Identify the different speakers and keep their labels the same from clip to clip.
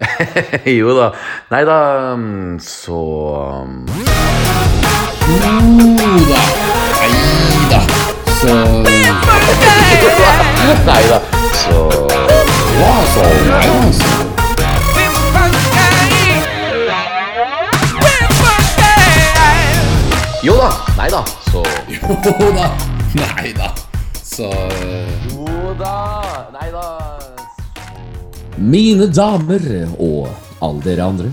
Speaker 1: jo da. Nei da, mm, så
Speaker 2: Jo da. Nei da. Så
Speaker 1: Nei da, så
Speaker 2: Ja, så Nei da. Så.
Speaker 1: Jo da. Nei da, så
Speaker 2: Jo da. Nei da. Så
Speaker 1: Jo da. Nei da.
Speaker 3: Mine damer og alle dere andre.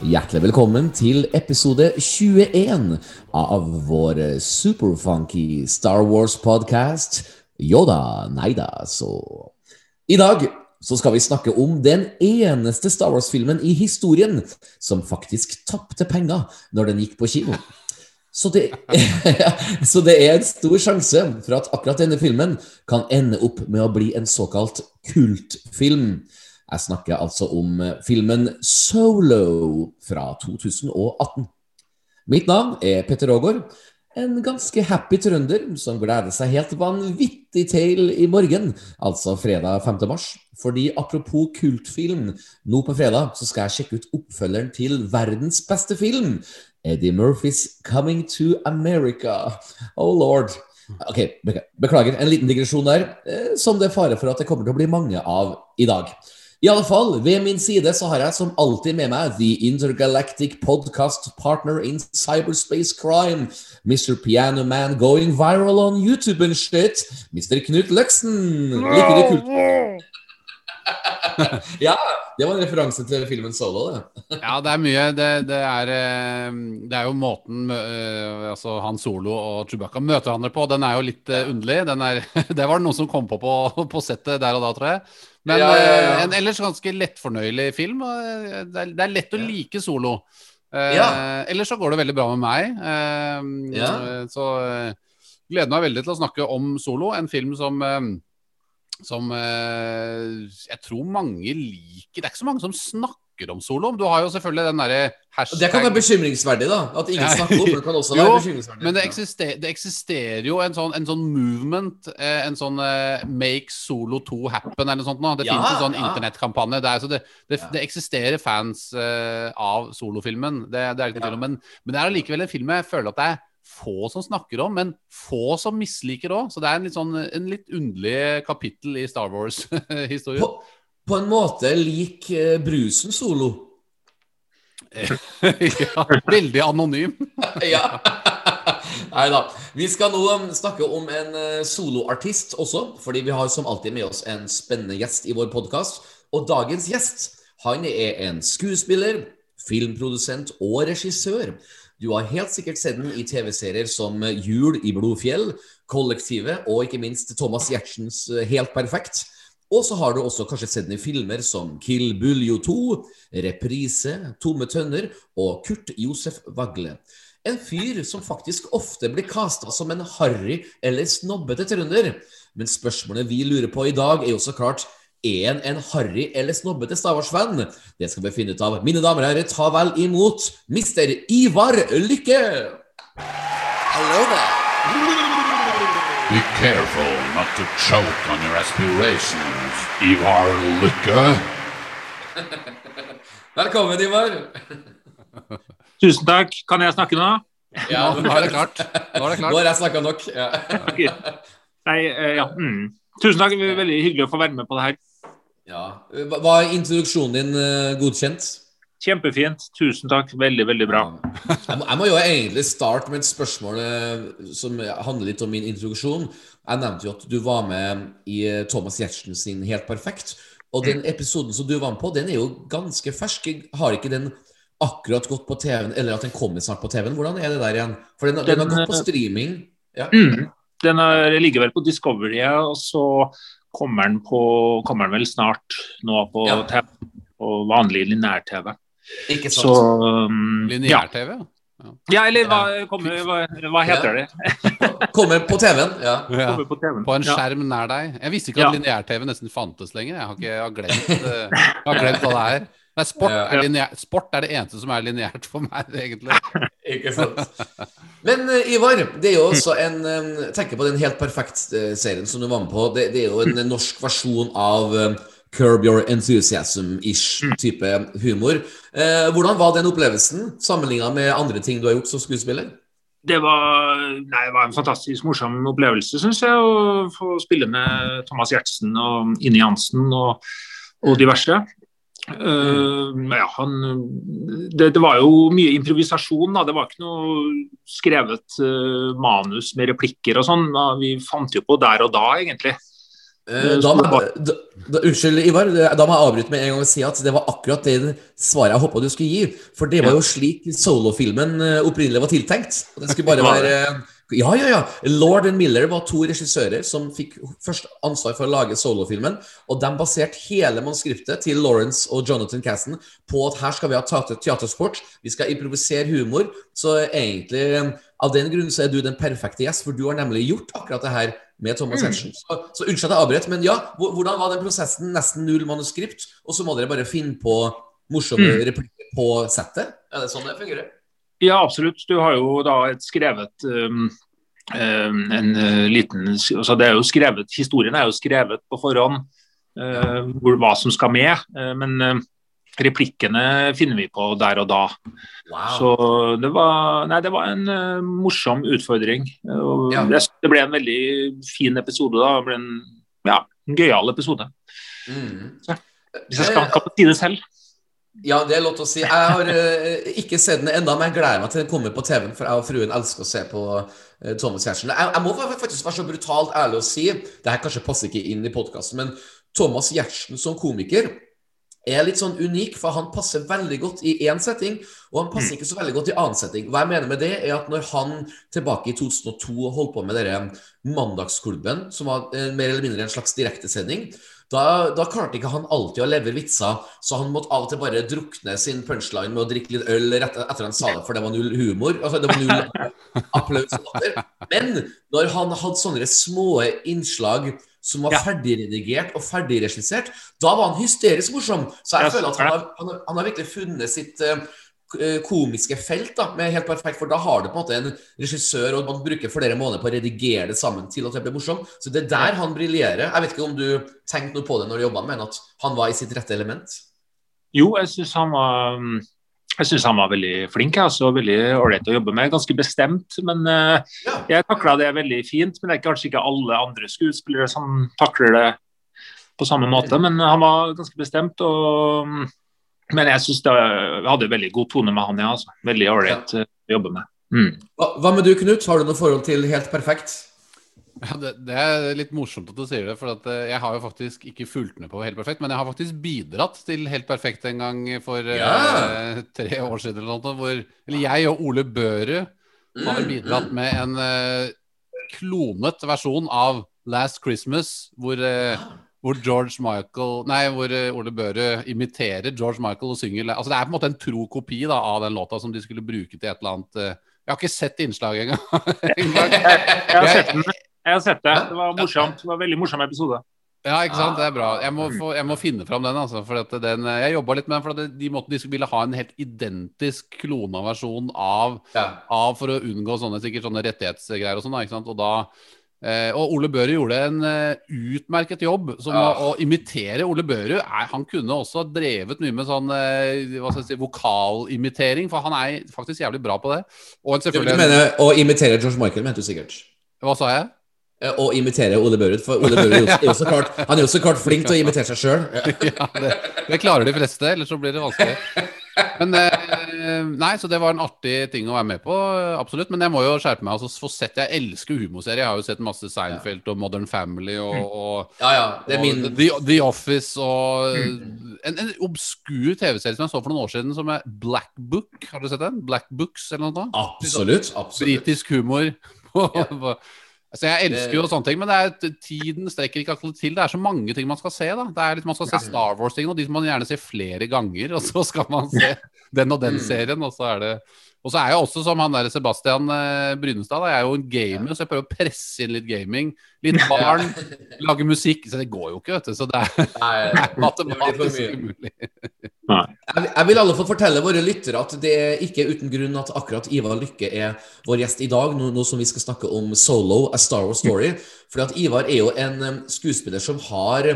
Speaker 3: Hjertelig velkommen til episode 21 av vår superfunky Star Wars-podkast Yoda Neida så I dag så skal vi snakke om den eneste Star Wars-filmen i historien som faktisk tapte penger når den gikk på kino. Så det, så det er en stor sjanse for at akkurat denne filmen kan ende opp med å bli en såkalt kultfilm. Jeg snakker altså om filmen Solo fra 2018. Mitt navn er Petter Aagaard. En ganske happy trønder som gleder seg helt vanvittig til i morgen, altså fredag 5. mars. Fordi apropos kultfilm, nå på fredag så skal jeg sjekke ut oppfølgeren til verdens beste film. Eddie Murphys 'Coming to America'. Oh lord. Ok, Beklager, en liten digresjon der, eh, som det er fare for at det kommer til å bli mange av i dag. I alle fall, ved min side så har jeg som alltid med meg The Intergalactic Podcast Partner in Cyberspace Crime, Mr. Piano Man going viral on YouTube and shit, Mr. Knut Løksen. Liker du kult? ja, det var en referanse til filmen Solo, det.
Speaker 4: Ja, det er mye. Det, det, er, eh, det er jo måten eh, altså Han Solo og Chewbacca møter hverandre på. Den er jo litt eh, underlig. Den er, det var det noen som kom på, på på settet der og da, tror jeg. Men
Speaker 1: Ja, ja,
Speaker 4: eh, en ellers ganske lettfornøyelig film. eh, Det er, det er lett å like Solo. Eh. Ellers så går det veldig bra med meg. Eh. Så eh, gleder meg veldig til å snakke om Solo, en film som som eh, jeg tror mange liker. Det er ikke så mange som snakker om Solo. Du har jo selvfølgelig den derre hashtag
Speaker 1: Det kan være bekymringsverdig, da. At ingen snakker om det. kan også
Speaker 4: Jo,
Speaker 1: være bekymringsverdig.
Speaker 4: Men det eksisterer, det eksisterer jo en sånn, en sånn movement, eh, en sånn uh, Make Solo 2 happen eller noe sånt. Da. Det
Speaker 1: Ja,
Speaker 4: finnes en sånn
Speaker 1: ja.
Speaker 4: internettkampanje. Det, er, så det, det, det eksisterer fans uh, av solofilmen, det, det er ikke noe tvil om. Men, men det er allikevel en film jeg føler at det er få som snakker om, men få som misliker òg. Så det er en litt, sånn, en litt underlig kapittel i Star Wars-historien.
Speaker 1: På, på en måte lik eh, brusen Solo.
Speaker 4: ja, veldig anonym.
Speaker 1: ja. Nei da. Vi skal nå um, snakke om en eh, soloartist også, fordi vi har som alltid med oss en spennende gjest i vår podkast. Og dagens gjest, han er en skuespiller, filmprodusent og regissør. Du har helt sikkert sett den i TV-serier som eh, Jul i Blodfjell, Kollektivet og ikke minst Thomas Giertsens Helt perfekt. Og så har du også kanskje sett den i filmer som Kill Buljo 2, Reprise, Tomme tønner og Kurt Josef Vagle. En fyr som faktisk ofte blir kasta som en harry eller snobbete trønder. Men spørsmålet vi lurer på i dag, er jo så klart er han en harry eller snobbete Wars-fan? Det skal vi finne ut av. Mine damer og herrer, ta vel imot Mr. Ivar Lykke!
Speaker 5: Hello there.
Speaker 6: Careful not to choke on your aspirations, Ivar Lykke.
Speaker 1: Velkommen, Ivar.
Speaker 7: Tusen takk. Kan jeg snakke nå?
Speaker 1: Ja,
Speaker 4: Nå er det klart. Nå er det
Speaker 1: Nå har jeg snakka nok. Ja.
Speaker 7: Ok. Nei, eh, ja. Mm. Tusen takk. Er Veldig hyggelig å få være med på det her.
Speaker 1: Ja. Var introduksjonen din eh, godkjent?
Speaker 7: Kjempefint. Tusen takk. Veldig, veldig bra.
Speaker 1: Jeg må, jeg må jo egentlig starte med et spørsmål eh, som handler litt om min introduksjon. Jeg nevnte jo at du var med i eh, Thomas Giertsen sin Helt perfekt. Og den episoden som du var med på, den er jo ganske fersk. Har ikke den akkurat gått på TV-en, eller at den kommer snart på TV-en? Hvordan er det der igjen? For den, den har gått på streaming. Ja.
Speaker 7: Mm. Den er, ligger vel på Discovery, og så kommer den, på, kommer den vel snart nå på,
Speaker 1: Ja.
Speaker 7: TV, på vanlig lineær-TV.
Speaker 1: Ikke sant?
Speaker 7: Så um, ja.
Speaker 4: Lineær-TV, ja.
Speaker 7: ja, eller hva, kommer, hva, hva heter det?
Speaker 1: Kommer på TV-en. Ja.
Speaker 4: ja.
Speaker 7: På TV-en.
Speaker 4: På en
Speaker 7: Ja.
Speaker 4: skjerm nær deg. Jeg visste ikke at
Speaker 7: Ja.
Speaker 4: lineær-TV nesten fantes lenger. Jeg har, ikke, jeg har, glemt, eh, jeg har glemt hva det er. Nei, sport,
Speaker 1: Ja.
Speaker 4: er lineær, sport er det eneste som er lineært for meg, egentlig.
Speaker 1: Ikke sant. Men eh, Ivar, det er jo også en eh, Tenker på den Helt perfekt-serien som du var med på. Det, det er jo en norsk versjon av curb your enthusiasm-ish type humor. Eh, hvordan var den opplevelsen sammenligna med andre ting du har gjort som skuespiller?
Speaker 7: Det var, nei, det var en fantastisk morsom opplevelse, syns jeg, å få spille med Thomas Gjertsen og Ine Jansen og, og diverse. Uh, ja, han, det, det, var jo mye improvisasjon. Da. Det var ikke noe skrevet uh, manus med replikker og sånn. Vi fant jo på der og da, egentlig.
Speaker 1: Eh, da, må, da, da, unnskyld, Ivar. Da må jeg avbryte med en gang og si at det var akkurat det svaret jeg håpa du skulle gi. For det var jo slik solofilmen eh, opprinnelig var tiltenkt. Det skulle bare være Ja, ja, ja. Lord and Miller var to regissører som fikk først ansvar for å lage solofilmen. Og de baserte hele manuskriptet til Lawrence og Jonathan Casson på at her skal vi ha teatersport, vi skal improvisere humor. Så egentlig, av den grunn så er du den perfekte gjest, for du har nemlig gjort akkurat det her med Thomas
Speaker 7: Mm.
Speaker 1: Så, så unnskyld at jeg avbrøt, men ja, hvordan var den prosessen? Nesten null manuskript, og så må dere bare finne på morsomme
Speaker 7: Mm.
Speaker 1: replikker på settet? Er det sånn det fungerer?
Speaker 7: Ja, absolutt. Du har jo da et skrevet um, um, en uh, liten altså det er jo skrevet, Historien er jo skrevet på forhånd, uh, hvor, hva som skal med. uh, men uh, replikkene finner vi på der og da.
Speaker 1: Wow.
Speaker 7: Så det var, nei, det var en uh, morsom utfordring. Og
Speaker 1: Ja.
Speaker 7: det, det ble en veldig fin episode. da. Det ble en ja, en gøyal episode.
Speaker 1: Mm.
Speaker 7: Hvis jeg skal, kan si det selv.
Speaker 1: Ja, det er lov til å si. Jeg har uh, ikke sett den ennå, men jeg gleder meg til den kommer på TV-en. For jeg og fruen elsker å se på uh, Thomas Giertsen. Jeg, jeg må faktisk være så brutalt ærlig å si Det her kanskje passer ikke inn i podkasten, men Thomas Giertsen som komiker er litt sånn unik, for han passer veldig godt i én setting, og han passer ikke så veldig godt i annen setting. Hva jeg mener med det, er at når han tilbake i 2002 holdt på med denne Mandagsklubben, som var eh, mer eller mindre en slags direktesending, da, da klarte ikke han alltid å levere vitser, så han måtte av og til bare drukne sin punchline med å drikke litt øl rett etter han sa det, for det var null humor. Altså, det var null applaus. Men når han hadde sånne små innslag som var
Speaker 7: Ja.
Speaker 1: ferdigredigert og ferdigregissert, da var han hysterisk morsom. Så jeg føler at han har, han har, han har virkelig funnet sitt uh, komiske felt da, med helt perfekt, for da har du på en måte en regissør, og man bruker flere måneder på å redigere det sammen til at det blir morsomt. Så det er der han briljerer. Jeg vet ikke om du tenkte noe på det når du jobba med ham, at han var i sitt rette element?
Speaker 7: Jo, jeg syns han var mm, jeg synes han var veldig flink. Altså, veldig ålreit å jobbe med. Ganske bestemt. Men uh,
Speaker 1: Ja.
Speaker 7: jeg takla det veldig fint. Men det er kanskje ikke alle andre skuespillere som takler det på samme måte. Men han var ganske bestemt. Og, men jeg syns jeg hadde veldig god tone med han, ja. Altså. Veldig ålreit ja. å jobbe med. Mm.
Speaker 1: Hva, hva med du, Knut? Har du noe forhold til Helt perfekt?
Speaker 4: Ja, det, det er litt morsomt at du sier det, for at eh, jeg har jo faktisk ikke fulgt med på Helt perfekt, men jeg har faktisk bidratt til Helt perfekt en gang for
Speaker 1: ja.
Speaker 4: uh, tre år siden eller noe, hvor Eller jeg og Ole Børud har bidratt med en uh, klonet versjon av Last Christmas, hvor uh, hvor George Michael Nei, hvor eh, Ole Børud imiterer George Michael og synger Altså Det er på en måte en tro kopi da, av den låta som de skulle bruke til et eller annet eh, Jeg har ikke sett innslaget engang.
Speaker 7: Jeg den. Jeg har sett det. Det var morsomt. Det var en veldig morsom episode.
Speaker 4: Ja, ikke sant? Det er bra. Jeg må, få, jeg må finne fram den. altså for at den, Jeg jobba litt med den, for at de, måtte, de ville ha en helt identisk klona versjon av,
Speaker 1: Ja.
Speaker 4: av for å unngå sånne, sikkert sånne rettighetsgreier og sånn. da, ikke sant? Og da eh, og Ole Børud gjorde en eh, utmerket jobb som
Speaker 1: Ja.
Speaker 4: å, å imitere Ole Børud. Er, han kunne også drevet mye med sånn eh, hva skal jeg si, vokalimitering, for han er faktisk jævlig bra på det. Og en selvfølgelig
Speaker 1: mener å imitere George Michael, mente du sikkert?
Speaker 4: Hva sa jeg?
Speaker 1: Eh, Å imitere Ole Børud. For Ole Børud er jo- så klart, han er jo så klart flink til å imitere seg sjøl.
Speaker 4: ja, det, det klarer de fleste, ellers så blir det vanskelig. Men eh, Nei, så det var en artig ting å være med på, absolutt. Men jeg må jo skjerpe meg. Altså, sett, Jeg elsker humorserier. Jeg har jo sett masse Seinfeld og Modern Family og, og,
Speaker 1: Ja, ja. Det er
Speaker 4: og The, The Office og en, en obskur TV-serie som jeg så for noen år siden, som er Black Book. Har du sett den? Black Books eller noe? sånt?
Speaker 1: Absolutt. absolutt.
Speaker 4: Britisk humor. altså, jeg elsker jo sånne ting, men det er, tiden strekker ikke akkurat til. Det er så mange ting man skal se. da Det er litt, Man skal se Star Wars-ting, og de som man gjerne ser flere ganger. Og så skal man se den og den serien, og så er det Og så er jeg også som han der Sebastian eh, Brynestad. Da. Jeg er jo en gamer, så jeg prøver å presse inn litt gaming. Litt barn, lage musikk. Så det går jo ikke, vet du. Så det er,
Speaker 1: Nei,
Speaker 4: det er matematisk umulig.
Speaker 1: Jeg jeg vil alle få fortelle våre lyttere at det er ikke uten grunn at akkurat Ivar Lykke er vår gjest i dag, nå, nå som vi skal snakke om Solo, A Star Wars Story. Fordi at Ivar er jo en skuespiller som har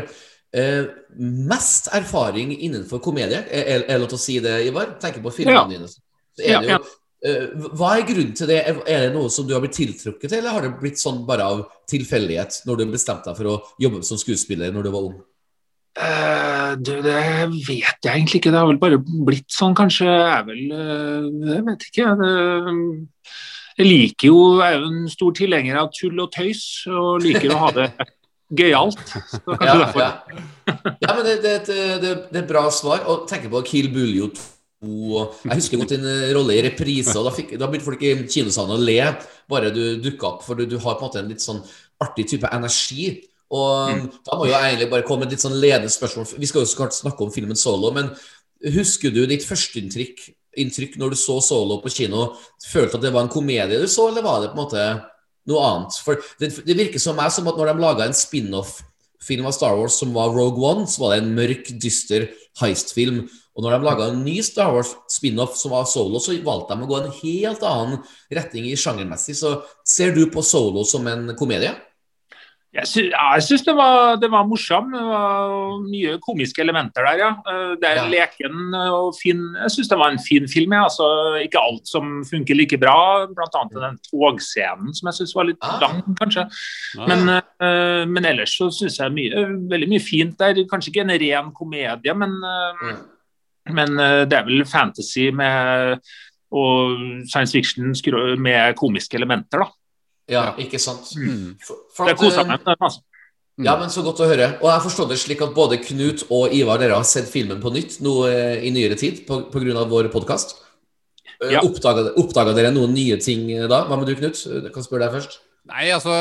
Speaker 1: eh, mest erfaring innenfor komedie. Er er- er det lov til å si det, Ivar? Tenker på filmene
Speaker 7: Ja.
Speaker 1: dine. Så er
Speaker 7: Ja,
Speaker 1: det jo, eh, hva er grunnen til det? Er det noe som du har blitt tiltrukket til, eller har det blitt sånn bare av tilfeldighet når du bestemte deg for å jobbe som skuespiller når du var ung?
Speaker 7: Eh, du, det vet jeg egentlig ikke. Det har vel bare blitt sånn, kanskje. Jeg vel eh, Jeg vet ikke. Det, jeg liker jo Jeg er jo en stor tilhenger av tull og tøys, og liker å ha det gøyalt.
Speaker 1: Ja, ja. ja men det, det, det, det, er et bra svar. Og tenker på Kill Buljo 2. Jeg husker godt din eh, rolle i reprise. og Da, fikk, da begynte folk i kinosalen å le bare du dukka opp, for du, du har på en måte en litt sånn artig type energi. Og
Speaker 7: Mm.
Speaker 1: da må jo egentlig bare komme et litt sånn ledende spørsmål. Vi skal jo så klart snakke om filmen Solo, men husker du ditt førsteinntrykk inntrykk når du så Solo på kino? Følte at det var en komedie du så, eller var det på en måte noe annet? For det, det virker som meg som at når de laga en spin-off-film av Star Wars som var Rogue One, så var det en mørk, dyster heist-film. Og når de laga en ny Star Wars spin-off som var Solo, så valgte de å gå en helt annen retning i sjangermessig. Så ser du på Solo som en komedie?
Speaker 7: Jeg, sy ja, jeg syns det var, det var morsom. Det var mye komiske elementer der, ja. Eh, Det er
Speaker 1: Ja.
Speaker 7: leken og fin Jeg syns det var en fin film. Ja. Altså, ikke alt som funker like bra, bl.a. den togscenen som jeg syns var litt
Speaker 1: Ah.
Speaker 7: lang, kanskje.
Speaker 4: Ja.
Speaker 7: Men, uh, men ellers så syns jeg mye, veldig mye fint der. Kanskje ikke en ren komedie, men, uh,
Speaker 1: Mm.
Speaker 7: men uh, det er vel fantasy med og science fiction med komiske elementer, da.
Speaker 1: Ja, ikke sant?
Speaker 4: Mm.
Speaker 1: For, for
Speaker 7: Det
Speaker 1: at,
Speaker 7: koser
Speaker 1: eh,
Speaker 7: meg med altså.
Speaker 1: Ja, men Så godt å høre. Og jeg forstår det slik at både Knut og Ivar dere har sett filmen på nytt nå eh, i nyere tid pga. vår podkast.
Speaker 7: Ja.
Speaker 1: Oppdaga, oppdaga dere noen nye ting eh, da? Hva med du, Knut? Jeg kan spørre deg først.
Speaker 4: Nei, altså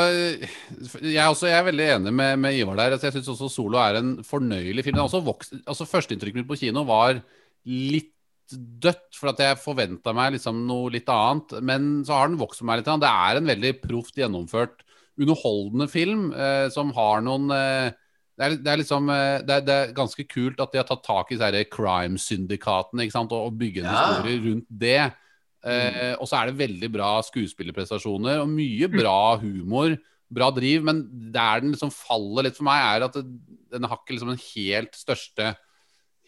Speaker 4: Jeg er, også, jeg er veldig enig med, med Ivar der. Altså, jeg syns også Solo er en fornøyelig film. Den også vokst, altså Førsteinntrykket mitt på kino var litt dødt, for at jeg forventa meg liksom noe litt annet. Men så har den vokst meg litt. Det er en veldig proft gjennomført, underholdende film eh, som har noen eh, det er, det, er liksom, eh, det, er, det er ganske kult at de har tatt tak i disse crime-syndikatene? Og, og bygge en
Speaker 1: Ja.
Speaker 4: historie rundt det. Eh, og så er det veldig bra skuespillerprestasjoner og mye bra humor. Bra driv, men der den liksom faller litt for meg, er at den har ikke liksom den helt største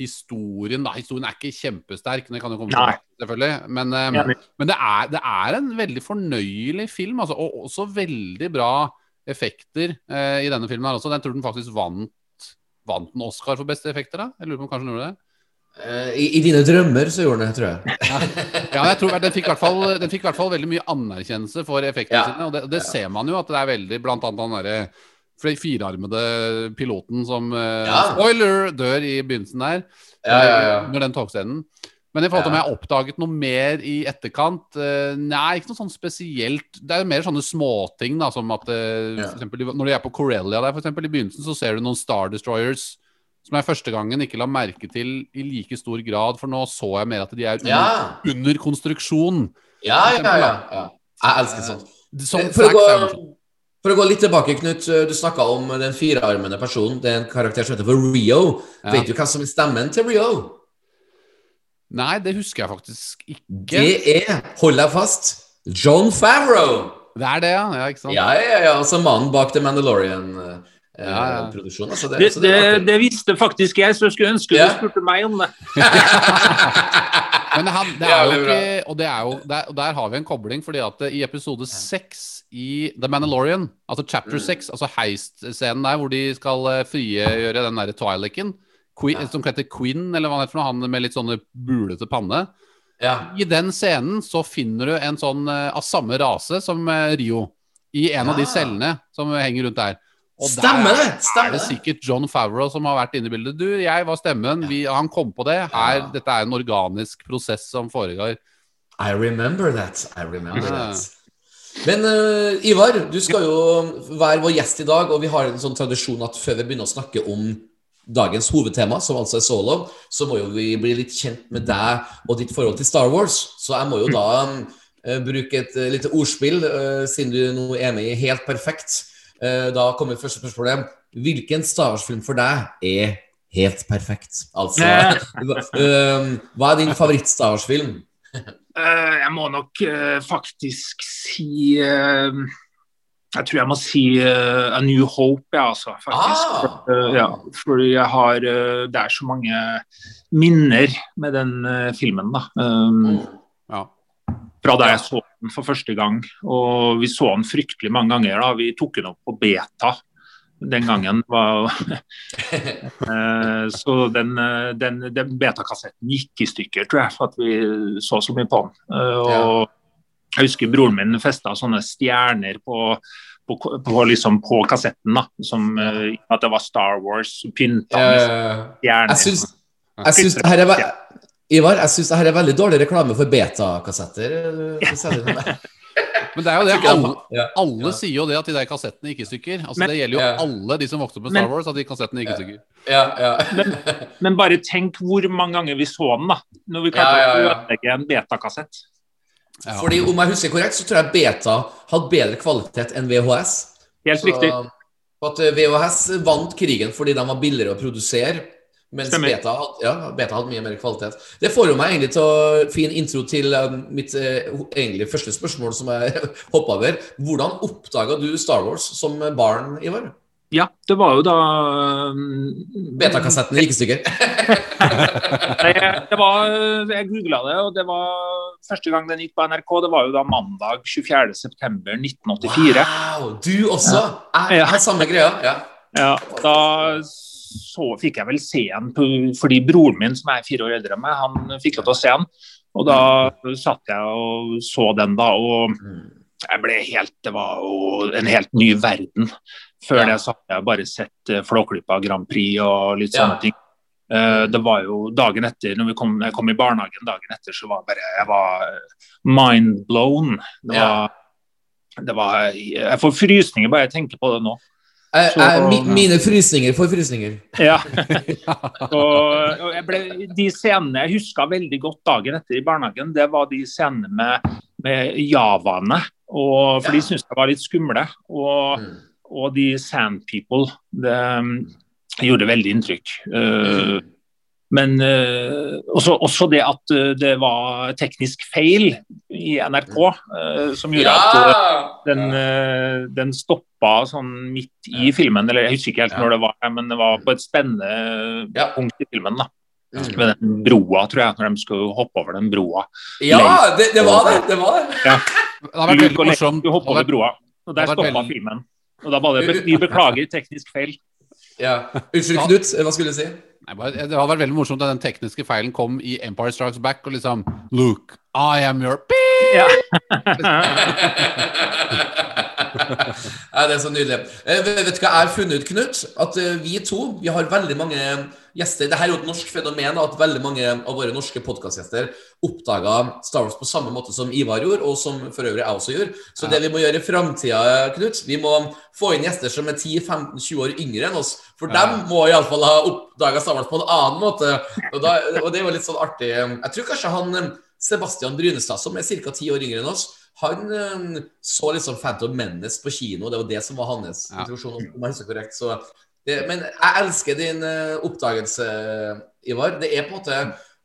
Speaker 4: historien. Da. Historien er ikke kjempesterk, det kan jo komme
Speaker 7: Nei.
Speaker 4: til, selvfølgelig. Men, eh, men det, er, det er en veldig fornøyelig film, altså, og også veldig bra effekter eh, i denne filmen. her også. Den tror den faktisk vant, vant en Oscar for beste effekter. da? Jeg lurer på om kanskje den gjorde det?
Speaker 1: Eh, I, I dine drømmer så gjorde den det, tror jeg.
Speaker 4: Ja, jeg tror den fikk, i hvert fall, den fikk i hvert fall veldig mye anerkjennelse for effektene
Speaker 1: Ja.
Speaker 4: sine. Og det, det ser man jo at det er veldig Blant annet han derre firearmede piloten som eh,
Speaker 1: Ja.
Speaker 4: Spoiler! dør i begynnelsen der.
Speaker 1: Ja, ja,
Speaker 4: eh, Under den togscenen. Men i forhold til om jeg har oppdaget noe mer i etterkant eh, Nei, ikke noe sånn spesielt. Det er mer sånne småting, da, som at
Speaker 1: Ja.
Speaker 4: for eksempel, Når du er på Corellia der, for eksempel, i begynnelsen, så ser du noen Star Destroyers som jeg første gangen ikke la merke til i like stor grad, for nå så jeg mer at de er under,
Speaker 1: Ja,
Speaker 4: under konstruksjon.
Speaker 1: ja, ja. ja, ja. Jeg elsker sånt.
Speaker 4: Som
Speaker 1: For å, gå, for å gå litt tilbake, Knut. eh, Du snakka om den firearmede personen. Det er en karakter som heter for Rio.
Speaker 4: Ja.
Speaker 1: Vet du hva som er stemmen til Rio?
Speaker 4: Nei, det husker jeg faktisk ikke.
Speaker 1: Det er, hold deg fast, John Favreau.
Speaker 4: Det er det, ja. ja ikke sant?
Speaker 1: Ja, ja, ja. Altså mannen bak The Mandalorian-produksjonen.
Speaker 4: Ja, ja.
Speaker 1: Altså, det,
Speaker 7: Det,
Speaker 1: det
Speaker 7: det, det visste faktisk jeg, så jeg skulle ønske
Speaker 1: Ja.
Speaker 7: du spurte meg om det.
Speaker 4: Men han, det er jo ikke Og det er jo, der, og der har vi en kobling, fordi at i episode seks i The Mandalorian, altså chapter
Speaker 1: Mm.
Speaker 4: 6, altså heist-scenen der hvor de skal eh, frigjøre den derre Twilicen,
Speaker 1: Ja.
Speaker 4: som heter Quinn, eller hva det heter for noe, han med litt sånne bulete panne.
Speaker 1: Ja.
Speaker 4: I den scenen så finner du en sånn eh, av samme rase som eh, Rio, i en av de cellene som henger rundt der. Og
Speaker 1: Stemmer
Speaker 4: der
Speaker 1: det! Stemmer
Speaker 4: er det
Speaker 1: er
Speaker 4: sikkert John Favreau som har vært inne i bildet. Du, jeg var stemmen. Vi, han kom på det. Her,
Speaker 1: Ja.
Speaker 4: Dette er en organisk prosess som foregår.
Speaker 1: I remember that. I remember
Speaker 4: Ja.
Speaker 1: that. Men uh, Ivar, du skal jo være vår gjest i dag, og vi har en sånn tradisjon at før vi begynner å snakke om dagens hovedtema, som altså er solo, så må jo vi bli litt kjent med deg og ditt forhold til Star Wars. Så jeg må jo da um, bruke et uh, lite ordspill, uh, siden du nå er med i Helt perfekt. Da kommer første spørsmålet. Hvilken Star Wars-film for deg er helt perfekt? Altså, hva er din favoritt-Star Wars-film?
Speaker 7: Eh, jeg må nok eh, faktisk si eh, jeg tror jeg må si uh, A New Hope, ja, altså, faktisk.
Speaker 1: Ah!
Speaker 7: For, uh, ja, fordi jeg har uh, Det er så mange minner med den filmen, da. Um,
Speaker 4: Ja.
Speaker 7: fra da jeg så den for første gang. Og vi så den fryktelig mange ganger. da, Vi tok den opp på beta den gangen. Var, Eh, så den, eh, den, den betakassetten gikk i stykker, tror jeg, for at vi så så mye på den. Eh, og jeg husker broren min festa sånne stjerner på, på, på, liksom på kassetten. da, som At det var Star Wars. Pynta med stjerner.
Speaker 1: jeg syns jeg syns det her er Ivar, jeg syns det her er veldig dårlig reklame for betakassetter.
Speaker 4: Men det er jo det. Alle, alle sier jo det at de der kassettene gikk i stykker. Altså
Speaker 7: Men-
Speaker 4: Det gjelder jo
Speaker 1: Ja.
Speaker 4: alle de som vokste opp med Star Wars, at de kassettene gikk i stykker.
Speaker 1: Ja, ja.
Speaker 7: Men bare tenk hvor mange ganger vi så den, da. Når vi klarte
Speaker 1: Ja, ja,
Speaker 7: å
Speaker 1: ja.
Speaker 7: ødelegge en betakassett.
Speaker 4: Ja.
Speaker 1: Fordi om jeg husker korrekt, så tror jeg beta hadde bedre kvalitet enn VHS.
Speaker 7: Helt
Speaker 1: Så,
Speaker 7: riktig.
Speaker 1: At VHS vant krigen fordi de var billigere å produsere. Mens beta, hadde- ja, beta hadde mye mer kvalitet. Det får jo meg egentlig til å fin intro til eh, mitt eh, egentlig første spørsmål som jeg hoppa over. Hvordan oppdaga du Star Wars som barn, Ivar?
Speaker 7: Ja, det var jo da um,
Speaker 1: Betakassetten gikk i stykker.
Speaker 7: Det var, jeg googla det, og det var første gang den gikk på NRK. Det var jo da mandag 24.9.1984.
Speaker 1: Wow, du også? Jeg,
Speaker 7: Ja.
Speaker 1: samme greia. Ja.
Speaker 7: Ja, da så fikk jeg vel se den på, fordi broren min, som er fire år eldre enn meg, han fikk lov til å se den. Og da satt jeg og så den, da, og jeg ble helt Det var jo en helt ny verden. Før
Speaker 1: Ja.
Speaker 7: det så hadde jeg bare sett eh, Flåklypa Grand Prix og litt
Speaker 1: Ja.
Speaker 7: sånne ting. Eh, Det var jo dagen etter, når vi kom, jeg kom i barnehagen dagen etter, så var jeg bare Jeg var mind blown. Det
Speaker 1: Ja.
Speaker 7: det var Jeg får frysninger bare jeg tenker på det nå.
Speaker 1: Jeg,
Speaker 7: Så-
Speaker 1: jeg, mi, mine frysninger får frysninger.
Speaker 7: Ja. og, og jeg ble, de scenene jeg huska veldig godt dagen etter i barnehagen, det var de scenene med, med javaene. Og, for
Speaker 1: Ja.
Speaker 7: de syntes jeg var litt skumle. Og,
Speaker 1: Mm.
Speaker 7: og de Sand People. Det um, gjorde veldig inntrykk. Uh, men uh, også, også det at uh, det var teknisk feil i NRK uh, som gjorde at uh, den, uh, den stoppa sånn midt i filmen. Eller jeg husker ikke helt
Speaker 1: Ja.
Speaker 7: når det var, men det var på et spennende
Speaker 1: Ja.
Speaker 7: punkt i filmen. da. Med den broa, tror jeg, når de skulle hoppe over den broa.
Speaker 1: Ja, det, det var det! det, var det.
Speaker 4: Det har vært veldig morsomt.
Speaker 7: Du hopper over broa. Og der stoppa
Speaker 4: veldig-
Speaker 7: filmen. Og da var det Vi beklager teknisk feil.
Speaker 1: Ja. Unnskyld, Knut. Hva skulle du si?
Speaker 4: Nei, bare, det hadde vært veldig morsomt da den tekniske feilen kom i Empire Strikes Back og liksom Luke, I am your beep!
Speaker 7: Ja.
Speaker 1: ja, det er så nydelig. Eh, vet du hva jeg har funnet ut, Knut? At eh, vi to vi har veldig mange gjester. Dette er jo et norsk fenomen at veldig mange av våre norske podkastgjester oppdaga Star Wars på samme måte som Ivar gjorde, og som for øvrig jeg også gjorde. Så det vi må gjøre i framtida, Knut, vi må få inn gjester som er 10-15-20 år yngre enn oss. For
Speaker 4: Ja.
Speaker 1: dem må iallfall ha oppdaga Star Wars på en annen måte. Og, da, og det er jo litt sånn artig. Jeg tror kanskje han eh, Sebastian Brynestad, som er ca. ti år yngre enn oss, han eh, så liksom Phantom Menace på kino. Det var det som var hans
Speaker 4: Ja.
Speaker 1: om jeg husker korrekt. Så det, men jeg elsker din eh, oppdagelse, Ivar. Det er på en måte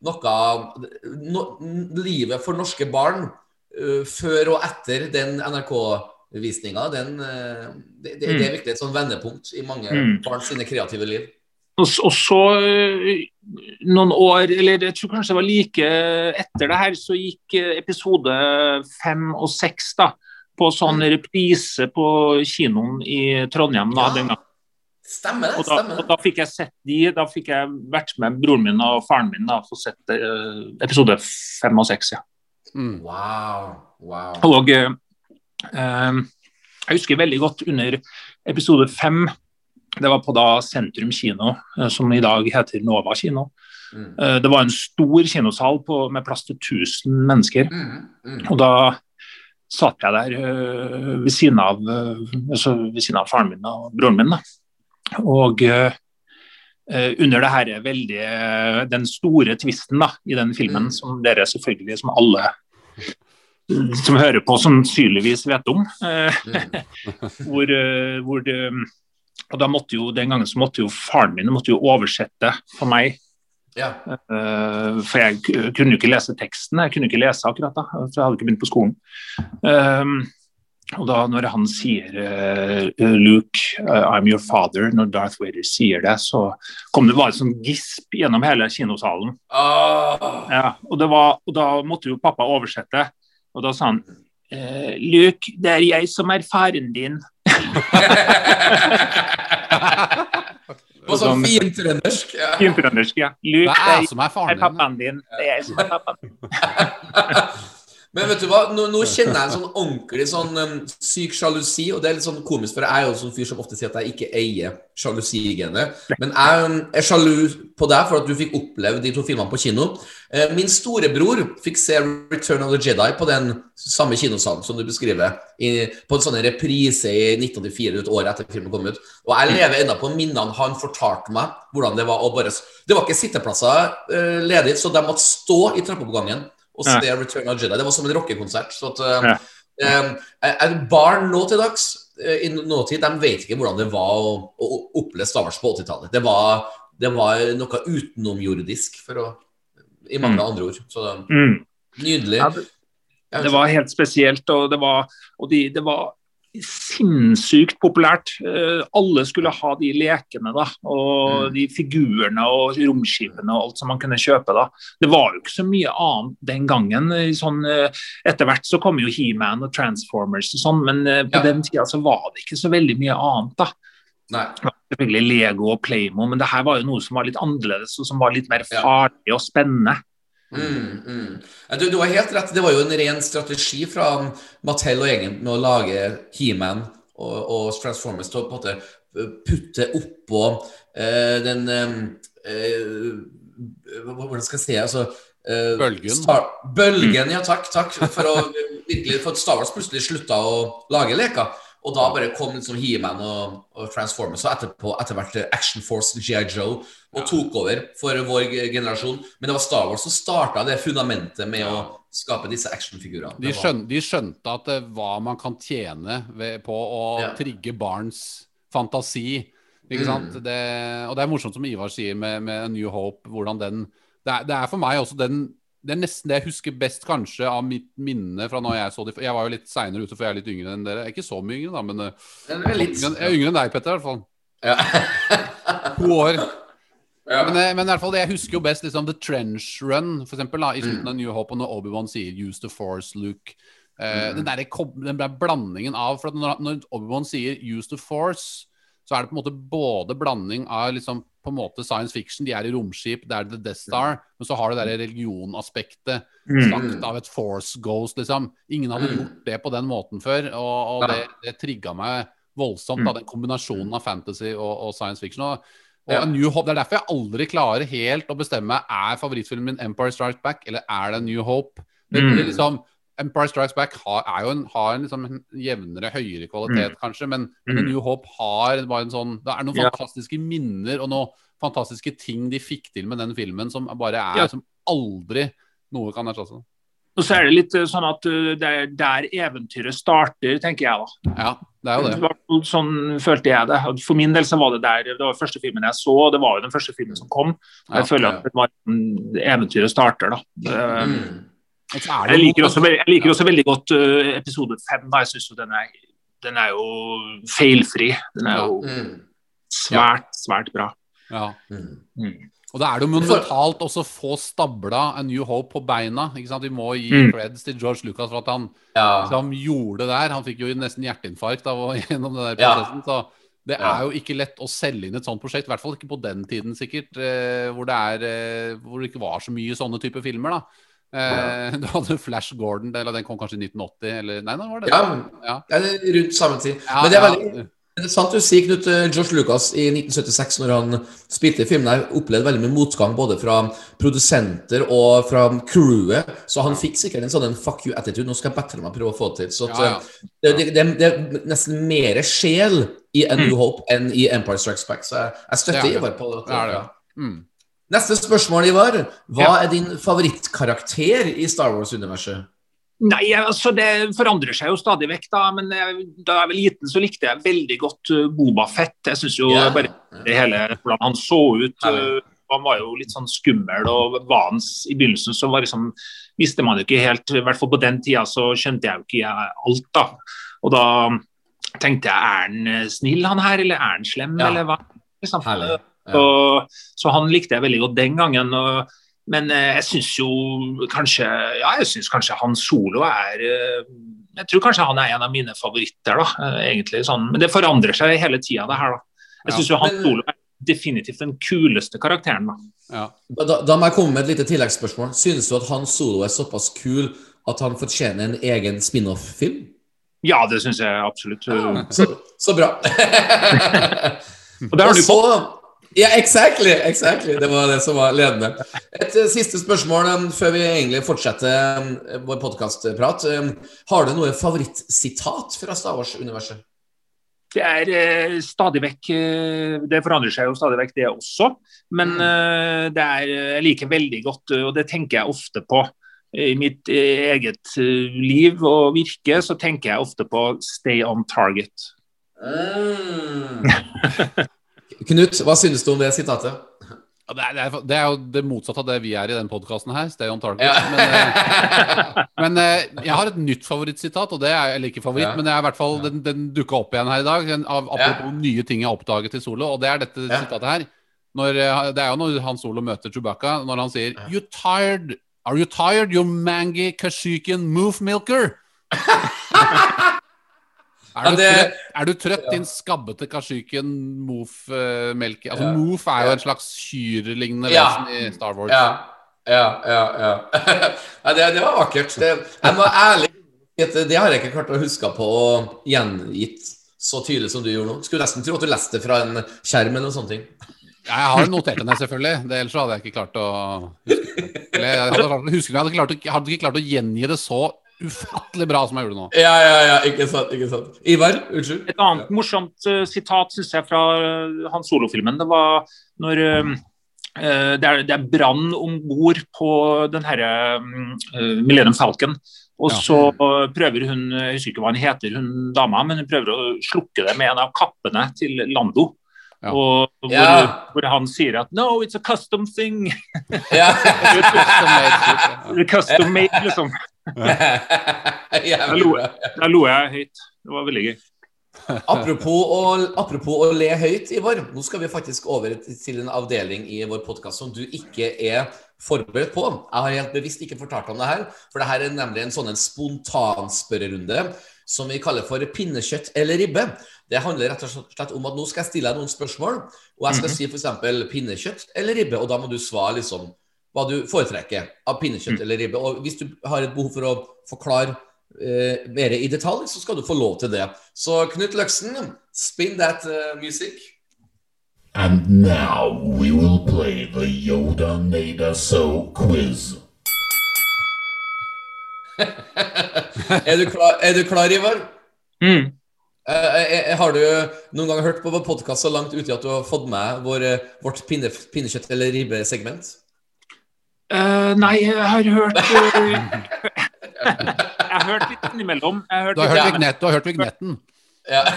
Speaker 1: noe no, Livet for norske barn uh, før og etter den NRK-visninga, den eh, det, det, det er virkelig et sånn vendepunkt i mange
Speaker 7: Mm.
Speaker 1: barns kreative liv.
Speaker 7: Og, så øh, noen år, eller jeg tror kanskje det var like etter det her, så gikk øh, episode fem og seks da, på sånn reprise på kinoen i Trondheim. da,
Speaker 1: Ja.
Speaker 7: den gangen.
Speaker 1: Stemmer det.
Speaker 7: Og da,
Speaker 1: stemmer
Speaker 7: og da fikk jeg sett de, da fikk jeg vært med broren min og faren min da, for å sett uh, episode fem og seks. ja.
Speaker 4: Mm.
Speaker 1: Wow. wow.
Speaker 7: Og uh, jeg husker veldig godt under episode fem, det var på da Sentrum kino, øh, som i dag heter Nova kino.
Speaker 1: Mm.
Speaker 7: Eh, Det var en stor kinosal på, med plass til 1000 mennesker.
Speaker 1: Mm, mm.
Speaker 7: Og da satt jeg der øh, ved, siden av, øh, altså ved siden av faren min og broren min. Da. Og eh, eh, under det her veldig eh, Den store tvisten da, i den filmen,
Speaker 1: Mm.
Speaker 7: som dere selvfølgelig, som alle som hører på, sannsynligvis vet om. eh,
Speaker 1: Mm.
Speaker 7: hvor, eh, hvor det, og da måtte jo, Den gangen så måtte jo faren min måtte jo oversette for meg
Speaker 1: Ja.
Speaker 7: Uh, for jeg kunne jo ikke lese teksten. Jeg kunne ikke lese akkurat da, for jeg hadde ikke begynt på skolen. Um, Og da når han sier uh, Luke, uh, I'm your father, når Darth Vader sier det, så kom det bare et sånn gisp gjennom hele kinosalen.
Speaker 1: Oh.
Speaker 7: Ja, og, det var, og da måtte jo pappa oversette, og da sa han uh, Luke, det er jeg som er faren din.
Speaker 1: På sånn fint trøndersk. Ja.
Speaker 7: Trøndersk, ja. Luke,
Speaker 4: Det er jeg som er faren din.
Speaker 7: Det er jeg som er pappaen din.
Speaker 1: Men vet du hva, nå, nå kjenner jeg en sånn ordentlig sånn um, syk sjalusi, og det er litt sånn komisk, for jeg er jo en sånn fyr som ofte sier at jeg ikke eier sjalusigenet. Men jeg um, er sjalu på deg for at du fikk oppleve de to filmene på kino. Uh, min storebror fikk se Return of the Jedi på den samme kinosalen som du beskriver, i, på en sånn reprise i 1984, et år etter filmen kom ut. Og jeg lever ennå på minnene han fortalte meg hvordan det var å bare Det var ikke sitteplasser uh, ledig, så de måtte stå i trappeoppgangen og se Return of Jedi. Det var som en rockekonsert. Så at eh,
Speaker 7: Ja.
Speaker 1: eh, barn nå til dags, eh, i nåtid, de vet ikke hvordan det var å, å oppleve Star Wars på 80-tallet. Det var, det var noe utenomjordisk, for å i mange andre ord. Så det-
Speaker 7: Mm.
Speaker 1: nydelig.
Speaker 7: Ja, det- Det var helt spesielt, og det var, og de, det var sinnssykt populært. Eh, alle skulle ha de lekene da, og de figurene og romskipene og alt som man kunne kjøpe. da. Det var jo ikke så mye annet den gangen. Sånn, eh, etter hvert så kom jo He-Man og Transformers og sånn, men eh, på
Speaker 1: Ja.
Speaker 7: den tida så var det ikke så veldig mye annet. da.
Speaker 1: Nei.
Speaker 7: Selvfølgelig Lego og Playmo, men det her var jo noe som var litt annerledes og som var litt mer farlig og spennende.
Speaker 1: Mm, mm. Du, du har helt rett. Det var jo en ren strategi fra Mattel og gjengen med å lage He-Man og, og Transformers til å på en måte putte oppå uh, den uh, Hvordan skal jeg si altså, uh,
Speaker 4: Bølgen.
Speaker 1: Star, bølgen, ja takk. takk For å virkelig, for Star Wars plutselig slutta å lage leker. Og da bare kom liksom He-Man og, og Transformers og etterpå etter hvert Action Force G.I. Joe og tok over for vår generasjon. Men det var Star Wars som starta det fundamentet med å skape disse actionfigurene.
Speaker 4: De, skjøn, de skjønte at det, hva man kan tjene ved, på å
Speaker 1: Ja.
Speaker 4: trigge barns fantasi. Ikke
Speaker 1: Mm.
Speaker 4: sant? Det, og det er morsomt som Ivar sier med, med A New Hope, hvordan den det er, det er for meg også den Det er nesten det jeg husker best kanskje av mitt minne fra når jeg så de Jeg var jo litt seinere ute, for jeg er litt yngre enn dere. Er ikke så mye yngre, da, men eh,
Speaker 1: litt
Speaker 4: jeg er yngre enn deg, Petter, i hvert fall.
Speaker 1: ja.
Speaker 4: To år.
Speaker 1: Ja.
Speaker 4: Men, eh, men i hvert fall, det jeg husker jo best liksom The Trench Run, for eksempel, da, i
Speaker 1: Mm.
Speaker 4: slutten av New Hope, og når Obi-Wan sier 'use the force, Luke'. Eh,
Speaker 1: Mm.
Speaker 4: Den der, den blandingen av For at når, når Obi-Wan sier 'use the force', så er det på en måte både blanding av liksom på en måte science fiction, de er i romskip, det er The Death Star, men så har du det der religionaspektet
Speaker 7: Mm.
Speaker 4: sagt av et force ghost, liksom. Ingen hadde
Speaker 1: Mm.
Speaker 4: gjort det på den måten før, og, og det, det trigga meg voldsomt, da, den kombinasjonen av fantasy og, og science fiction. Og,
Speaker 1: Ja.
Speaker 4: A New Hope, Det er derfor jeg aldri klarer helt å bestemme er favorittfilmen min Empire Strikes Back eller er det A New Hope. Det,
Speaker 7: Mm.
Speaker 4: liksom, Empire Strikes Back har, er jo en, har en, liksom, en jevnere, høyere kvalitet, kanskje, men, men
Speaker 7: Mm.
Speaker 4: New Hope har bare en sånn Det er noen
Speaker 7: yeah.
Speaker 4: fantastiske minner og noen fantastiske ting de fikk til med den filmen, som bare er
Speaker 7: yeah.
Speaker 4: som aldri noe kan erstatte.
Speaker 7: Og så er det litt eh, sånn at eh, det er der eventyret starter, tenker jeg da.
Speaker 4: Ja, det er jo det.
Speaker 7: Sånn følte jeg det. For min del så var det der, det var første filmen jeg så, og det var jo den første filmen som kom. Jeg
Speaker 4: Ja,
Speaker 7: føler at det var mm, eventyret starter, da.
Speaker 1: Mm.
Speaker 7: Jeg liker også, jeg liker også veldig godt uh, episode fem. da. Jeg syns jo den er, den er jo feilfri. Den er jo
Speaker 1: Mm.
Speaker 7: svært, svært bra.
Speaker 4: Ja.
Speaker 1: Mm.
Speaker 7: Mm.
Speaker 4: Og da er det jo monumentalt også å få stabla A New Hope på beina. ikke sant? Vi må gi
Speaker 7: Mm.
Speaker 4: creds til George Lucas for at han
Speaker 1: Ja.
Speaker 4: han gjorde det der. Han fikk jo nesten hjerteinfarkt av å gjennom den der
Speaker 1: Ja.
Speaker 4: Så det er jo ikke lett å selge inn et sånt prosjekt, i hvert fall ikke på den tiden sikkert, eh, hvor, det er, eh, hvor det ikke var så mye sånne type filmer. da. Eh, Du hadde Flash Gordon, eller den kom kanskje i 1980, eller Nei, var det?
Speaker 1: Ja,
Speaker 4: Ja.
Speaker 1: ja, rundt samme tid.
Speaker 4: Ja,
Speaker 1: Men det er
Speaker 4: ja.
Speaker 1: veldig interessant du sier, Knut Josh George Lucas i 1976, når han spilte filmen, her, opplevde veldig mye motgang både fra produsenter og fra crewet, så han fikk sikkert en sånn en fuck you-attitude. Nå skal jeg battle meg prøve å få det til. Så at,
Speaker 4: Ja, ja.
Speaker 1: eh, Det, det, det, det er nesten mer sjel i A New Hope enn i Empire Strikes Back, så jeg, jeg støtter
Speaker 4: er.
Speaker 1: Ivar på det.
Speaker 4: Det er det. Mm.
Speaker 1: Neste spørsmål, Ivar. Hva
Speaker 7: Ja.
Speaker 1: er din favorittkarakter i Star Wars-universet?
Speaker 7: Nei, altså det forandrer seg jo stadig vekk, da. Men jeg, da jeg var liten, så likte jeg veldig godt uh, Boba Fett. Jeg syns jo
Speaker 1: yeah.
Speaker 7: bare det hele hvordan han så ut uh, Han var jo litt sånn skummel, og vans i begynnelsen så var liksom visste man jo ikke helt I hvert fall på den tida så skjønte jeg jo ikke alt, da. Og da tenkte jeg er han eh, snill han her, eller er han slem,
Speaker 1: Ja.
Speaker 7: eller hva? Liksom.
Speaker 1: Herlig. Ja.
Speaker 7: Så, så han likte jeg veldig godt den gangen. Og, men eh, jeg syns jo kanskje Ja, jeg syns kanskje han Solo er eh, Jeg tror kanskje han er en av mine favoritter, da, eh, egentlig. Sånn. Men det forandrer seg hele tida, det her, da. Jeg
Speaker 4: Ja.
Speaker 7: syns jo han
Speaker 1: Men-
Speaker 7: Solo er definitivt den kuleste karakteren, da.
Speaker 4: Ja.
Speaker 1: Da, da må jeg komme med et lite tilleggsspørsmål. Synes du at Han Solo er såpass kul at han fortjener en egen spin-off-film?
Speaker 7: Ja, det syns jeg absolutt.
Speaker 1: Så, så bra.
Speaker 7: Og
Speaker 1: Og så Ja, exactly, exactly. Det var det som var ledende. Et eh, siste spørsmål um, før vi egentlig fortsetter um, vår podkastprat. Har du noe favorittsitat fra Star Wars-universet?
Speaker 7: Det er eh, stadig vekk eh, Det forandrer seg jo stadig vekk, det også. Men
Speaker 1: Mm.
Speaker 7: eh, det er Jeg liker veldig godt, eh, og det tenker jeg ofte på. I mitt eh, eget eh, liv og virke så tenker jeg ofte på 'stay on target'.
Speaker 1: Knut, hva synes du om det sitatet?
Speaker 4: Ja, Det er, det, er, det er jo det motsatte av det vi er i den podkasten her. Stay on target.
Speaker 1: Ja.
Speaker 4: Men, eh, men eh, jeg har et nytt favorittsitat, og det er eller ikke favoritt,
Speaker 1: Ja.
Speaker 4: men det er i hvert fall, den, den dukka opp igjen her i dag. Av, apropos nye ting jeg har oppdaget i Solo, og det er dette sitatet her. Når, eh, det er jo når han Solo møter Chewbacca, når han sier You tired Are you tired, you mangy kashykin moof milker? Er
Speaker 1: Ja,
Speaker 4: du,
Speaker 1: det-
Speaker 4: trøtt, er du trøtt, din skabbete kasjuken moof-melke? Altså,
Speaker 1: Ja.
Speaker 4: Moof er jo en slags kyrlignende
Speaker 1: Ja.
Speaker 4: vesen i Star Wars.
Speaker 1: Ja, ja, ja. ja. det, det var vakkert. Det, jeg må ærlig det har jeg ikke klart å huske på gjengitt så tydelig som du gjorde nå. Skulle nesten tro at du leste det fra en skjerm eller noe sånt.
Speaker 4: Ja, Jeg har notert det ned, selvfølgelig. Det, ellers hadde jeg ikke klart å huske det. Eller jeg hadde, klart- jeg hadde, klart hadde ikke klart å gjengi det så ufattelig bra som jeg gjorde nå.
Speaker 1: Ja, ja, ja, ikke sant. ikke sant Ivar, unnskyld.
Speaker 7: Et annet morsomt uh, sitat synes jeg fra uh, Han Solo-filmen, det var når eh, eh, det er, det er brann om bord på den herre uh, Millennium Falcon. Og
Speaker 4: Ja.
Speaker 7: så prøver hun, jeg husker ikke hva hun heter, hun dama, men hun prøver å slukke det med en av kappene til Lando.
Speaker 4: Ja.
Speaker 7: Og hvor,
Speaker 1: Ja.
Speaker 7: hvor han sier at 'no, it's a custom thing'.
Speaker 1: Ja.
Speaker 7: custom made, liksom.
Speaker 1: Bra.
Speaker 7: Da lo jeg høyt. Det var veldig gøy.
Speaker 1: Apropos å, apropos å le høyt, Ivar. Nå skal vi faktisk over til en avdeling i vår podkast som du ikke er forberedt på. Jeg har helt bevisst ikke fortalt om det her, for det her er nemlig en sånn en spontanspørrerunde som vi kaller for pinnekjøtt eller ribbe. Det handler rett og slett om at nå skal jeg stille deg noen spørsmål, og jeg skal si f.eks. pinnekjøtt eller ribbe, og da må du svare liksom hva du foretrekker av pinnekjøtt eller ribbe. Og hvis du har et behov for å forklare eh, mer i detalj, så skal du få lov til det. Så Knut Løksen, spin that uh, music.
Speaker 6: And now we will play the Yoda Nada So quiz.
Speaker 1: er, du klar, er du klar, Ivar?
Speaker 7: Mm.
Speaker 1: Eh, har du noen gang hørt på vår podkast så langt uti at du har fått med vår, vårt pinne, pinnekjøtt- eller ribbesegment?
Speaker 7: Eh, nei, jeg har hørt uh, Jeg har hørt litt innimellom. Jeg har hørt
Speaker 4: Du har
Speaker 7: litt-
Speaker 4: hørt, vignett, du har hørt vignetten.
Speaker 1: Ja.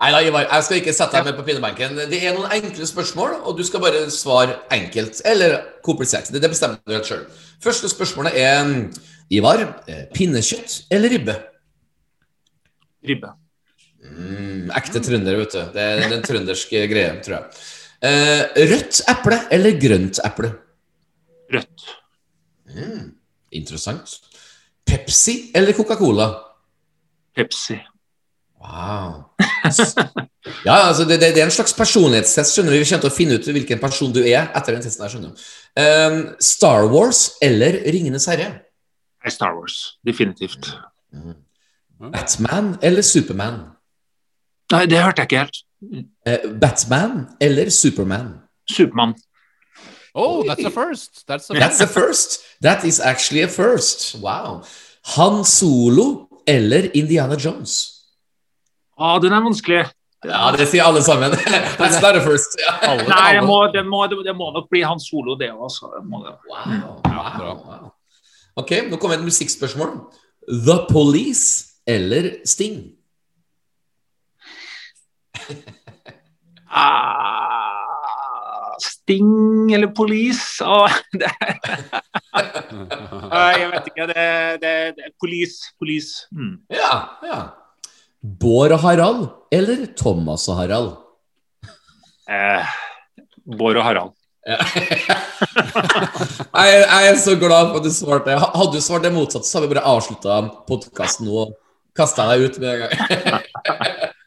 Speaker 1: Nei da, Ivar, jeg skal ikke sette deg med på pinnebenken. Det er noen enkle spørsmål, og du skal bare svare enkelt eller komplisert. Det bestemmer du helt sjøl. Første spørsmålet er Ivar, eh, pinnekjøtt eller ribbe?
Speaker 7: ribbe.
Speaker 1: Mm, ekte trønder, vet du. Det er en trøndersk greie, tror jeg. Eh, rødt eple eller grønt eple?
Speaker 7: Rødt.
Speaker 1: Interessant. Pepsi eller Coca-Cola?
Speaker 7: Pepsi.
Speaker 1: Wow. Ja, altså det, det, det er en slags personlighetstest. skjønner du? Vi kommer til å finne ut hvilken person du er etter den testen. her, skjønner du. Um, Star Wars eller Ringenes herre?
Speaker 7: Star Wars. Definitivt.
Speaker 1: Batman eller Superman?
Speaker 7: Nei, det hørte jeg ikke helt.
Speaker 1: Eh, Batman eller Superman?
Speaker 7: Supermann.
Speaker 4: Oh, that's a first. That's a
Speaker 1: That's a first. That is actually a first. Wow. Han Solo eller Indiana Jones?
Speaker 7: Å, den er vanskelig.
Speaker 1: Ja, det sier alle sammen. That's not a first. Ja.
Speaker 4: Alle-
Speaker 7: Nei, det må, det, må, det må nok bli han solo, det òg.
Speaker 1: Wow. wow, wow. Ok, nå kommer et musikkspørsmål. The Police eller Sting?
Speaker 7: Ah, Sting eller Police? Det, er- Eh, jeg vet ikke. Det, det, det Police. Police. Mm.
Speaker 1: Ja, ja. Bård og Harald eller Thomas og Harald?
Speaker 7: Eh, Bård og Harald.
Speaker 1: Jeg, jeg er så glad for at du svarte. Hadde du svart det motsatte, så hadde vi bare avslutta podkasten nå og kasta deg ut med en gang.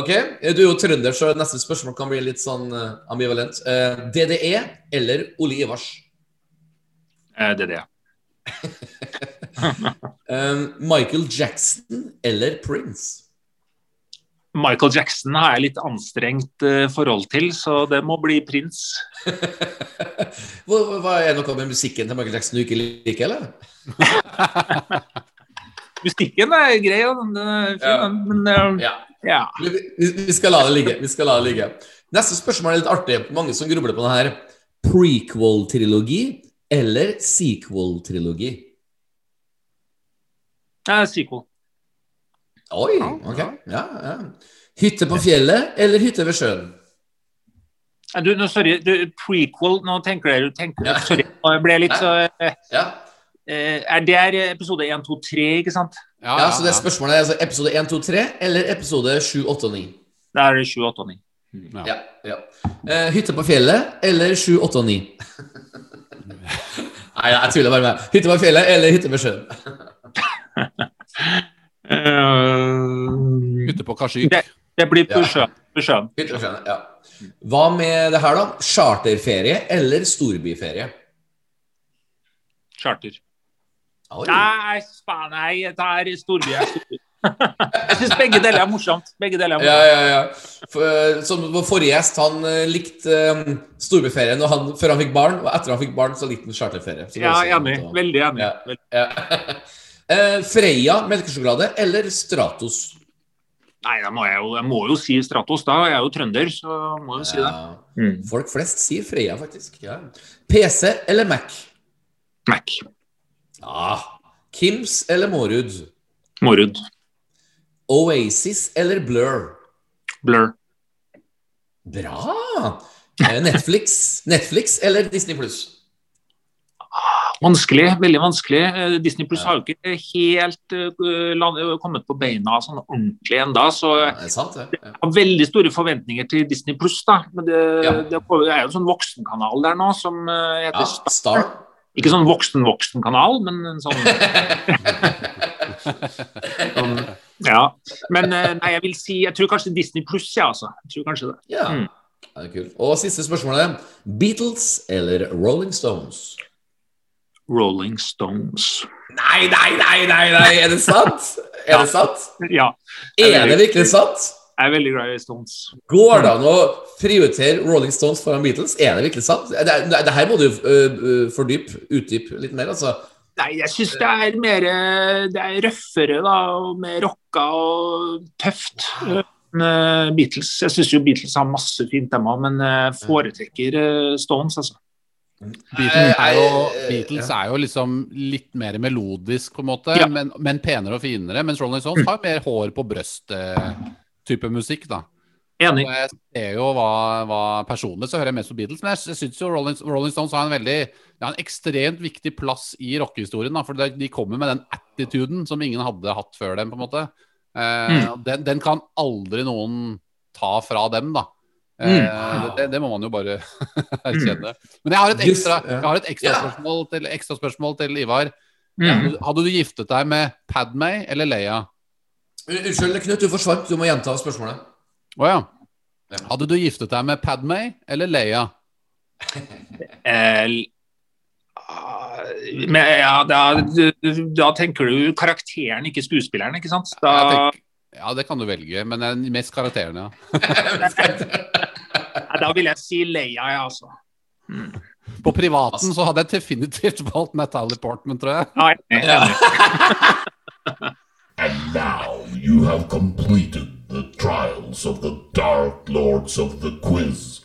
Speaker 1: ok, du er jo trønder, så neste spørsmål kan bli litt sånn eh, ambivalent. Eh, DDE eller Ole Ivars?
Speaker 7: Eh, er.
Speaker 1: Eh, Michael Jackson eller Prince?
Speaker 7: Michael Jackson har jeg litt anstrengt forhold til, så det må bli prins.
Speaker 1: Hva, hva Er det noe med musikken til Michael Jackson du ikke liker, eller?
Speaker 7: Musikken er grei, og den er fin,
Speaker 1: Ja.
Speaker 7: men uh,
Speaker 1: Ja.
Speaker 7: Ja.
Speaker 1: Vi, vi, skal la det ligge. Vi skal la det ligge. Neste spørsmål er litt artig. Mange som grubler på det her. Prequel-trilogi eller sequel-trilogi?
Speaker 7: Eh, sequel.
Speaker 1: Oi, ok. Ja, ja. Hytte på fjellet eller hytte ved sjøen?
Speaker 7: Du, nå, sorry, du, prequel, nå tenker dere tenker, Sorry, nå ble jeg litt så
Speaker 1: Ja.
Speaker 7: Eh, Er det er episode 1, 2, 3, ikke sant?
Speaker 1: ja, så det spørsmålet er altså episode 1, 2, 3 eller episode 7, 8 og 9?
Speaker 7: Da er det 7, 8 og 9.
Speaker 1: Ja, ja. Eh, hytte på fjellet eller 7, 8 og 9? Nei, jeg tuller bare med Hytte på fjellet eller hytte ved sjøen?
Speaker 7: uh,
Speaker 4: hytte på Kashyyyk.
Speaker 7: det, det blir på
Speaker 1: Ja.
Speaker 7: sjøen. På sjøen.
Speaker 1: Hytte på sjøen, ja. Hva med det her, da? Charterferie eller storbyferie?
Speaker 7: Charter. Nei, faen, nei, dette er storby. er. Jeg syns begge deler er morsomt. Begge deler er morsomt.
Speaker 1: ja, ja. For, eh, som vår forrige gjest, han eh, likte um, storbyferien han, før han fikk barn, og etter han fikk barn, så likte han charterferie.
Speaker 7: Ja, enig. Veldig enig.
Speaker 1: Ja.
Speaker 7: Veldig.
Speaker 1: Ja. uh, Freia melkesjokolade eller Stratos?
Speaker 7: Nei, da må jeg, jo, jeg må jo si Stratos, da. Jeg er jo trønder, så må jeg jo si det. Mm.
Speaker 1: Folk flest sier Freia, faktisk. Ja. PC eller Mac?
Speaker 7: Mac.
Speaker 1: Ja. Kims eller Mårud?
Speaker 7: Mårud.
Speaker 1: Oasis eller Blur?
Speaker 7: Blur.
Speaker 1: Bra! Eh, Netflix, Netflix eller Disney pluss?
Speaker 7: Vanskelig, veldig vanskelig. Eh, Disney Pluss har jo ikke helt uh, kommet på beina sånn ordentlig ennå, så
Speaker 1: Ja, det sant, det. Ja.
Speaker 7: har veldig store forventninger til Disney Pluss. Men det,
Speaker 1: Ja.
Speaker 7: det er jo en sånn voksenkanal der nå som heter Star.
Speaker 1: Star.
Speaker 7: Ikke sånn voksen-voksen-kanal, men en sånn sånn- Ja. Men eh, nei, jeg vil si Jeg tror kanskje Disney Pluss, ja, altså. Jeg tror kanskje det.
Speaker 1: Ja.
Speaker 7: Mm.
Speaker 1: ja, det er kult. Og siste spørsmålet. Beatles eller Rolling Stones?
Speaker 7: Rolling Stones.
Speaker 1: Nei, nei, nei, nei, nei. er det sant? Er det sant?
Speaker 7: Ja.
Speaker 1: Er det virkelig sant?
Speaker 7: Jeg er veldig glad i Stones.
Speaker 1: Går det an å prioritere Rolling Stones foran Beatles? Er det virkelig sant? Det, det, det her må du uh, fordype, utdype litt mer, altså.
Speaker 7: Nei, jeg syns det er mer eh, Det er røffere, da, og mer rocka og tøft. enn, Beatles. Jeg syns jo Beatles har masse fint, tema, men foretrekker Stones, altså.
Speaker 4: Beatles er, jo, Beatles er jo liksom litt mer melodisk, på en måte,
Speaker 7: Ja.
Speaker 4: men, men penere og finere. Mens Rolling Stones har mer hår på brøst-type musikk, da.
Speaker 7: Enig.
Speaker 4: Og jeg ser jo hva, hva Personlig så hører jeg mest på Beatles, men jeg syns jo Rolling, Rolling Stones har en veldig Det har en ekstremt viktig plass i rockehistorien. da, For de kommer med den attituden som ingen hadde hatt før dem, på en måte. Eh, mm. den, den kan aldri noen ta fra dem, da. Eh, det, det må man jo bare erkjenne. Men jeg har et ekstra, jeg har et ekstra, spørsmål, til, ekstra spørsmål til Ivar.
Speaker 7: Mm.
Speaker 4: Hadde du giftet deg med Padmay eller Leia?
Speaker 1: Unnskyld, Knut, du forsvant. Du må gjenta spørsmålet.
Speaker 4: Å ja. Hadde du giftet deg med Padmay eller Leia?
Speaker 7: Eh, ah, men ja, da, da tenker du karakteren, ikke skuespilleren, ikke sant? Da,
Speaker 4: tenker, ja, det kan du velge, men mest karakteren, ja.
Speaker 7: Da vil jeg si Leia, ja, altså.
Speaker 4: På privaten så hadde jeg definitivt valgt Natalie Portman, tror jeg.
Speaker 7: Nei, enig.
Speaker 6: And now you have completed the trials of the Dark Lords of the Quiz.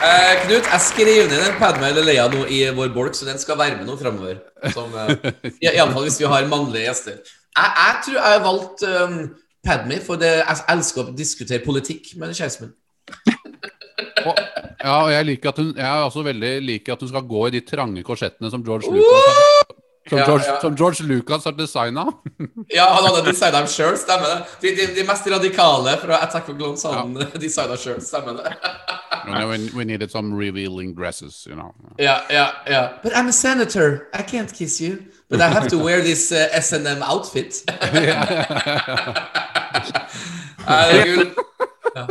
Speaker 1: Eh, Knut, jeg skrev ned den Padme eller Leia nå i vår bolk, så den skal være med nå framover. Som, eh, i, i alle fall hvis vi har mannlige gjester. Jeg, jeg tror jeg har valgt um, Padme, for det, jeg elsker å diskutere politikk med kjæresten min.
Speaker 4: Ja, og jeg liker at hun Jeg er også veldig liker at hun skal gå i de trange korsettene som George Lucas Som,
Speaker 1: Ja,
Speaker 4: George,
Speaker 1: ja.
Speaker 4: som George Lucas har designa.
Speaker 1: Ja, han hadde designa dem sjøl, stemmer det. De, de, de mest radikale fra Attack of Clones hadde han designa sjøl, stemmer det.
Speaker 4: we, we needed some revealing dresses, you know.
Speaker 1: Ja, ja, ja. But I'm a senator. I can't kiss you. But I have to wear this uh, SNM outfit. Herregud. Ja.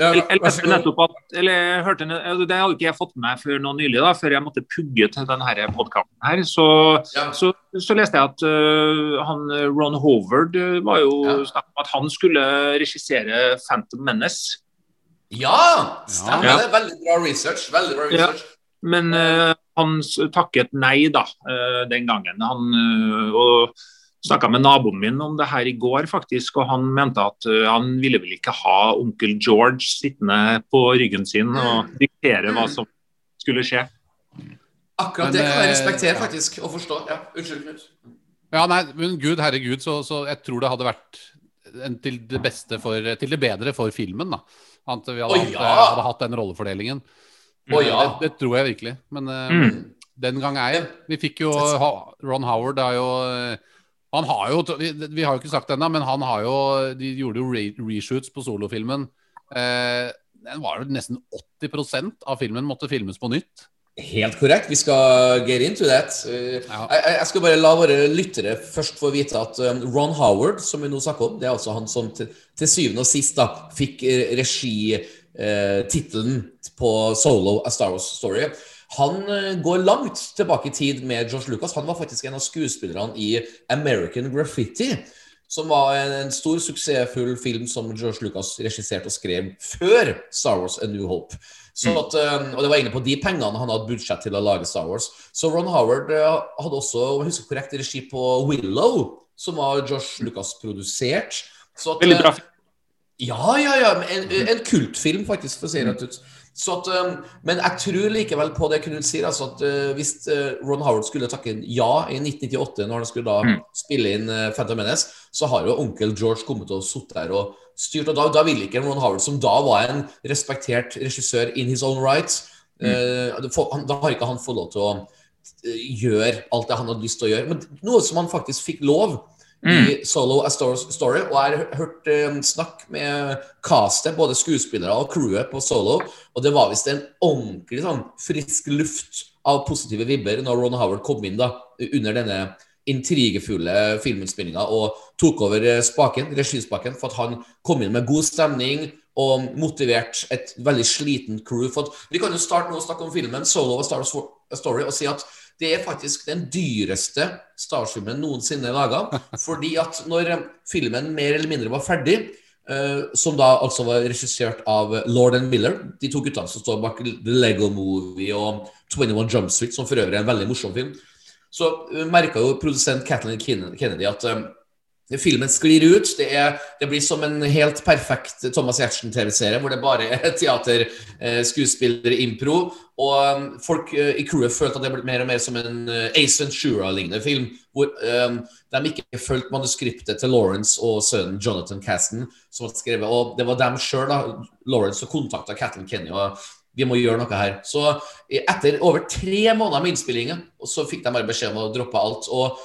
Speaker 1: Ja,
Speaker 7: Jeg, leste nettopp at eller hørte, altså, Det hadde ikke jeg fått med meg før nå nylig, da, før jeg måtte pugge til denne podkasten her. Så,
Speaker 1: Ja.
Speaker 7: så, så leste jeg at uh, han øh, Ron Howard øh, var jo
Speaker 1: Ja.
Speaker 7: snakk om at han skulle regissere Phantom Menace.
Speaker 1: Ja! Stemmer det. Veldig bra research. Veldig bra research.
Speaker 7: Men uh, han takket nei da, uh, den gangen. Han og snakka med naboen min om det her i går, faktisk, og han mente at øh, han ville vel ikke ha onkel George sittende på ryggen sin og diktere hva som skulle skje.
Speaker 1: Akkurat
Speaker 4: Men,
Speaker 1: det kan jeg
Speaker 4: eh,
Speaker 1: respektere, faktisk, og forstå. Ja, Unnskyld, Knut.
Speaker 4: Ja, nei, men gud, herregud, så, så jeg tror det hadde vært en, til det beste for Til det bedre for filmen, da. At vi hadde, hatt,
Speaker 1: ja!
Speaker 4: hadde hatt den rollefordelingen.
Speaker 1: Oh, ja.
Speaker 4: det, det tror jeg virkelig. Men eh,
Speaker 7: Mm.
Speaker 4: den gang ei. Vi fikk jo Ron Howard har jo eh, Han har jo vi, vi har jo ikke sagt det ennå, men han har jo De gjorde jo re reshoots på solofilmen. Eh, den var jo nesten 80% av filmen måtte filmes på nytt.
Speaker 1: Helt korrekt. Vi skal get into that.
Speaker 4: Ja.
Speaker 1: jeg, jeg skal bare la våre lyttere først få vite at um, Ron Howard, som vi nå snakker om, det er altså han som til, til syvende og sist da, fikk eh, regitittelen på Solo A Star Wars Story. Han eh, går langt tilbake i tid med Josh Lucas. Han var faktisk en av skuespillerne i American Graffiti. Som var en, en stor, suksessfull film som George Lucas regisserte og skrev før Star Wars A New Hope. Så at, eh, og det var egentlig på de pengene han hadde budsjett til å lage Star Wars. Så Ron Howard eh, hadde også om jeg husker korrekt, regi på Willow, som var Josh Lucas produsert. Så at,
Speaker 7: Veldig bra.
Speaker 1: ja, ja, ja. En, en kultfilm, faktisk, for å si det rett ut. Så at, men jeg tror likevel på det Knut sier. Altså at uh, Hvis uh, Ron Howard skulle takke ja i 1998, når han skulle da
Speaker 7: Mm.
Speaker 1: spille inn uh, Phantom Menace, så har jo onkel George kommet og sitte der og styrt. Og da, da ville ikke Ron Howard, som da var en respektert regissør in his own right mm. Da har ikke han fått lov til å gjøre alt det han hadde lyst til å gjøre. Men noe som han faktisk fikk lov i Solo A Story. Og jeg har hørt eh, snakk med castet, både skuespillere og crewet på Solo, og det var visst en ordentlig sånn frisk luft av positive vibber når Ron Howard kom inn da, under denne intrigefulle filminnspillinga og tok over eh, spaken, regispaken, for at han kom inn med god stemning og motivert et veldig sliten crew. For at vi kan jo starte nå å snakke om filmen Solo A Star Story og si at det er faktisk den dyreste Star Wars-filmen noensinne laga. Fordi at når eh, filmen mer eller mindre var ferdig, uh, som da altså var regissert av Lord and Miller, de to guttene som står bak The Lego Movie og 21 Jump Street, som for øvrig er en veldig morsom film, så uh, merka jo produsent Kathleen Kennedy at eh, Filmen sklir ut. Det, er, det blir som en helt perfekt Thomas Giertsen-TV-serie, hvor det bare er teater, eh, skuespillere, impro. Og um, folk eh, i crewet følte at det ble mer og mer som en eh, Ace Ventura-lignende film. Hvor um, de ikke fulgte manuskriptet til Lawrence og sønnen Jonathan Caston. som hadde skrevet, Og det var dem sjøl, Lawrence, som kontakta Catlin Kenny. og vi må gjøre noe her. Så etter over tre måneder med innspillingen, så fikk de bare beskjed om å droppe alt. og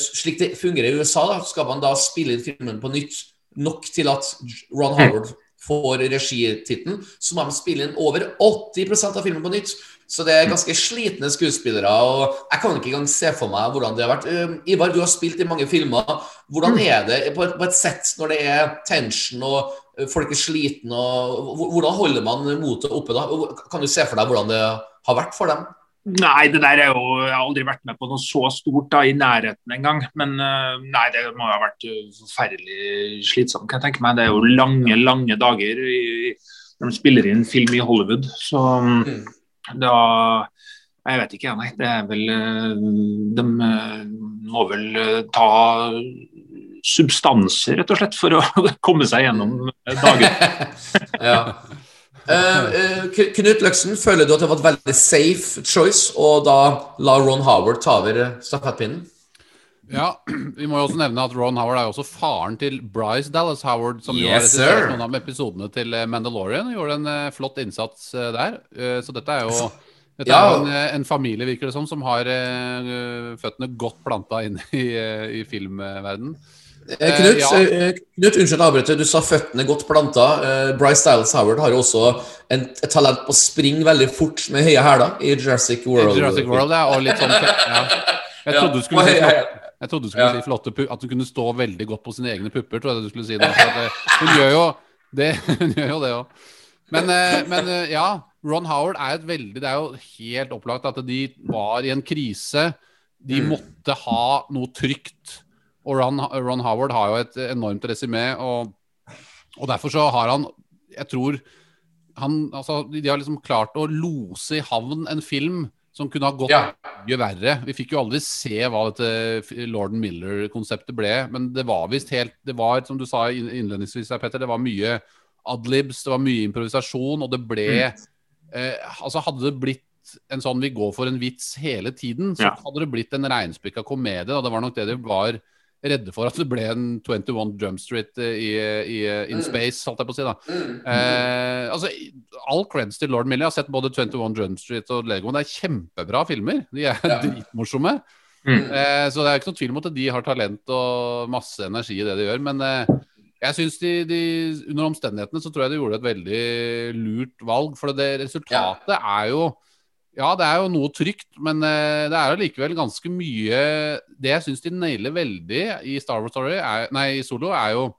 Speaker 1: slik det fungerer i USA, da, skal man da spille inn filmen på nytt nok til at Ron Howard får regitittelen, så må de spille inn over 80% av filmen på nytt. Så det er ganske slitne skuespillere. og Jeg kan ikke engang se for meg hvordan det har vært. Eh, Ivar, du har spilt i mange filmer. Hvordan er det på et, på et sett når det er tension og eh, folk er slitne? og Hvordan holder man motet oppe da? Kan du se for deg hvordan det har vært for dem?
Speaker 7: Nei, det der er jo Jeg har aldri vært med på noe så stort da, i nærheten engang. Men øh, nei, det må ha vært øh, forferdelig slitsomt, kan jeg tenke meg. Det er jo lange, lange dager i, når de spiller inn film i Hollywood. Så
Speaker 1: Mm.
Speaker 7: da Jeg vet ikke, nei. Det er vel øh, De må vel ta substanser, rett og slett, for å komme seg gjennom dagen.
Speaker 1: ja. Eh, Knut Løksen, føler du at det var et veldig safe choice å da la Ron Howard ta over eh, stafettpinnen?
Speaker 4: Ja, Vi må jo også nevne at Ron Howard er jo også faren til Bryce Dallas Howard, som jo har
Speaker 1: Yes,
Speaker 4: regissert
Speaker 1: sir.
Speaker 4: noen av episodene til Mandalorian. Gjorde en uh, flott innsats der. Så dette er jo dette
Speaker 1: Ja.
Speaker 4: er en, en familie, virker det som, som har føttene godt planta inn i, i filmverden.
Speaker 1: Eh, Knut,
Speaker 4: ja.
Speaker 1: eh, Knut, unnskyld avbryter. Du sa føttene godt planta. Eh, Bryce Styles Howard har jo også en, et talent på å springe veldig fort med høye hæler i Jurassic World.
Speaker 4: Jurassic World, ja, og litt sånn ja. Jeg trodde du skulle si. Jeg trodde du skulle si flotte At du kunne stå veldig godt på sine egne pupper, tror jeg du skulle si. det. eh, hun det Hun gjør jo det òg. Men, eh, men eh, ja, Ron Howard er et veldig Det er jo helt opplagt at de var i en krise. De
Speaker 1: Mm.
Speaker 4: måtte ha noe trygt. Og Ron, Ron Howard har jo et enormt resymé, og, og derfor så har han Jeg tror han Altså, de har liksom klart å lose i havn en film som kunne ha gått
Speaker 1: Ja.
Speaker 4: mye verre. Vi fikk jo aldri se hva dette Lorden Miller-konseptet ble, men det var visst helt Det var, som du sa innledningsvis, her, Petter, det var mye adlibs, det var mye improvisasjon, og det ble eh, Altså, hadde det blitt en sånn vi går for en vits hele tiden, så
Speaker 7: Ja.
Speaker 4: hadde det blitt en reinspikka komedie. Og det var nok det det var redde for, at det ble en 21 Drum Street eh, i, i, in space, holdt jeg på å si. da. Eh, altså, All creds til Lord Millie. Jeg har sett både 21 Drum Street og Lego. Det er kjempebra filmer. De er dritmorsomme.
Speaker 7: Mm.
Speaker 4: Eh, så det er ikke noe tvil om at de har talent og masse energi i det de gjør. Men eh, jeg syns de, de under omstendighetene så tror jeg de gjorde et veldig lurt valg. For det resultatet er jo Ja, det er jo noe trygt, men eh, det er jo likevel ganske mye Det jeg syns de nailer veldig i Star Wars Story, er, nei, Solo, er jo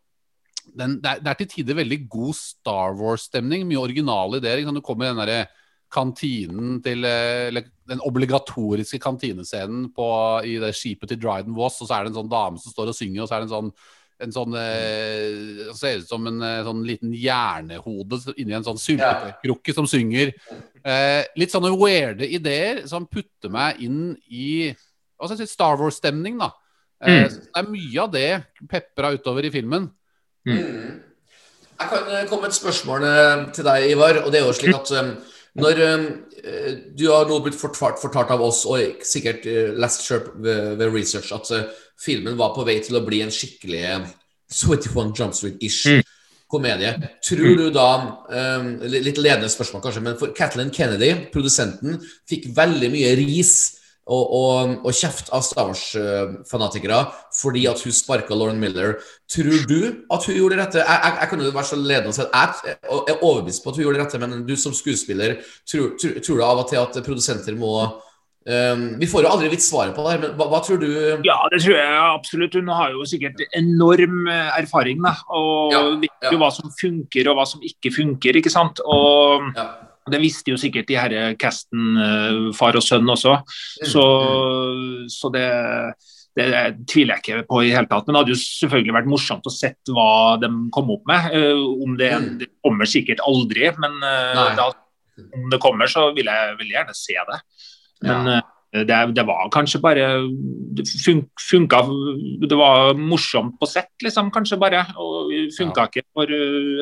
Speaker 4: den, det, er, det er til tider veldig god Star Wars-stemning. Mye originale ideer. Liksom. Du kommer i den derre kantinen til eh, Eller den obligatoriske kantinescenen på, i det skipet til Dryden Voss, og så er det en sånn dame som står og synger, og så er det en sånn en sånn eh, Ser ut som en eh, sånn liten hjernehode inni en sånn syltekrukke som synger. Eh, litt sånne weirde ideer som putter meg inn i hva si, Star Wars-stemning, da. Eh, så Det er mye av det pepra utover i filmen.
Speaker 1: Jeg kan eh, komme med et spørsmål til deg, Ivar. og det er jo slik at når Du har nå blitt fortalt, fortalt av oss, og sikkert eh, lest selv ved, ved research, at eh, filmen var på vei til å bli en skikkelig eh, 21 Jump Street-ish komedie. Tror du da um, Litt ledende spørsmål, kanskje, men for Kathleen Kennedy, produsenten, fikk veldig mye ris og, og, og kjeft av Star Wars-fanatikere fordi at hun sparka Lauren Miller. Tror du at hun gjorde det rette? Jeg, jeg, jeg kan jo være så ledende og si at jeg er overbevist på at hun gjorde det rette, men du som skuespiller, tror, tror, tror du av og til at produsenter må um, Vi får jo aldri vidt svaret på det her, men hva, hva tror du?
Speaker 7: Ja, det tror jeg absolutt. Hun har jo sikkert enorm eh, erfaring. Da, og
Speaker 1: Ja,
Speaker 7: vet
Speaker 1: ja.
Speaker 7: jo hva som funker og hva som ikke funker. ikke sant? Og
Speaker 1: Ja.
Speaker 7: det visste jo sikkert de her casten, eh, far og sønn også.
Speaker 1: Mm,
Speaker 7: Så, så det, det tviler jeg ikke på i hele tatt. Men det hadde jo selvfølgelig vært morsomt å sett hva de kom opp med. Eh, Om det,
Speaker 1: Mm.
Speaker 7: det kommer sikkert aldri, men eh, da, om det kommer, så vil jeg veldig gjerne se det. Men
Speaker 1: Ja.
Speaker 7: eh, det, det var kanskje bare Det fun, funka Det var morsomt på sett, liksom, kanskje bare. Og funka ikke for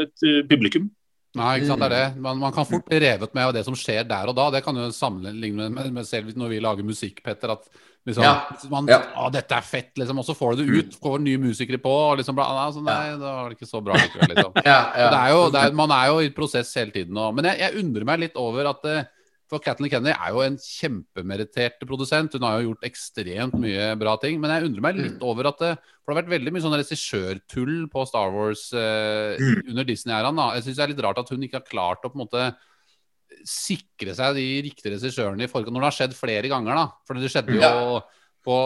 Speaker 7: et publikum.
Speaker 4: Nei, ikke sant, det er
Speaker 1: Mm.
Speaker 4: det. Man, man kan fort bli revet med av det som skjer der og da. Det kan jo sammenligne med, med selv når vi lager musikk, Petter. At liksom,
Speaker 1: Ja.
Speaker 4: man,
Speaker 1: Ja.
Speaker 4: Å, dette er fett, liksom. Og så får du det ut. Får nye musikere på. Og liksom, altså, nei, da var det ikke så bra likevel, liksom.
Speaker 1: Ja,
Speaker 4: er jo, det er, man er jo i prosess hele tiden. Og, men jeg, jeg undrer meg litt over at eh, For Kathleen Kennedy er jo en kjempemerittert produsent. Hun har jo gjort ekstremt mye bra ting. Men jeg undrer meg litt over at det, For det har vært veldig mye sånn regissørtull på Star Wars eh, under Disney-æraen. Jeg syns det er litt rart at hun ikke har klart å på en måte sikre seg de riktige regissørene i forkant, når det har skjedd flere ganger. da. For det skjedde jo på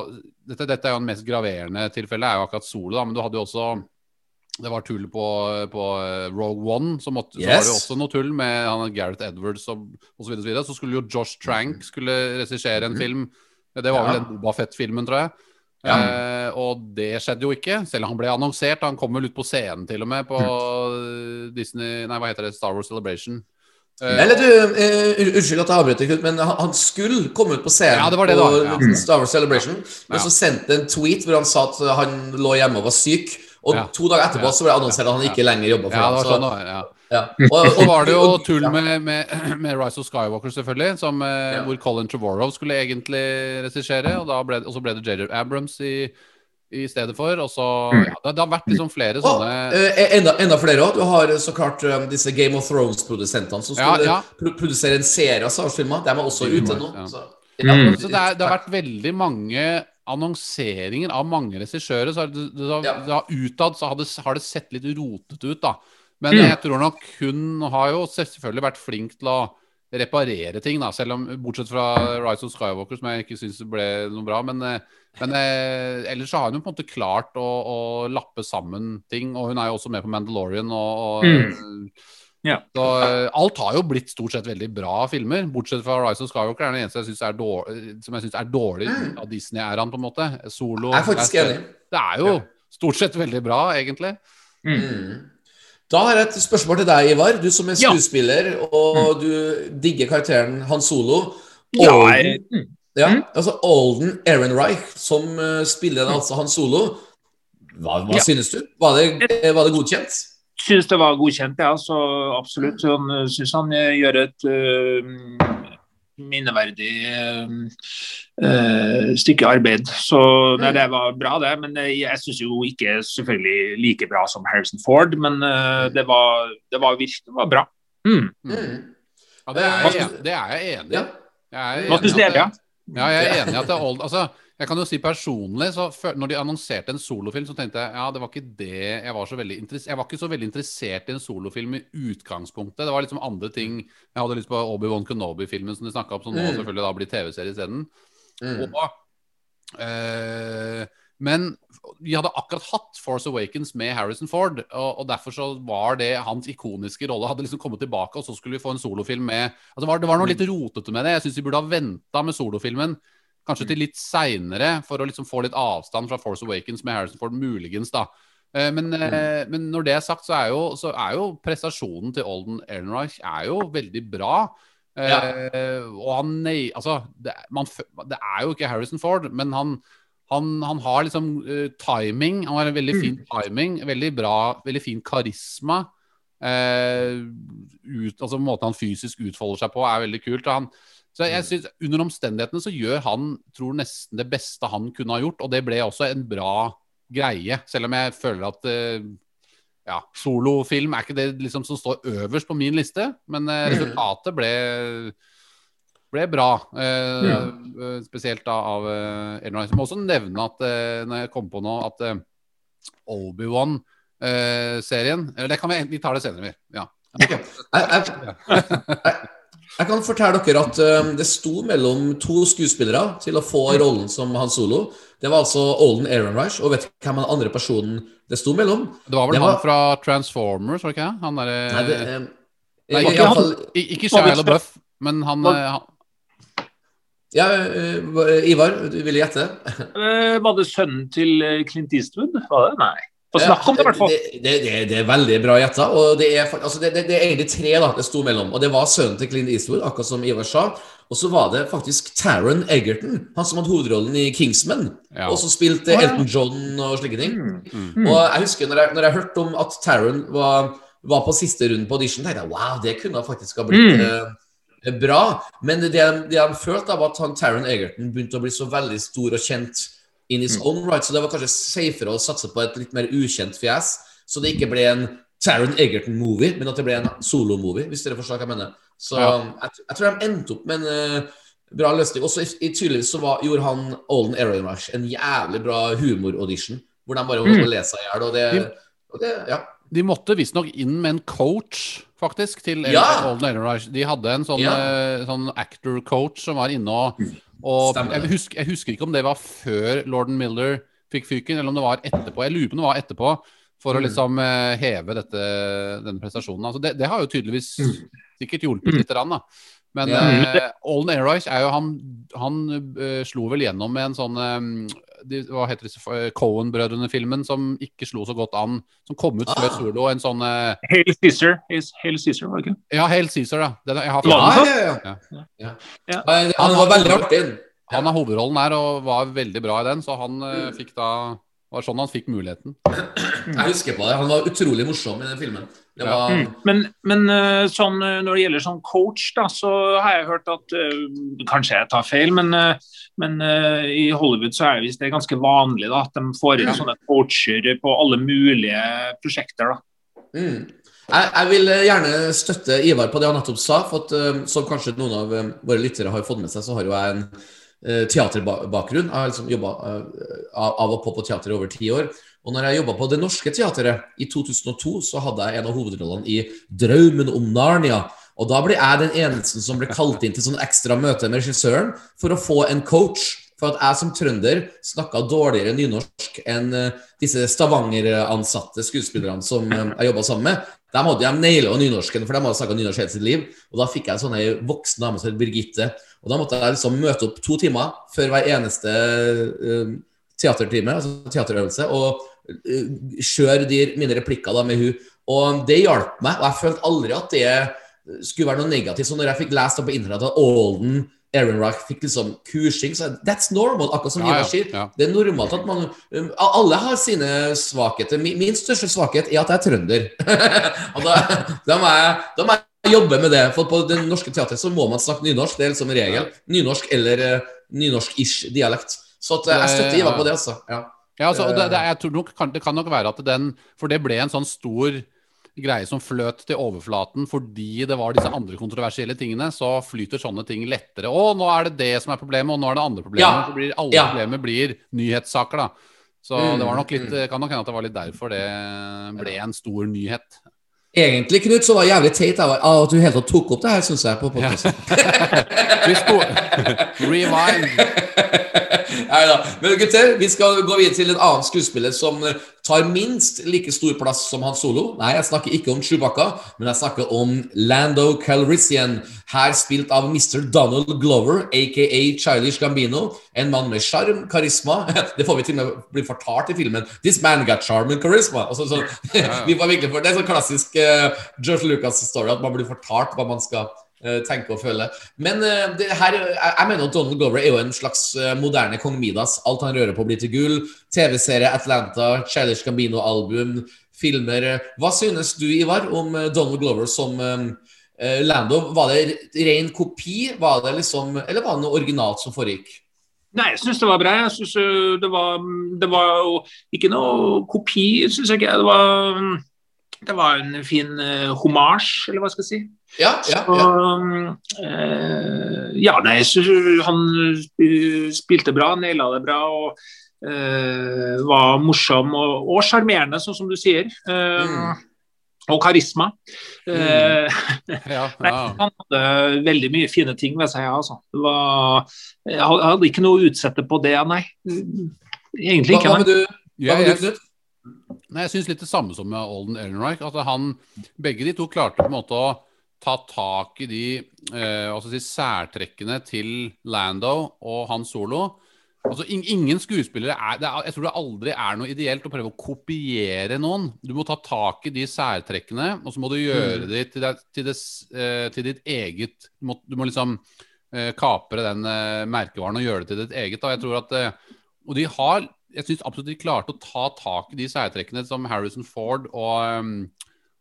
Speaker 4: dette, dette er jo en mest graverende tilfellet, er jo akkurat Solo, da, men du hadde jo også det var tull på, på eh, Rogue One. Så, måtte, så var det også noe tull med han Gareth Edwards og osv. Så, videre, så, så skulle jo Josh Trank skulle regissere en film. Det var vel
Speaker 1: Ja.
Speaker 4: den Boba Fett-filmen, tror jeg.
Speaker 1: Ja.
Speaker 4: Eh, og det skjedde jo ikke, selv om han ble annonsert. Han kom vel ut på scenen til og med på eh, Disney Nei, hva heter det? Star Wars Celebration. Eh,
Speaker 1: Eller du, eh, unnskyld at jeg avbryter, men han, skulle komme ut på scenen
Speaker 4: Ja, det var det
Speaker 1: på. Star Wars Celebration, men så sendte en tweet hvor han sa at han lå hjemme og var syk, og
Speaker 4: Ja.
Speaker 1: to dager etterpå
Speaker 4: Ja.
Speaker 1: så ble det annonsert at han ikke lenger jobba for
Speaker 4: ja, det
Speaker 1: ham.
Speaker 4: var
Speaker 1: Så,
Speaker 4: sånn, ja.
Speaker 1: Ja. Og,
Speaker 4: Så var det jo
Speaker 1: og-
Speaker 4: tull med, med, med Rise of Skywalker, selvfølgelig. Som, eh,
Speaker 1: Ja.
Speaker 4: Hvor Colin Trevorrow skulle egentlig regissere. Og, ble, og så ble det JJ Abrams i, i stedet for. Og så, ja, det, det har vært liksom flere
Speaker 1: Og,
Speaker 4: sånne
Speaker 1: eh, enda, enda flere òg. Du har så klart um, disse Game of Thrones-produsentene som skulle
Speaker 4: ja.
Speaker 1: pro produsere en serie av Star Wars-filmer. De er også ute nå.
Speaker 4: Ja.
Speaker 1: Så,
Speaker 7: Mm.
Speaker 4: Så det, er, det har vært veldig mange annonseringer av mange regissører. Så har det, det, har utad så har det, har det sett litt rotete ut, da. Men
Speaker 7: Mm.
Speaker 4: jeg tror nok hun har jo selvfølgelig vært flink til å reparere ting, da. Selv om, bortsett fra Rise of Skywalker, som jeg ikke syns ble noe bra. Men, eh, men eh, ellers så har hun jo på en måte klart å, å lappe sammen ting. Og hun er jo også med på Mandalorian og, og
Speaker 7: Mm. Ja.
Speaker 4: så eh, alt har jo blitt stort sett veldig bra filmer, bortsett fra Rise of Skywalker. er den eneste jeg synes er dårlig, som jeg syns er dårlig av Disney-æraen, på en måte. Solo
Speaker 1: er faktisk enig.
Speaker 4: Det er jo stort sett veldig bra, egentlig.
Speaker 1: Mm. Da har jeg et spørsmål til deg, Ivar. Du som er
Speaker 7: Ja.
Speaker 1: skuespiller, og du digger karakteren Han Solo.
Speaker 7: Ja, jeg, mm.
Speaker 1: ja, altså Alden Ehrenreich, som eh, spiller altså Han Solo. Hva, hva
Speaker 7: Ja.
Speaker 1: synes du? Var det, eh, var det godkjent?
Speaker 7: Syns det var godkjent, ja. Så absolutt. Han syns han eh, gjør et uh, minneverdig eh, eh, stykke arbeid. Så nei, det var bra, det. Men eh, jeg syns jo ikke selvfølgelig like bra som Harrison Ford, men uh, det var, det var virkelig det var bra. Mm.
Speaker 1: Mm.
Speaker 4: Ja, det, er jeg, det er jeg enig i.
Speaker 1: Ja.
Speaker 4: Jeg er enig at Ja, jeg er enig i at det er old Altså, jeg kan jo si personlig, så før, når de annonserte en solofilm, så tenkte jeg ja, det var ikke det jeg var så veldig interessert Jeg var ikke så veldig interessert i en solofilm i utgangspunktet. Det var liksom andre ting Jeg hadde lyst på Obi-Wan Kenobi-filmen som de snakka om, som nå
Speaker 1: Mm.
Speaker 4: selvfølgelig da blir TV-serie isteden.
Speaker 1: Mm.
Speaker 4: Og, eh, men vi hadde akkurat hatt Force Awakens med Harrison Ford, og, og derfor så var det hans ikoniske rolle. Hadde liksom kommet tilbake, og så skulle vi få en solofilm med altså det, var, det var noe litt rotete med det. Jeg syns vi burde ha venta med solofilmen. Kanskje til litt seinere, for å liksom få litt avstand fra Force Awakens med Harrison Ford, muligens, da. Eh, Men, mm. men når det er sagt, så er jo, så er jo prestasjonen til Olden Ehrenreich er jo veldig bra. Eh, og han nei, altså, det, man, det er jo ikke Harrison Ford, men han, han, han har liksom uh, timing. Han har en veldig fin timing, veldig bra, veldig fin karisma. Eh, ut, altså Måten han fysisk utfolder seg på, er veldig kult. og Han, så jeg synes, Under omstendighetene så gjør han tror nesten det beste han kunne ha gjort, og det ble også en bra greie. Selv om jeg føler at eh, ja, solofilm er ikke det liksom som står øverst på min liste, men eh, resultatet ble ble bra. Eh,
Speaker 7: Ja.
Speaker 4: eh, Spesielt da av eh, Elroy. Jeg må også nevne at eh, når jeg kom på nå, at eh, Obi-Wan-serien Eller det kan vi, vi tar det senere. vi. Ja.
Speaker 1: Jeg, jeg, kan fortelle dere at uh, det sto mellom to skuespillere til å få rollen som Han Solo. Det var altså Olden Ehrenreich, og vet du hvem den andre personen det sto mellom?
Speaker 4: Det var vel
Speaker 1: Det var-
Speaker 4: han fra Transformers, var det ikke det? Han derre
Speaker 1: Nei, det, um,
Speaker 4: Nei,
Speaker 1: i-
Speaker 4: ikke
Speaker 1: alle fall-
Speaker 4: Ikke
Speaker 7: Var det
Speaker 4: Shia LaBeouf, men han,
Speaker 7: Var-
Speaker 4: eh, han
Speaker 1: Ja, uh, Ivar, du ville gjette?
Speaker 7: Eh, var det sønnen til eh, Clint Eastwood? Var det? Nei. Få snakke om det, i hvert fall.
Speaker 1: Det, det, det, det er veldig bra gjetta. Og det er, altså det, det, det er egentlig tre da, det sto mellom. Og det var sønnen til Clint Eastwood, akkurat som Ivar sa. Og så var det faktisk Taron Egerton, han som hadde hovedrollen i Kingsman.
Speaker 4: Ja.
Speaker 1: Og som spilte. Elton John og slike ting.
Speaker 7: Mm.
Speaker 1: Og jeg husker når jeg, når jeg hørte om at Taron var, var på siste runden på audition, tenkte jeg wow, det kunne faktisk ha blitt eh, bra. Men det, det han følte, var at han Taron Egerton begynte å bli så veldig stor og kjent in his own right, så det var kanskje safere å satse på et litt mer ukjent fjes, så det ikke ble en Taron Egerton-movie, men at det ble en solo-movie, hvis dere forstår hva jeg mener. Så
Speaker 4: Ja.
Speaker 1: jeg, jeg tror de endte opp med en uh, bra løsning. Også i, i tydeligvis så var, gjorde han Olden Ehrenreich en jævlig bra humor-audition, hvor de bare måtte mm. lese seg i hjel, og det, og det Ja.
Speaker 4: De måtte visstnok inn med en coach, faktisk, til
Speaker 1: Ja!
Speaker 4: Olden Ehrenreich. De hadde en sånn,
Speaker 1: Ja.
Speaker 4: eh, sånn actor-coach som var inne og, og jeg, husker, jeg husker ikke om det var før Lorden Miller fikk fyken, eller om det var etterpå. Jeg lurer på om det var etterpå, for
Speaker 1: Mm.
Speaker 4: å liksom eh, heve dette, denne prestasjonen. Altså det, det har jo tydeligvis sikkert hjulpet litt. Rann, da. Men
Speaker 1: Mm. Ja.
Speaker 4: eh, Olden er jo Han, han uh, slo vel gjennom med en sånn um, de, Hva heter disse uh, Cohen-brødrene-filmen som ikke slo så godt an, som kom ut før
Speaker 1: Ah.
Speaker 4: solo. En sånn uh,
Speaker 7: Hail Caesar, Hail Caesar, var det ikke?
Speaker 4: Ja, Hail Caesar, da. Den, jeg har
Speaker 7: Ja,
Speaker 1: Ja, ja, ja.
Speaker 4: Ja.
Speaker 1: ja.
Speaker 7: Ja.
Speaker 1: Han var veldig artig.
Speaker 4: han har hovedrollen her og var veldig bra i den, så han eh, fikk da var sånn han fikk muligheten.
Speaker 1: Jeg husker på det. Han var utrolig morsom i den filmen. Det var
Speaker 7: Mm. Men, men eh, sånn, eh, når det gjelder sånn coach, da, så har jeg hørt at eh, Kanskje jeg tar feil, men, men i Hollywood så er det visst det ganske vanlig da, at de får inn sånne coacher på alle mulige prosjekter. da.
Speaker 1: Mm. Jeg, jeg vil gjerne støtte Ivar på det han nettopp sa. for at, Som kanskje noen av våre lyttere har fått med seg, så har jo jeg en teaterbakgrunn. Jeg har liksom jobba av og på på teater i over ti år. Og når jeg jobba på Det Norske Teatret i 2002, så hadde jeg en av hovedrollene i 'Drømmen om Narnia'. Og da ble jeg den eneste som ble kalt inn til sånn ekstra møte med regissøren for å få en coach. For at jeg som trønder snakka dårligere nynorsk enn eh, disse Stavanger-ansatte skuespillerne som eh, jeg jobba sammen med. De hadde de naila nynorsken, for de hadde snakka nynorsk hele sitt liv. Og da fikk jeg en sånn ei voksen dame som het Birgitte. Og da måtte jeg liksom møte opp to timer før hver eneste eh, teatertime, altså teaterøvelse, og eh, kjøre de, mine replikker da med hun. Og det hjalp meg, og jeg følte aldri at det skulle være noe negativt. Så når jeg fikk lest det på internett at Alden Aaron Rock fikk liksom kursing, så that's normal, akkurat som
Speaker 4: Ja,
Speaker 1: Ivar
Speaker 4: ja,
Speaker 1: sier.
Speaker 4: ja.
Speaker 1: Det er normalt at man um, Alle har sine svakheter. Min, min største svakhet er at jeg er trønder. og da, da, må jeg, da må jeg jobbe med det. For på det norske teatret så må man snakke nynorsk. Det er liksom regel. Nynorsk eller uh, nynorsk-ish dialekt. Så at, uh, jeg støtter Ivar på det, altså. Ja.
Speaker 4: Ja, altså, det, det, jeg tror nok, kan, det kan nok være at den For det ble en sånn stor greie som fløt til overflaten fordi det var disse andre kontroversielle tingene. Så flyter sånne ting lettere. Å, nå er det det som er problemet, og nå er det andre problemet.
Speaker 1: Ja.
Speaker 4: Så blir alle
Speaker 1: Ja.
Speaker 4: problemer blir nyhetssaker, da. Så
Speaker 1: Mm,
Speaker 4: det var nok litt, kan nok hende at det var litt derfor det ble en stor nyhet.
Speaker 1: Egentlig, Knut, så var det jævlig teit av at du helt tatt tok opp det her, syns jeg, på podkasten.
Speaker 4: Vi Rewind.
Speaker 1: Nei da. Men gutter, vi skal gå videre til en annen skuespiller som eh, tar minst like stor plass som Han Solo. Nei, jeg snakker ikke om Chewbacca, men jeg snakker om Lando Calrissian. Her spilt av Mr. Donald Glover, aka Childish Gambino. En mann med sjarm, karisma. Det får vi til og med bli fortalt i filmen. This man got charm and charisma. Altså, så, vi var virkelig for, det er sånn klassisk uh, George Lucas-story at man blir fortalt hva man skal eh, tenke og føler. Men eh, det her, jeg, mener at Donald Glover er jo en slags eh, moderne kong Midas. Alt han rører på, blir til gull. TV-serie Atlanta, Childish Gambino-album, filmer. Hva synes du, Ivar, om Donald Glover som Lando? Var det ren kopi, var det liksom, eller var det noe originalt som foregikk?
Speaker 7: Nei, jeg syns det var bra. Jeg synes det, var, det var ikke noe kopi, syns jeg ikke. Det var, det var en fin uh, homasj, eller hva skal jeg si.
Speaker 1: Ja, ja,
Speaker 7: Så,
Speaker 1: ja.
Speaker 7: eh, ja, nei, så han spilte bra, naila det bra. og eh, var morsom og og sjarmerende, sånn som du sier. Eh,
Speaker 1: Mm.
Speaker 7: Og karisma. Mm.
Speaker 4: Ja,
Speaker 7: Nei, han hadde veldig mye fine ting ved seg. Altså. Var, jeg hadde ikke noe å utsette på det, nei. Egentlig ikke.
Speaker 1: hva med du, hva
Speaker 4: Jeg,
Speaker 1: med du
Speaker 4: jeg,
Speaker 1: Knut?
Speaker 4: Nei, jeg syns litt det samme som med Olden Ellenreich. Altså, han, begge de to klarte på en måte å ta tak i de eh, si, særtrekkene til Lando og Han Solo. Altså, in ingen skuespillere er, er Jeg tror det aldri er noe ideelt å prøve å kopiere noen. Du må ta tak i de særtrekkene, og så må du gjøre
Speaker 1: Mm.
Speaker 4: de til, det, til, det, eh, til ditt eget Du må, du må liksom eh, kapre den eh, merkevaren og gjøre det til ditt eget. Da. Jeg tror at eh, Og de har Jeg syns absolutt de klarte å ta tak i de særtrekkene som Harrison Ford og um,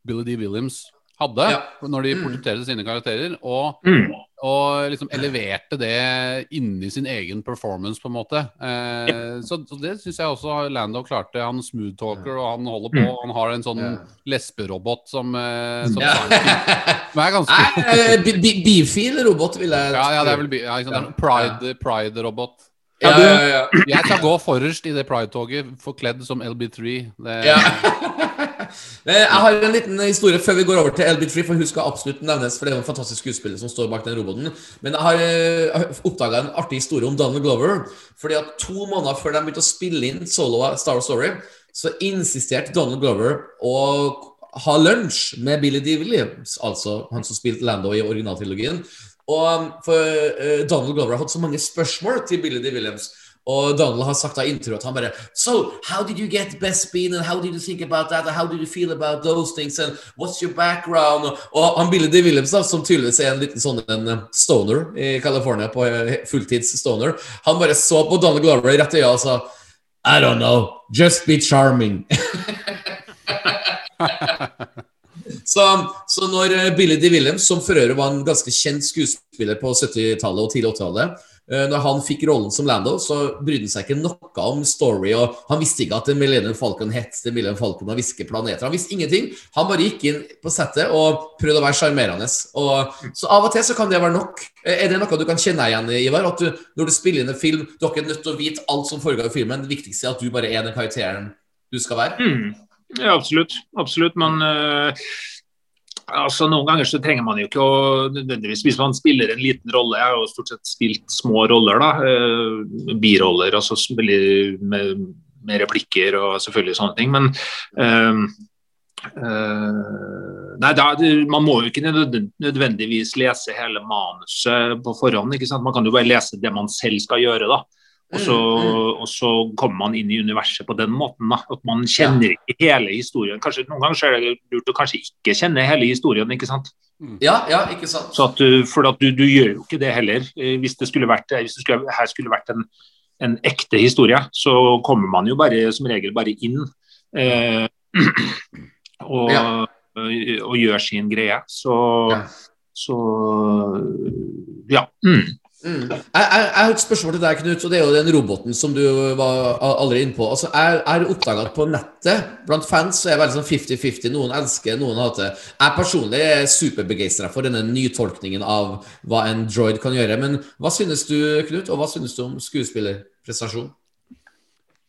Speaker 4: Billy D. Williams hadde
Speaker 1: Ja.
Speaker 4: når de
Speaker 1: Mm.
Speaker 4: portretterte sine karakterer, og,
Speaker 7: Mm.
Speaker 4: og liksom eleverte det inni sin egen performance, på en måte. Eh, så, så det syns jeg også Lando klarte. Han smoothtalker, og han holder på. Han har en sånn
Speaker 1: Ja.
Speaker 4: lesberobot som, eh, som
Speaker 1: Ja.
Speaker 4: som er ganske
Speaker 1: Nei, bi- bi- Bifil robot, vil jeg
Speaker 4: ja, ja, det er vel liksom, ja, sant? Pride- Pride-robot.
Speaker 1: Ja, ja, ja.
Speaker 4: Jeg skal gå forrest i det Pride-toget, forkledd som LB3. Det,
Speaker 1: Ja. Eh, Jeg har en liten historie før vi går over til LB3, for hun skal absolutt nevnes. For det er jo en fantastisk skuespiller som står bak den roboten. Men jeg har oppdaga en artig historie om Donald Glover. Fordi at To måneder før de begynte å spille inn solo Star Story, så insisterte Donald Glover å ha lunsj med Billy D. Williams, altså han som spilte Lando i originaltrilogien. Og um, for eh, Donald Glover har hatt så mange spørsmål til Billy D. Williams. Og Donald har sagt av intro at han bare So, how did you get best bean, and how did you think about that, and how did you feel about those things, and what's your background? Og, og han Billy D. Williams, da, som tydeligvis er en liten sånn en eh, stoner i California, på eh, fulltids stoner, han bare så på Donald Glover rett i øya og sa I don't know, just be charming. Så, så når eh, Billy D. Williams, som for øvrig var en ganske kjent skuespiller på 70-tallet og tidlig 80-tallet, eh, når han fikk rollen som Lando, så brydde han seg ikke noe om story. og Han visste ikke at Millennium Falcon het The Millennium Falcon og hviske planeter. Han visste ingenting. Han bare gikk inn på settet og prøvde å være sjarmerende. Så av og til så kan det være nok. Eh, Er det noe du kan kjenne igjen Ivar? At du, når du spiller inn en film, du er ikke nødt til å vite alt som foregår i filmen. Det viktigste er at du bare er den karakteren du skal være.
Speaker 7: Mm. Ja, absolutt. Absolutt. Men eh, altså, noen ganger så trenger man jo ikke å nødvendigvis Hvis man spiller en liten rolle Jeg har jo stort sett spilt små roller, da. eh, biroller, altså med, med replikker og selvfølgelig sånne ting. Men eh, eh, Nei, da, Man må jo ikke nødvendigvis lese hele manuset på forhånd. Man kan jo bare lese det man selv skal gjøre. da. Og så, og så kommer man inn i universet på den måten. da, At man kjenner ikke hele historien. Kanskje Noen ganger så er det lurt å kanskje ikke kjenne hele historien. ikke sant?
Speaker 1: Ja, ja, ikke sant?
Speaker 7: Så at du, for at du, du gjør jo ikke det heller. Eh, Hvis det skulle vært, hvis det skulle, her skulle vært en, en ekte historie, så kommer man jo bare som regel bare inn eh, og,
Speaker 1: Ja.
Speaker 7: og gjør sin greie. Så,
Speaker 1: Ja.
Speaker 7: så ja. Mm.
Speaker 1: Mm. Jeg, har et spørsmål til deg, Knut, og det er jo den roboten som du var allerede inne på. Altså, jeg har oppdaga at på nettet, blant fans, så er det veldig sånn 50-50. Noen elsker, noen hater. Jeg personlig er superbegeistra for denne nytolkningen av hva en droid kan gjøre. Men hva synes du, Knut, og hva synes du om skuespillerprestasjon?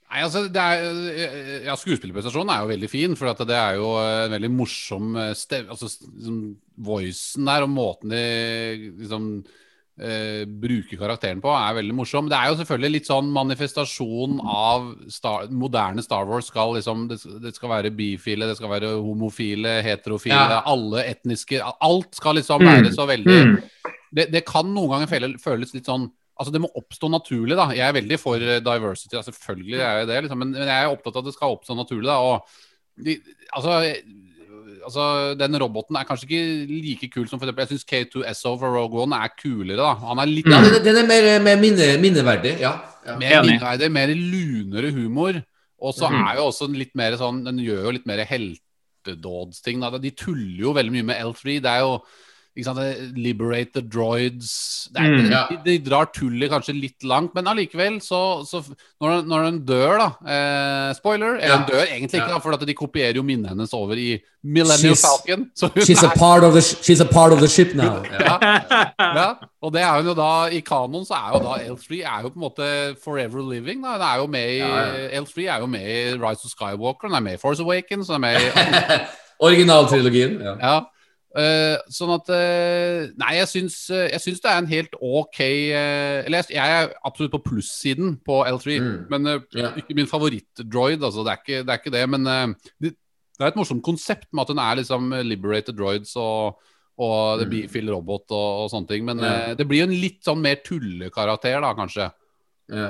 Speaker 4: Nei, altså, er, ja, Skuespillerprestasjonen er jo veldig fin, for det er jo en veldig morsom stemme altså, liksom, Voicen der og måten de liksom eh, bruker karakteren på, er veldig morsom. Det er jo selvfølgelig litt sånn manifestasjon av Star, moderne Star Wars. Skal liksom, det, det skal være bifile, det skal være homofile, heterofile,
Speaker 1: Ja.
Speaker 4: alle etniske Alt skal liksom være så veldig
Speaker 7: Mm.
Speaker 4: det, det kan noen ganger føle, føles litt sånn Altså Det må oppstå naturlig. da Jeg er veldig for eh, diversity, selvfølgelig er jeg det. Liksom, men, men jeg er opptatt av at det skal oppstå naturlig. da Og de, altså, altså Den roboten er kanskje ikke like kul som for eksempel, Jeg syns K2SO for Rogue One er kulere. da Han er litt
Speaker 1: Ja, den, den er mer, mer minne, minneverdig. Ja. ja.
Speaker 4: mer minneverdig, mer lunere humor. Og så
Speaker 7: mm.
Speaker 4: er jo også litt mer sånn Den gjør jo litt mer heltedådsting. da. De tuller jo veldig mye med L3. Det er jo ikke sant, er Liberate the droids det er,
Speaker 7: Mm,
Speaker 1: ja.
Speaker 4: de, de drar tullet kanskje litt langt, men allikevel, så, så når, når den dør, da eh, Spoiler. Eller
Speaker 1: Ja.
Speaker 4: den dør egentlig ikke,
Speaker 1: Ja.
Speaker 4: da, for at de kopierer jo minnet hennes over i Millennium
Speaker 1: She's-
Speaker 4: Falcon. Så hun
Speaker 1: She's a, part of the, she's a part of the ship now. Ja.
Speaker 4: og det er hun jo da I kanon så er jo da L3 er jo på en måte forever living. da Hun er jo med i
Speaker 1: Ja,
Speaker 4: L3 er jo med i Rise of Skywalker, hun er med i Force Awakens, hun er med i
Speaker 1: Originaltrilogien. Ja.
Speaker 4: Eh, sånn at eh, Nei, jeg syns, eh, jeg syns det er en helt ok Eller jeg, jeg er absolutt på plussiden på L3,
Speaker 1: Mm.
Speaker 4: men
Speaker 1: Ja.
Speaker 4: ikke min favoritt-droid. Altså, det, det er ikke det, men det, det er et morsomt konsept med at hun er liksom liberated droids og og det
Speaker 1: Mm.
Speaker 4: blir Phil Robot og, og sånne ting. Men yeah. det blir jo en litt sånn mer tullekarakter, da, kanskje.
Speaker 1: Ja.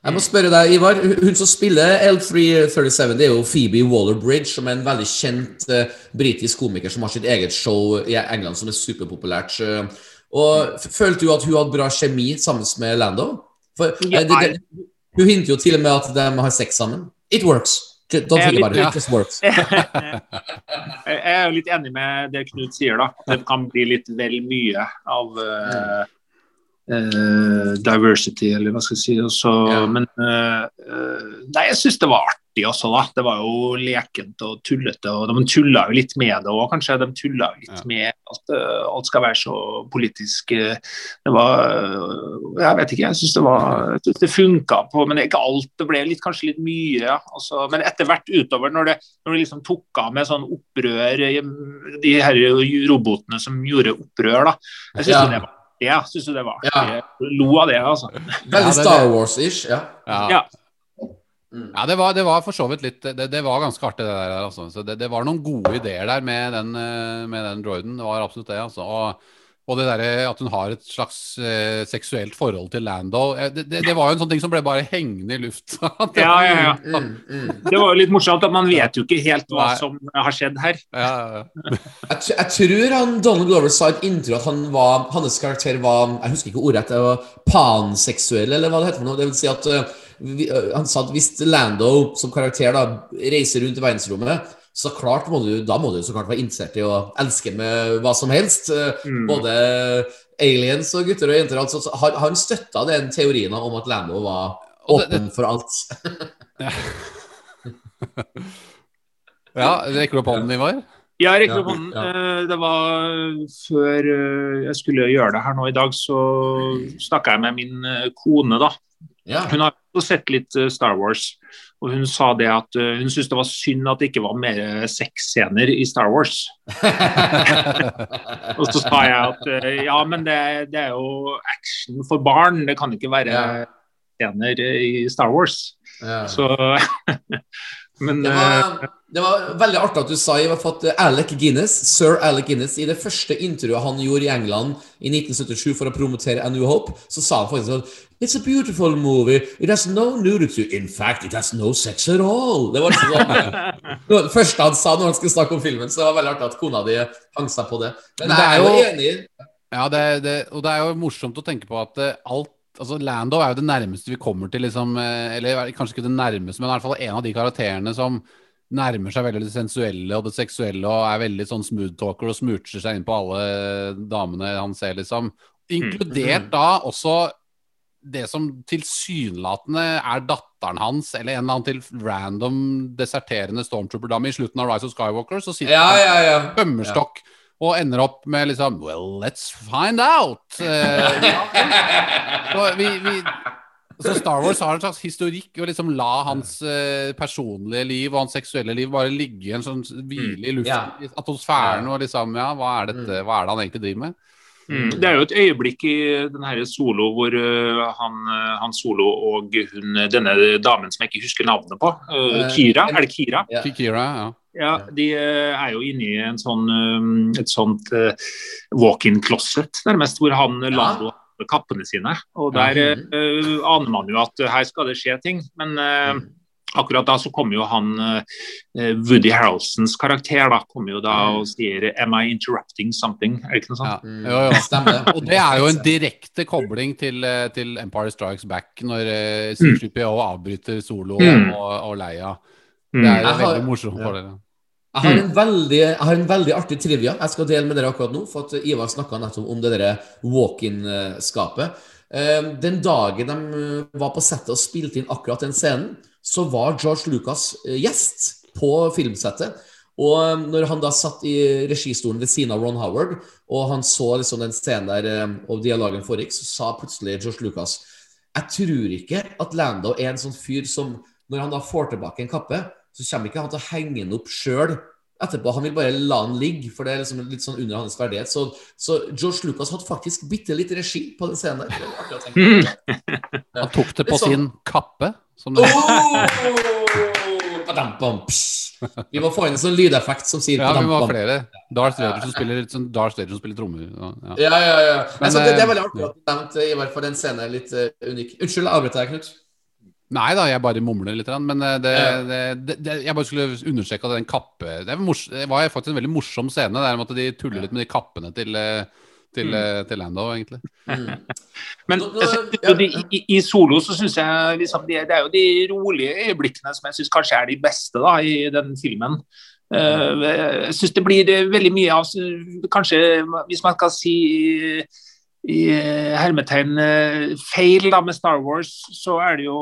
Speaker 1: Jeg må spørre deg, Ivar. Hun som spiller L337, det er jo Phoebe Waller-Bridge, som er en veldig kjent uh, britisk komiker som har sitt eget show i England som er superpopulært. Uh, Og Følte du at hun hadde bra kjemi sammen med Lando? For,
Speaker 7: uh,
Speaker 1: det, det, hun hinter jo til og med at de har sex sammen. It works. Don't think about it. It just works.
Speaker 7: Jeg er jo litt enig med det Knut sier, da. Det kan bli litt vel mye av eh, eh, diversity, eller hva skal jeg si. Også,
Speaker 1: Ja.
Speaker 7: Men eh, eh, nei, jeg syns det var artig også, da. Det var jo lekent og tullete. Og de tulla jo litt med det òg, kanskje. De tulla jo litt
Speaker 4: Ja.
Speaker 7: med at eh, alt skal være så politisk. Det var Jeg vet ikke, jeg syns det var jeg synes det funka på Men ikke alt. Det ble litt, kanskje litt mye. ja. Altså, men etter hvert utover, når det, når det liksom tok av med sånn opprør De her robotene som gjorde opprør, da. Jeg syns
Speaker 1: Ja.
Speaker 7: det var jeg synes jo det var artig. Ja. Lo av det, altså.
Speaker 1: Veldig Star Wars-ish. Ja.
Speaker 4: Ja.
Speaker 7: Ja.
Speaker 4: Ja, det var, det var for så vidt litt Det, det var ganske artig, det der. Altså. Så det, det var noen gode ideer der med den, eh, med den droiden. Det var absolutt det. Altså. Og, og det der, at hun har et slags eh, seksuelt forhold til Lando eh, det, det, det var jo en sånn ting som ble bare hengende i lufta.
Speaker 7: Ja, ja, ja.
Speaker 1: Mm, mm.
Speaker 7: Det var jo litt morsomt at man vet jo ikke helt hva
Speaker 4: Nei.
Speaker 7: som har skjedd her.
Speaker 4: ja, ja, ja.
Speaker 1: Jeg, jeg tror han Donald Glover sa et inntrykk at han var, hans karakter var Jeg husker ikke ordet, det var panseksuell, eller hva det heter for noe. Det vil si at uh, vi, uh, Han sa at hvis Lando som karakter da reiser rundt i verdensrommet, så klart må du, da må du så klart være interessert i å elske med hva som helst. eh,
Speaker 7: Mm.
Speaker 1: Både aliens og gutter og jenter. Altså, han, han støtta den teorien om at Lando var åpen for alt.
Speaker 4: Ja, Rekker du opp hånden, Ivar?
Speaker 7: Ja, jeg rekker
Speaker 1: Ja,
Speaker 7: opp hånden.
Speaker 1: ja.
Speaker 7: Eh, Det var før eh, jeg skulle gjøre det her nå i dag, så snakka jeg med min kone, da.
Speaker 1: Ja.
Speaker 7: Hun har også sett litt eh, Star Wars, og hun sa det at eh, hun syntes det var synd at det ikke var mer sexscener i Star Wars. Og så sa jeg at eh, ja, men det, det er jo action for barn, det kan ikke være
Speaker 1: Ja.
Speaker 7: scener i Star Wars.
Speaker 1: Ja.
Speaker 7: Så Men
Speaker 1: Det
Speaker 7: eh,
Speaker 1: var, det var veldig artig at du sa i hvert fall at Alec Guinness, sir Alec Guinness, i det første intervjuet han gjorde i England i 1977 for å promotere A New Hope, så sa han faktisk sånn It's a beautiful movie. It has no nudity. In fact, it has no sex at all. Det var liksom sånn, det var det første han sa når han skulle snakke om filmen, så det var veldig artig at kona di hang seg på det. Men
Speaker 4: Men det
Speaker 1: jeg
Speaker 4: er jo
Speaker 1: enig.
Speaker 4: Ja, det, det, og det er jo morsomt å tenke på at eh, alt Altså Lando er jo det nærmeste vi kommer til liksom eh, Eller kanskje ikke det nærmeste, men i hvert fall en av de karakterene som nærmer seg veldig det sensuelle og det seksuelle og er veldig sånn smooth-talker og smoocher seg inn på alle damene han ser, liksom. Inkludert da også det som tilsynelatende er datteren hans, eller en eller annen til random deserterende stormtrooper-dame i slutten av Rise of Skywalker, så sitter
Speaker 1: Ja, ja, ja.
Speaker 4: tømmerstokk og ender opp med liksom Well, let's find out. Eh, så, vi, vi, så Star Wars har en slags historikk å liksom la hans eh, personlige liv og hans seksuelle liv bare ligge i en sånn hvile i luften,
Speaker 1: Ja.
Speaker 4: i atmosfæren, og liksom Ja, hva er dette? Hva er det han egentlig driver med?
Speaker 7: Mm. Det er jo et øyeblikk i denne solo hvor uh, han, uh, han solo og hun, denne damen som jeg ikke husker navnet på, uh,
Speaker 1: Eh,
Speaker 7: Kira, er det Kira?
Speaker 1: Ja.
Speaker 4: Kira ja.
Speaker 7: Ja, De er jo inne i en sånn, et sånt uh, walk-in closet, nærmest, hvor han ja. Lando kappene sine. Og der uh, aner man jo at uh, her skal det skje ting. Men uh, akkurat da så kommer jo han uh, Woody Harrelsons karakter da, kommer jo da og sier Am I interrupting something? Er det ikke noe sånt?
Speaker 4: ja. Jo, jo.
Speaker 1: Stemmer.
Speaker 4: Og det er jo en direkte kobling til, eh, til Empire Strikes Back, når uh, C3PO avbryter Solo
Speaker 7: Mm.
Speaker 4: og, og Leia.
Speaker 7: Mm.
Speaker 4: Det er
Speaker 1: Jeg
Speaker 4: veldig morsomt for dere.
Speaker 1: Jeg har, en veldig, jeg har en veldig artig trivia jeg skal dele med dere akkurat nå. For at Ivar snakka nettopp om det der walk-in-skapet. Eh, Den dagen de eh, var på settet og spilte inn akkurat den scenen, så var George Lucas eh, gjest på filmsettet. Og eh, når han da satt i registolen ved siden av Ron Howard, og han så liksom den scenen der eh, og dialogen foregikk, så sa plutselig George Lucas Jeg tror ikke at Lando er en sånn fyr som når han da får tilbake en kappe, så kommer ikke han til å henge den opp sjøl etterpå. Han vil bare la den ligge, for det er liksom litt sånn under hans verdighet. Så, så George Lucas hadde faktisk bitte litt regi på den scenen der.
Speaker 4: Han tok det på
Speaker 1: sånn-
Speaker 4: sin kappe. Som det,
Speaker 1: Oh! Vi må få inn en sånn lydeffekt som sier
Speaker 4: ja, vi må ha flere. Darth Vader som spiller, sånn Darth Vader som spiller trommer. Ja, ja.
Speaker 1: Ja, ja. Men,
Speaker 4: Men,
Speaker 1: så det, det er
Speaker 4: eh,
Speaker 1: veldig artig at du nevnte i hvert fall den scenen er litt uh, unik. Unnskyld, jeg avbrøt deg, Knut.
Speaker 4: Nei da, jeg bare mumler litt. Men eh, det, det, det, det, jeg bare skulle understreke at den kappe Det, mors, det var faktisk en veldig morsom scene. Det med at de tuller litt med de kappene til, eh, til, mm. til Lando, egentlig.
Speaker 7: Men jo de, i, I solo så syns jeg liksom det, det er jo de rolige øyeblikkene som jeg syns kanskje er de beste da i den filmen. Eh, jeg syns det blir eh, veldig mye av Kanskje, hvis man skal si i eh, hermetegn eh, feil da med Star Wars, så er det jo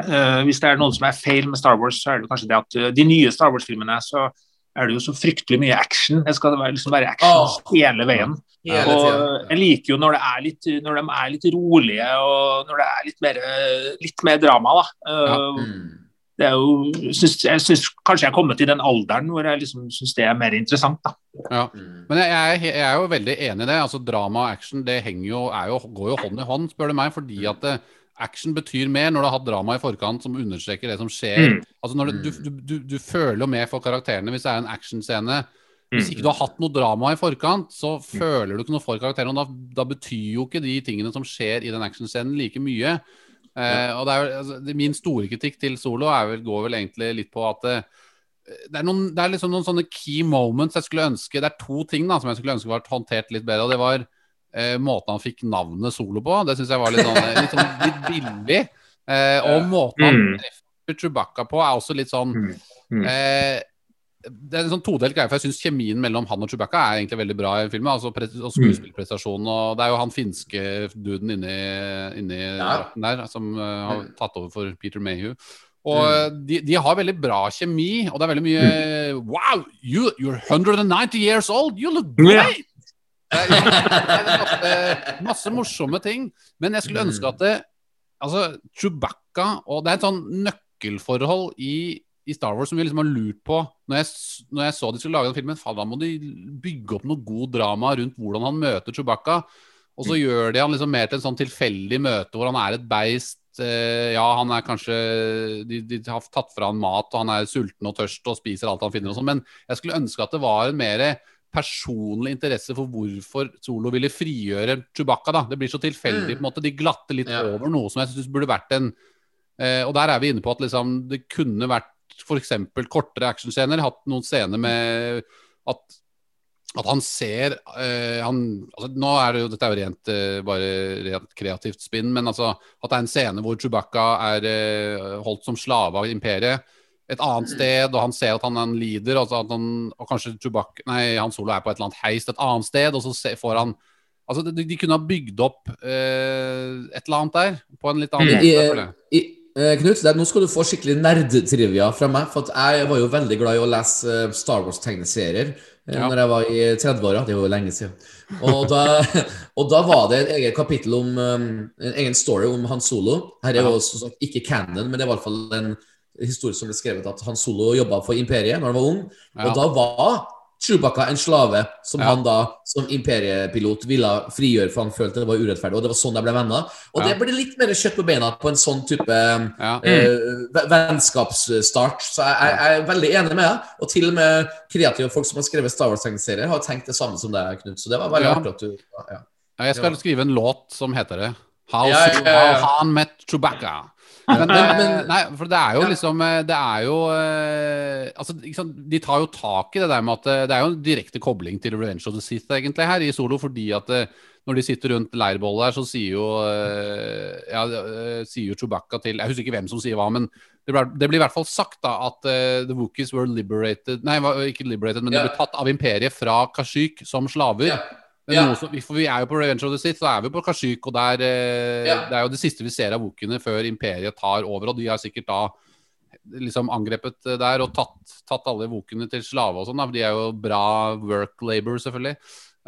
Speaker 7: Uh, Hvis det er noen som er feil med Star Wars, så er det kanskje det at eh, de nye Star Wars-filmene så er det jo så fryktelig mye action. Det skal være, liksom være action
Speaker 1: Åh.
Speaker 7: hele veien.
Speaker 1: Hele
Speaker 7: Og jeg liker jo når, det er litt, når de er litt rolige og når det er litt mer, litt mer drama. da. Ja.
Speaker 1: Mm.
Speaker 7: Det er jo, synes, jeg syns kanskje jeg er kommet til den alderen hvor jeg liksom syns det er mer interessant. da.
Speaker 4: Ja.
Speaker 1: Mm.
Speaker 4: Men jeg, jeg, jeg er jo veldig enig i det. altså Drama og action det henger jo, jo, går jo hånd i hånd, spør du meg. Fordi at eh, action betyr mer når du har hatt drama i forkant som understreker det som skjer.
Speaker 7: Mm.
Speaker 4: Altså det, du, du, du, du føler jo med for karakterene hvis det er en actionscene. Hvis ikke du har hatt noe drama i forkant, så føler du ikke noe for karakterene. Og da, da betyr jo ikke de tingene som skjer i den actionscenen, like mye. Eh, og det er, altså, det, Min store kritikk til Solo er vel, går vel egentlig litt på at eh, det er, noen, det er liksom noen sånne key moments jeg skulle ønske Det er to ting da som jeg skulle ønske var håndtert litt bedre. Og det var eh, måten han fikk navnet Solo på. Det syns jeg var litt sånn, litt, sånn, litt billig. Eh, og måten han
Speaker 7: Mm.
Speaker 4: treffer Chewbacca på, er også litt sånn
Speaker 7: Mm. Mm.
Speaker 4: eh, det er en sånn todelt greie, for jeg syns kjemien mellom han og Chewbacca er egentlig veldig bra i filmen. Altså og skuespillprestasjonen, og det er jo han finske duden inni, inni
Speaker 1: Ja.
Speaker 4: der som uh, har tatt over for Peter Mayhew. Og eh, de, de har veldig bra kjemi, og det er veldig mye Wow, you, you're 190 years old! You look great! Det er, det er masse, masse morsomme ting. Men jeg skulle ønske at det Altså, Chewbacca Og det er et sånn nøkkelforhold i, i Star Wars som vi liksom har lurt på når jeg, når jeg så de skulle lage den filmen. Faen, da må de bygge opp noe god drama rundt hvordan han møter Chewbacca. Og så gjør de han liksom mer til en sånn tilfeldig møte hvor han er et beist. Eh, ja, han er kanskje de, de har tatt fra han mat, og han er sulten og tørst og spiser alt han finner og sånn, men jeg skulle ønske at det var en mer personlig interesse for hvorfor Solo ville frigjøre Chewbacca. da. Det blir så tilfeldig. på en måte. De glatter litt
Speaker 1: Ja.
Speaker 4: over noe som jeg syns burde vært en eh, Og der er vi inne på at liksom, det kunne vært f.eks. kortere actionscener. Hatt noen scener med at at han ser eh, han, altså, Nå er det jo dette er jo rent, eh, bare rent kreativt spinn, men altså at det er en scene hvor Chewbacca er eh, holdt som slave av imperiet et annet sted, og han ser at han, er en leader, altså han, og kanskje Chewbacca Nei, Han Solo er på et eller annet heist et annet sted, og så får han Altså, de, de kunne ha bygd opp eh, et eller annet der på en litt annen måte.
Speaker 1: I, i, eh, Knut, er- nå skal du få skikkelig nerdtrivia fra meg. For jeg var jo veldig glad i å lese eh, Star Wars-tegneserier eh,
Speaker 4: Ja.
Speaker 1: Når jeg var i 30-åra. Det var jo lenge siden. Og da, og da var det et eget kapittel om En egen story om Han Solo. Her er jo
Speaker 4: Ja.
Speaker 1: ikke canon, men det er i hvert fall en historie som ble skrevet at Han Solo jobba for Imperiet når han var ung.
Speaker 4: Ja.
Speaker 1: Og da var Chewbacca en slave som
Speaker 4: Ja.
Speaker 1: han da som imperiepilot ville frigjøre, for han følte det var urettferdig. Og det var sånn de ble venner. Og
Speaker 4: Ja.
Speaker 1: det blir litt mer kjøtt på beina på en sånn type
Speaker 4: Ja.
Speaker 1: eh, ve- vennskapsstart. Så jeg, jeg, er veldig enig med deg. Og til og med kreative folk som har skrevet Star Wars-tegneserier, har tenkt det samme som deg, Knut. Så det var veldig artig at du ja.
Speaker 4: Jeg skal skrive en låt som heter det. How,
Speaker 1: ja, ja, ja.
Speaker 4: How Han Met Chewbacca. Men,
Speaker 1: Men-
Speaker 4: nei, for det er jo liksom eh, Det er jo eh, Altså, sant, De tar jo tak i det der med at eh, det er jo en direkte kobling til Revenge of the Sith egentlig her i Solo, fordi at når de sitter rundt leirbollet her, så sier jo Ja, sier jo Chewbacca til Jeg husker ikke hvem som sier hva, men det, ble, det blir i hvert fall sagt da at uh, the Wookies were liberated Nei, ikke liberated, men de ble tatt av imperiet fra Kashyyyk som slaver.
Speaker 1: Ja. Ja.
Speaker 4: som, for vi er jo på Revenge of the Sith, så er vi på Kashyyyk, og der, eh,
Speaker 1: Ja.
Speaker 4: det er jo det siste vi ser av wookene før imperiet tar over, og de har sikkert da liksom angrepet eh, der og tatt, tatt alle wookene til slave og sånn, for de er jo bra work labor, selvfølgelig.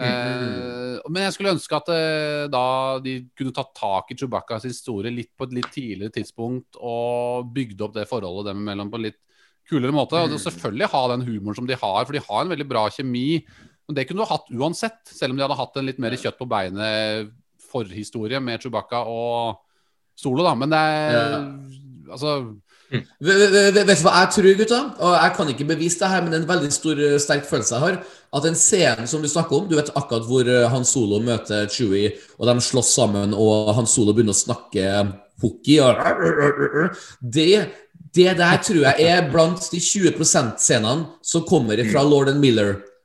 Speaker 4: Eh, men jeg skulle ønske at eh, da de kunne tatt tak i Chewbaccas historie litt på et litt tidligere tidspunkt og bygd opp det forholdet dem imellom på en litt kulere måte. Og selvfølgelig ha den humoren som de har, for de har en veldig bra kjemi. Men det kunne du hatt uansett, selv om de hadde hatt en litt mer kjøtt på beinet forhistorie med Chewbacca og Solo, da. Men det er Altså
Speaker 1: Vet, vet, du hva jeg tror, gutta? Og jeg kan ikke bevise det her, men det er en veldig stor, eh, sterk følelse jeg har. At den scenen som du snakker om, du vet akkurat hvor eh, Han Solo møter Chewie, og de slåss sammen, og Han Solo begynner å snakke hooky og Det, det der tror jeg er blant de 20 %-scenene som kommer fra Lord and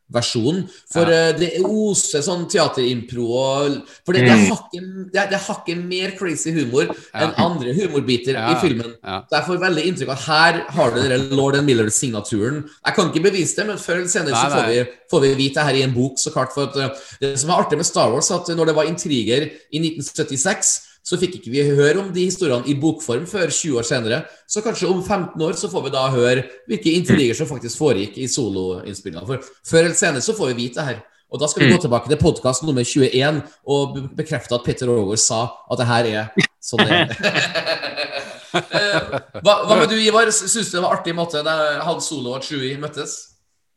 Speaker 1: Miller-versjonen. For eh, det oser sånn teaterimpro og For det, det, er hakket, det, er, det er hakket mer crazy humor enn andre humorbiter
Speaker 4: Ja.
Speaker 1: i filmen.
Speaker 4: Ja.
Speaker 1: Så jeg får veldig inntrykk av at her har du den Lord and Miller-signaturen. Jeg kan ikke bevise det, men før eller senere så får vi, får vi vite det her i en bok. så klart for at uh, Det som er artig med Star Wars, at når det var intriger i 1976, så fikk ikke vi høre om de historiene i bokform før 20 år senere. Så kanskje om 15 år så får vi da høre hvilke intriger som faktisk foregikk i soloinnspillingene. For før eller senere så får vi vite det her. Og da skal vi gå tilbake til podkast nummer 21 og bekrefte at Peter Roger sa at det her er sånn det er. Eh, hva, hva med du, Ivar? Syns du det var artig måte da Han Solo og Chewie møttes?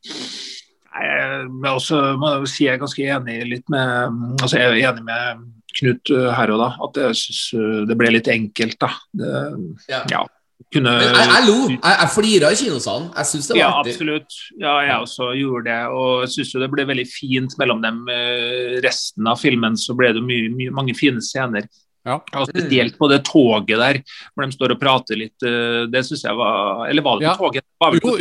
Speaker 7: Nei, Jeg også må jeg jo si jeg er ganske enig litt med altså Jeg er enig med Knut uh, her og da, at jeg syns uh, det ble litt enkelt. da. Det,
Speaker 1: Ja.
Speaker 7: ja, kunne
Speaker 1: Men jeg, jeg lo. Jeg, jeg flira i kinosalen. Jeg syns det var
Speaker 7: Ja,
Speaker 1: artig.
Speaker 7: absolutt. Ja, jeg også gjorde det. Og jeg syns det ble veldig fint mellom dem. Eh, Resten av filmen så ble det mye, mye, mange fine scener.
Speaker 4: Ja.
Speaker 7: Og spesielt på det toget der, hvor de står og prater litt. eh, Det syns jeg var Eller var det
Speaker 4: Ja.
Speaker 7: toget? Var vel
Speaker 4: Jo,
Speaker 7: på,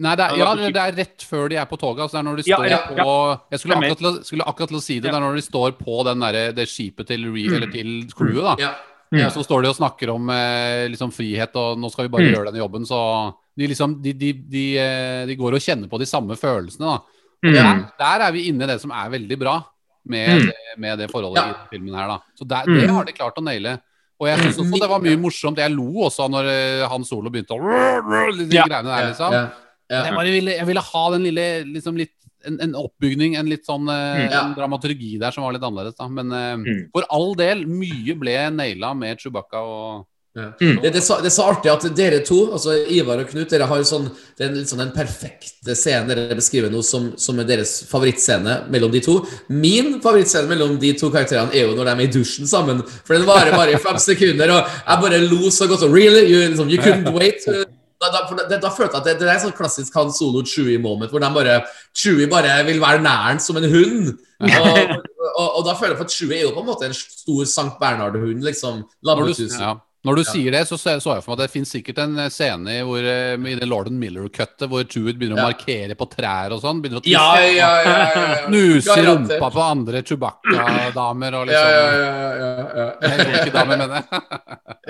Speaker 4: Nei, det er, ja, det det er rett før de er på toget. Altså det er når de
Speaker 7: Ja,
Speaker 4: står
Speaker 7: ja,
Speaker 4: på. Jeg skulle akkurat, skulle akkurat til å si det.
Speaker 7: Ja.
Speaker 4: Det er når de står på den der, det skipet til, re, eller til crewet. da
Speaker 1: Ja.
Speaker 7: Ja.
Speaker 4: Så står de og snakker om eh, liksom frihet, og nå skal vi bare
Speaker 7: Mm.
Speaker 4: gjøre denne jobben, så de, liksom, de, de, de, eh, de går og kjenner på de samme følelsene. da.
Speaker 7: Mm.
Speaker 4: der, der er vi inne i det som er veldig bra med,
Speaker 7: Mm.
Speaker 4: det, med det forholdet
Speaker 1: Ja.
Speaker 4: i filmen her. da. Så der,
Speaker 7: Mm.
Speaker 4: det har de klart å naile. Og jeg syns også det var mye morsomt. Jeg lo også når eh, han Solo begynte å De greiene der, liksom.
Speaker 1: Ja.
Speaker 4: Jeg, bare ville, jeg ville ha den lille liksom litt en, en oppbygning, en litt sånn eh,
Speaker 1: Mm. Ja.
Speaker 4: en dramaturgi der som var litt annerledes. da Men eh,
Speaker 7: Mm.
Speaker 4: for all del, mye ble naila med Chewbacca og
Speaker 1: Ja.
Speaker 7: Mm.
Speaker 1: Det, det, er så, det er så artig at dere to, altså Ivar og Knut, dere har jo sånn, det er en, sånn den perfekte scenen dere beskriver nå som, som er deres favorittscene mellom de to. Min favorittscene mellom de to karakterene er jo når de er i dusjen sammen. For den varer bare i fem sekunder, og jeg bare lo så godt. Og really? You, liksom, you couldn't wait? Da, da, for da, følte jeg at det, det er sånn klassisk Han Solo Chewie-moment, hvor bare, Chewie bare vil være næren som en hund. Og, og, og da føler jeg at Chewie er jo på en måte en stor Sankt Bernhard-hund, liksom.
Speaker 4: Når du, ja. Når du sier det, så så jeg for meg at det finnes sikkert en eh, scene i hvor, eh, i det Lorden Miller-cuttet hvor Chewit begynner å markere på trær og sånn. Begynner å
Speaker 1: Ja,
Speaker 4: tisse.
Speaker 1: ja, ja, ja, ja. Garantert.
Speaker 4: rumpa på andre Chewbacca-damer og
Speaker 1: Ja,
Speaker 4: liksom
Speaker 1: ja, ja, ja, ja,
Speaker 4: damer, mener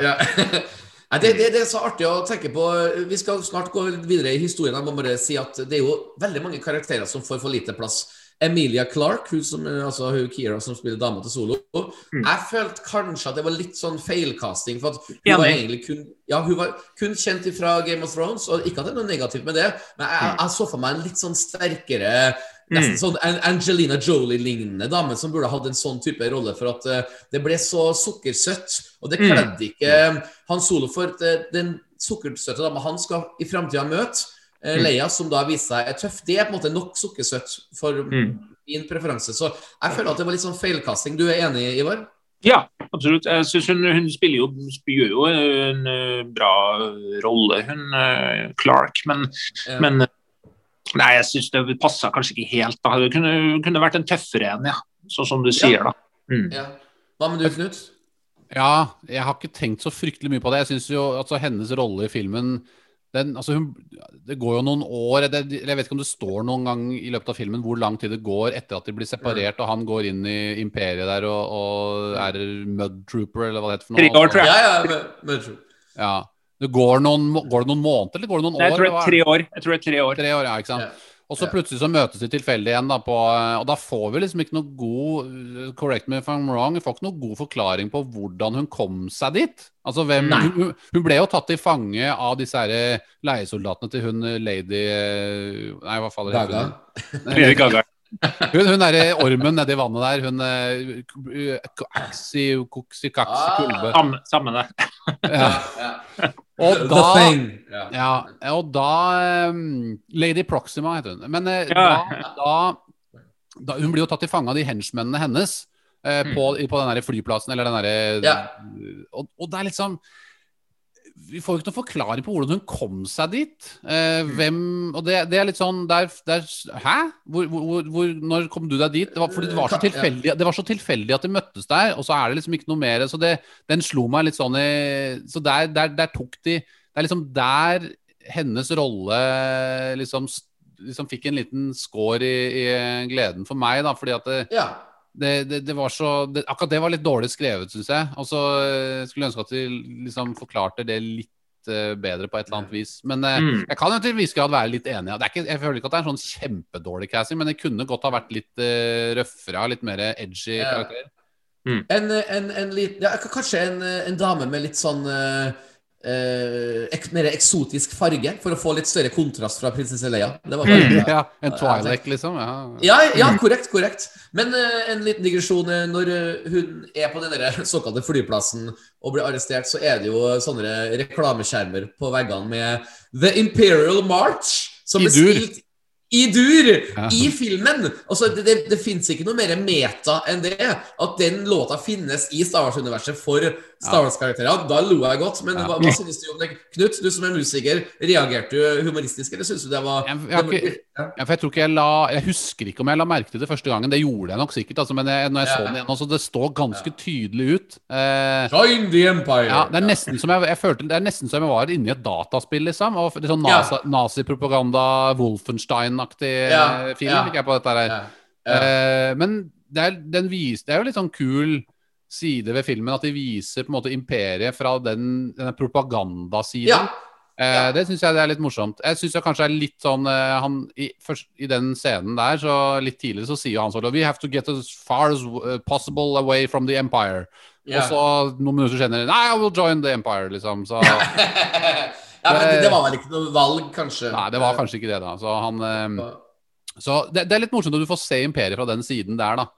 Speaker 4: jeg.
Speaker 1: ja. Nei, det, det, det er så artig å tenke på. Vi skal snart gå videre i historien. Jeg må bare si at Det er jo veldig mange karakterer som får for lite plass. Emilia Clark, hun som, altså hun Kira som spiller dama til Solo. Jeg følte kanskje at det var litt sånn feilkasting. For at hun var egentlig kun, ja, hun var kun kjent fra Game of Thrones, og ikke at det er noe negativt med det, men jeg, jeg så for meg en litt sånn sterkere Nesten sånn Angelina Jolie-lignende dame som burde hatt en sånn type rolle. For at eh, det ble så sukkersøtt, og det kledde ikke Han Solo for at, eh, den sukkersøte dama han skal i framtida møte. eh, Leia, som da viser seg er tøff. Det er på en måte nok sukkersøtt for min preferanse. Så jeg føler at det var litt sånn feilkasting. Du er enig, Ivar?
Speaker 7: Ja, absolutt. Jeg synes hun, hun jo, gjør jo en eh, bra rolle, hun eh, Clark. Men,
Speaker 1: Ja.
Speaker 7: men eh, Nei, jeg syns det passa kanskje ikke helt. da. Det kunne, kunne vært en tøffere en, ja. Sånn som du sier, da. Mm.
Speaker 1: Ja. Hva med du, Knut?
Speaker 4: Ja, jeg har ikke tenkt så fryktelig mye på det. Jeg synes jo altså hennes rolle i filmen den, altså hun, Det går jo noen år det, Jeg vet ikke om det står noen gang i løpet av filmen hvor lang tid det går etter at de blir separert og han går inn i imperiet der og, og er Mud Trooper, eller hva det heter for noe.
Speaker 7: Tre år, tror jeg.
Speaker 1: Ja, ja, mud trooper.
Speaker 4: Ja. Det går, noen, går det noen måneder, eller går det noen
Speaker 7: Nei,
Speaker 4: år?
Speaker 7: jeg tror det er tre år. Jeg tror det er tre år.
Speaker 4: Tre år, ja, ikke sant? Og så plutselig så møtes de tilfeldig igjen, da, på, og da får vi liksom ikke noe god Correct me if I'm wrong, vi får ikke noe god forklaring på hvordan hun kom seg dit. Altså, hvem, hun, hun ble jo tatt til fange av disse her eh, leiesoldatene til hun eh, lady eh, Nei, hva faller det.
Speaker 7: Lady Gaga.
Speaker 4: Hun, hun derre ormen nedi vannet der, hun eh, Aksi Koksi Kaksi
Speaker 1: Ah.
Speaker 4: Kulbe.
Speaker 7: Samme, samme det.
Speaker 4: Ja. Og
Speaker 1: The
Speaker 4: da
Speaker 1: Thing. Ja.
Speaker 4: Ja, og da um, Lady Proxima heter hun. Men eh,
Speaker 7: Ja.
Speaker 4: da, da, da Hun blir jo tatt til fange av de henchmennene hennes eh, på, på den der flyplassen, eller den derre
Speaker 1: Ja.
Speaker 4: og, og det er liksom Vi får jo ikke noen forklaring på hvordan hun kom seg dit. Eh, hvem Og det, det er litt sånn der, der Hæ? Hvor, hvor, hvor, hvor, når kom du deg dit? Det var, fordi det var, så tilfeldig, det var så tilfeldig at de møttes der, og så er det liksom ikke noe mer. Så det, den slo meg litt sånn i Så der, der, der tok de Det er liksom der hennes rolle liksom, liksom fikk en liten score i, i gleden for meg, da, fordi at det,
Speaker 1: ja.
Speaker 4: Det, det, det var så det, Akkurat det var litt dårlig skrevet, syns jeg. Og så eh, skulle jeg ønske at de liksom forklarte det litt eh, bedre på et eller annet vis. Men eh,
Speaker 7: Mm.
Speaker 4: jeg kan jo til en viss grad være litt enig. Det er ikke, jeg føler ikke at det er en sånn kjempedårlig casting, men det kunne godt ha vært litt uh, røffere, litt mer edgy
Speaker 1: Ja.
Speaker 4: karakter.
Speaker 1: En, en, en lit, ja, kanskje en, en dame med litt sånn eh, eh, mer eksotisk farge, for å få litt større kontrast fra prinsesse Leia. Det var bare,
Speaker 4: Ja, en Twilight, liksom. Ja.
Speaker 1: Ja, ja, korrekt, korrekt. Men eh, en liten digresjon. eh, når eh, hun er på den såkalte flyplassen og blir arrestert, så er det jo sånne reklameskjermer på veggene med The Imperial March, som
Speaker 4: I dur.
Speaker 1: Stilt, i dur
Speaker 4: Ja.
Speaker 1: i filmen! Altså, det det, det fins ikke noe mer meta enn det. At den låta finnes i Star Wars-universet for Star Wars-karakterer. Da lo jeg godt. Men hva, hva synes du om det? Knut, du som er musiker, reagerte du humoristisk, eller syns du det var
Speaker 4: Jeg, jeg, jeg,
Speaker 1: var-
Speaker 4: for jeg, tror ikke jeg, la, jeg husker ikke om jeg la merke til det første gangen. Det gjorde jeg nok sikkert. Altså, men jeg, når jeg så den igjen, også, det står ganske tydelig ut. Eh,
Speaker 1: Join the Empire!
Speaker 4: ja, det er nesten som jeg, jeg følte, det er nesten som jeg var inni et dataspill, liksom. Og litt sånn nazipropaganda, Wolfenstein-aktig
Speaker 1: Ja,
Speaker 4: eh, film fikk jeg på dette her. Eh, men det er, den vis, det er jo litt sånn kul side ved filmen at de viser på en måte imperiet fra den, denne propagandasiden.
Speaker 1: Ja.
Speaker 4: Eh, Det syns jeg det er litt morsomt. Jeg syns kanskje det er litt sånn eh, han, i, først, I den scenen der, så litt tidligere, så sier han sånn We have to get as far as uh, possible away from the empire.
Speaker 1: Ja.
Speaker 4: Og så noen minutter senere Nei, I will join the empire, liksom. Så
Speaker 1: ja, men det, det var vel ikke noe valg, kanskje?
Speaker 4: Nei, det var kanskje ikke det, da. Så han eh, Så det, det er litt morsomt at du får se imperiet fra den siden der, da.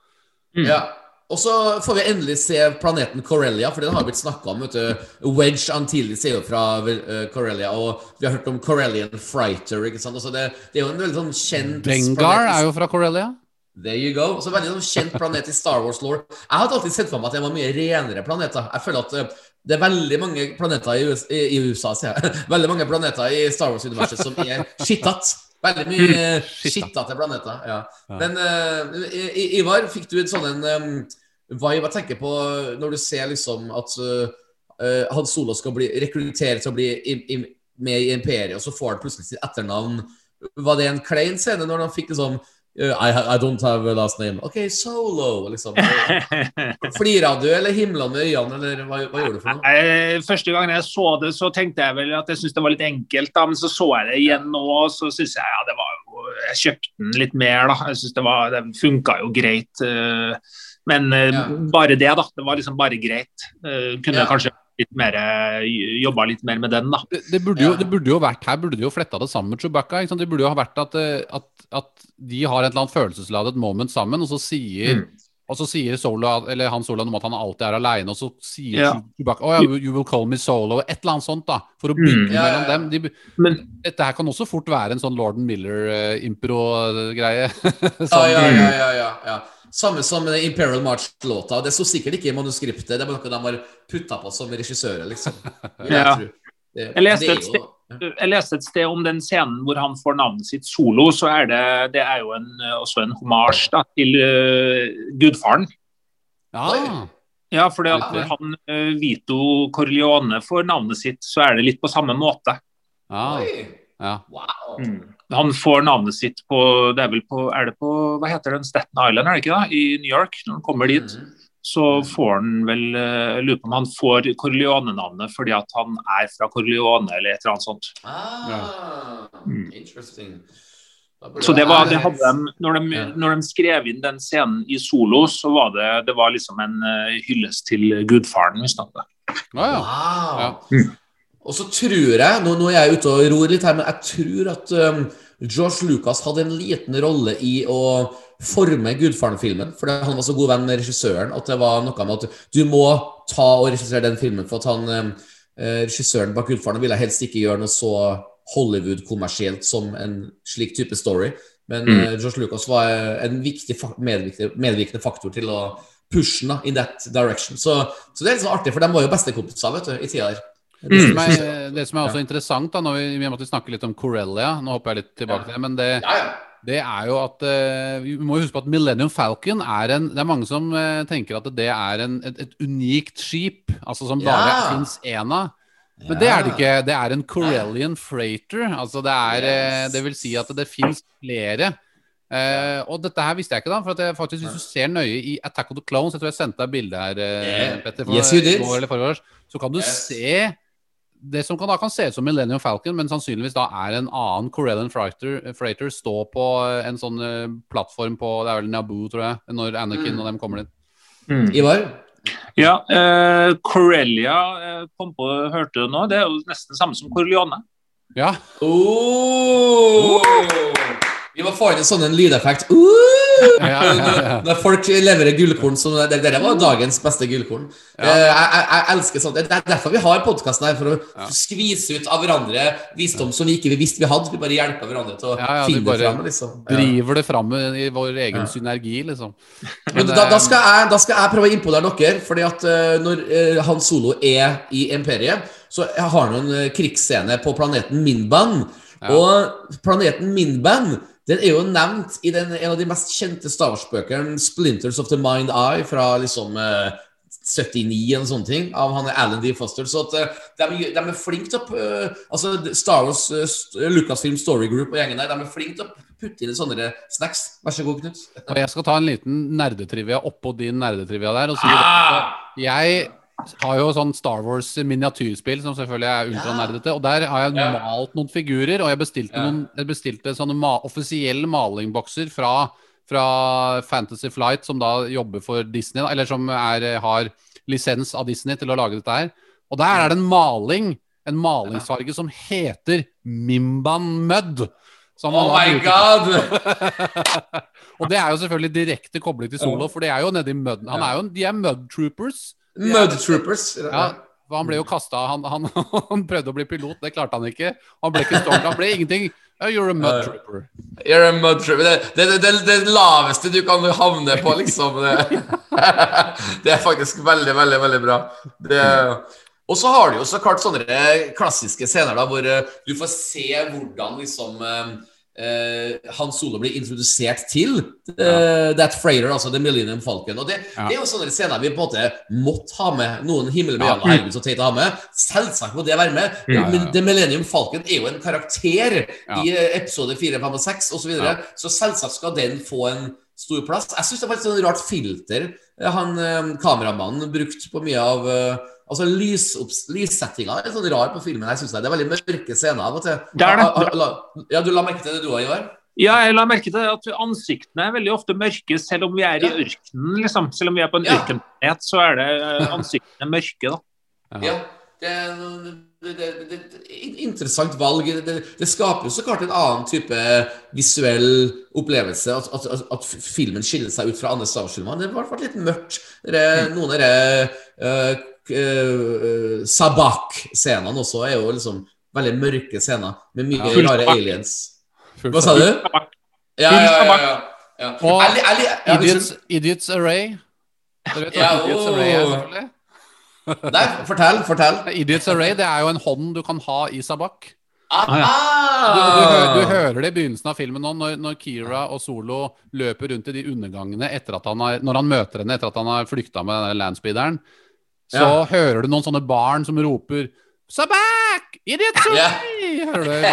Speaker 1: Ja. Og så får vi endelig se planeten Corellia, for den har blitt snakka om. vet du. Wedge Antilles er jo fra eh, Corellia, og vi har hørt om Corellian Frighter. ikke sant? Altså det, det er jo en veldig sånn kjent
Speaker 4: Dengar er jo fra Corellia.
Speaker 1: There you go. Så veldig sånn kjent planet i Star wars lore Jeg hadde alltid sett for meg at det var mye renere planeter. Jeg føler at eh, det er veldig mange planeter i, US, i, i USA, sier jeg. Veldig mange planeter i Star Wars-universet som er skittete. Veldig mye skittete planeter. Ja. Men eh, I- I- Ivar, fikk du en sånn en um, vibe tenker på når du ser liksom at uh, Hans Han Solo skal bli rekruttert til å bli i, i, med i Imperiet, og så får han plutselig sitt etternavn. Var det en klein scene når han fikk liksom uh, I, I don't have a last name. OK, Solo, liksom. Flira du, eller himla med øynene, eller hva, hva gjorde du for noe?
Speaker 7: Første gang jeg så det, så tenkte jeg vel at jeg syntes det var litt enkelt. da, Men så så jeg det igjen nå, og så syns jeg ja, det var jo Jeg kjøpte den litt mer, da. Jeg synes det var, det funka jo greit. eh, Men eh,
Speaker 1: Ja.
Speaker 7: bare det, da. Det var liksom bare greit. Eh, Kunne
Speaker 1: Ja.
Speaker 7: kanskje litt mer, jobba litt mer med den, da.
Speaker 4: Det, det, burde jo,
Speaker 1: Ja.
Speaker 4: det burde jo vært her burde de jo fletta det sammen med Chewbacca. Ikke sant? Det burde jo ha vært at, eh, at, at de har et eller annet følelsesladet moment sammen, og så sier
Speaker 7: Mm.
Speaker 4: Og så sier Solo, eller han Solo om at han alltid er aleine, og så sier
Speaker 7: Ja.
Speaker 4: Chewbacca oh, yeah, You will call me Solo, et eller annet sånt, da. For å bygge
Speaker 7: Mm.
Speaker 4: Mellom
Speaker 1: ja.
Speaker 4: dem. De,
Speaker 7: Men
Speaker 4: dette her kan også fort være en sånn Lorden Miller-impro-greie.
Speaker 1: Ja, ja, ja, ja, ja, ja. Samme som Imperial March-låta. Det sto sikkert ikke i manuskriptet. Det er noe de har putta på som regissører, liksom. Jeg
Speaker 7: Ja.
Speaker 1: Det,
Speaker 7: Jeg leste
Speaker 1: jo-
Speaker 7: jeg leste et sted om den scenen hvor han får navnet sitt solo, så er det, det er jo en, også en homasj til uh, gudfaren.
Speaker 4: Ja.
Speaker 7: Ja, for
Speaker 4: det,
Speaker 7: når han uh, Vito Corleone får navnet sitt, så er det litt på samme måte.
Speaker 4: ja.
Speaker 1: Oi.
Speaker 4: Ja.
Speaker 1: Wow.
Speaker 7: Han får navnet sitt på Det er vel på Er det på Hva heter den? Staten Island, er det ikke da? I New York. Når han kommer dit,
Speaker 1: mm.
Speaker 7: så får han vel eh, lurer på om han får Corleone-navnet fordi at han er fra Corleone, eller et eller annet sånt.
Speaker 1: Ah,
Speaker 7: Mm.
Speaker 1: interesting.
Speaker 7: Så det var, det hadde de, når, de, når de skrev inn den scenen i solo, så var det, det var liksom en eh, hyllest til gudfaren. Hvis det.
Speaker 4: Ah, ja.
Speaker 1: Wow.
Speaker 4: Ja.
Speaker 1: Og så tror jeg, nå, nå er jeg ute og ror litt her, men jeg tror at um, George Lucas hadde en liten rolle i å forme Gudfaren-filmen. Fordi han var så god venn med regissøren at det var noe med at du må ta og regissere den filmen. For at han, um, eh, regissøren bak Gudfaren ville helst ikke gjøre noe så Hollywood-kommersielt som en slik type story. Men
Speaker 7: Mm.
Speaker 1: eh, George Lucas var eh, en viktig medvirkende, medvirkende faktor til å pushe den in that direction. Så, så det er sånn artig, for de var jo bestekompiser i tida der.
Speaker 7: Mm.
Speaker 4: som er, det som er også interessant, da, når vi, vi måtte snakke litt om Corellia Nå hopper jeg litt tilbake til det, men det,
Speaker 1: Ja, ja.
Speaker 4: det er jo at uh, Vi må huske på at Millennium Falcon er en Det er mange som uh, tenker at det er en, et, et unikt skip, altså som bare
Speaker 1: Ja.
Speaker 4: fins én av. Men det er det ikke. Det er en Corellian freighter. Altså det er eh,
Speaker 1: Yes.
Speaker 4: Det vil si at det fins flere. Uh, og dette her visste jeg ikke, da. For at jeg faktisk hvis du ser nøye i Attack of the Clones Jeg tror jeg sendte deg bilde her,
Speaker 1: Yeah.
Speaker 4: Petter.
Speaker 1: Yes, you did.
Speaker 4: går forrige Så kan du
Speaker 1: Yes.
Speaker 4: se det som kan, da kan se ut som Millennium Falcon, men sannsynligvis da er en annen Corellian freighter, freighter stå på eh, en sånn eh, plattform på Det er vel Naboo, tror jeg, når Anakin
Speaker 1: Mm.
Speaker 4: og dem kommer dit.
Speaker 1: Ivar?
Speaker 7: Ja, eh, Corellia eh, kom på, hørte du nå, det er jo nesten det samme som Corleone.
Speaker 4: Ja.
Speaker 1: Oh! Vi må få inn en sånn lydeffekt. Uh!
Speaker 4: Ja, ja, ja.
Speaker 1: Når folk leverer gullkorn som det, det var dagens beste gullkorn. Eh, Jeg, jeg, jeg elsker sånt. Det er derfor vi har podkasten her, for å skvise ut av hverandre visdom som vi ikke visste vi hadde. Vi bare hjelper hverandre til å finne det fram. Liksom.
Speaker 4: Driver det fram i vår egen synergi, liksom.
Speaker 1: Men da, da, skal jeg, da skal jeg prøve å imponere dere, fordi at eh, når Han Solo er i Imperiet, så har han en krigsscene på planeten Minban. Og planeten Minban den er jo nevnt i den, en av de mest kjente Star Wars-bøkene, 'Splinters of the Mind Eye', fra liksom eh, 79 eller sånne ting, av han Alan D. Foster. Så at eh, de, de er flinke til å uh, Altså Star Wars, uh, Lucasfilm Story Group og gjengen der, de er flinke til å putte inn sånne snacks. Vær så god, Knut.
Speaker 4: Og jeg skal ta en liten nerdetrivia oppå din nerdetrivia der. Og si
Speaker 1: Ah!
Speaker 4: jeg, har jo sånn Star Wars miniatyrspill som selvfølgelig er ultranerdete. Og der har jeg malt noen figurer, og jeg bestilte, noen, jeg bestilte sånne ma offisielle malingbokser fra, fra Fantasy Flight, som da jobber for Disney, eller som er, har lisens av Disney til å lage dette her. Og der er det en maling, en malingsfarge som heter Mimban Mud.
Speaker 1: Oh my god!
Speaker 4: Og det er jo selvfølgelig direkte koblet til Solo, for det er jo nedi mud. Han er jo, de er mud troopers.
Speaker 1: Mud Troopers.
Speaker 4: Ja, for han ble jo kasta han, han, han prøvde å bli pilot, det klarte han ikke. Han ble ikke stormet, han ble ingenting. Oh, you're a mud trooper.
Speaker 1: You're a mud trooper. Det, det, det, det, det laveste du kan havne på, liksom. Det, det er faktisk veldig, veldig, veldig bra. Det, og så har du jo så klart sånne klassiske scener da, hvor eh, du får se hvordan liksom eh, Han Solo blir introdusert til eh, That Freighter, altså The Millennium Falcon. Og det,
Speaker 4: Ja.
Speaker 1: det er jo sånne scener vi på en måte måtte ha med. Noen himmelbøyende herregud så teit å ha med. Selvsagt må det være med.
Speaker 4: Ja, ja, ja.
Speaker 1: Men The Millennium Falcon er jo en karakter
Speaker 4: Ja.
Speaker 1: i eh, episode 4, 5 og 6 osv. Så, videre. så selvsagt skal den få en stor plass. Jeg syns det var et sånn rart filter han kameramannen brukte på mye av eh, Altså Lyssettinga er sånn rar på filmen. Jeg synes Det Det er veldig mørke scener av og til.
Speaker 7: Det er det.
Speaker 1: Ja, Du la merke til det du òg, Ivar?
Speaker 7: Ja, jeg la merke til at ansiktene er veldig ofte mørke, selv om vi er i ørkenen. liksom. Selv om vi er på en
Speaker 1: Ja.
Speaker 7: ørkenplanet, så er det eh, ansiktene mørke, da.
Speaker 1: Ja. Det er det, det, det, det, interessant valg. Det, det, det skaper jo så klart en annen type visuell opplevelse. At, at, at, filmen skiller seg ut fra andre Star Wars-filmer. Det har vært litt mørkt. Det er, noen av de uh, Sabak-scenene også er jo liksom veldig mørke scener med mye
Speaker 7: ja,
Speaker 1: rare
Speaker 7: sabak.
Speaker 1: aliens. Hva sa du? Ja, ja, ja. ja, ja.
Speaker 4: Og Idiots. Idiots Array. Dere vet hva
Speaker 1: Ja,
Speaker 4: Idiots. Array er, selvfølgelig?
Speaker 1: Nei, fortell. Fortell.
Speaker 4: Idiots Array det er jo en hånd du kan ha i sabak.
Speaker 1: Ah,
Speaker 4: Du, du, hø-
Speaker 1: ah.
Speaker 4: du hører det i begynnelsen av filmen nå, når, når Kira og Solo løper rundt i de undergangene etter at han har, når han møter henne etter at han har flykta med landspeederen. Så
Speaker 1: Ja.
Speaker 4: hører du noen sånne barn som roper 'Sabak! Idiot!
Speaker 1: Ja.
Speaker 4: Hører du.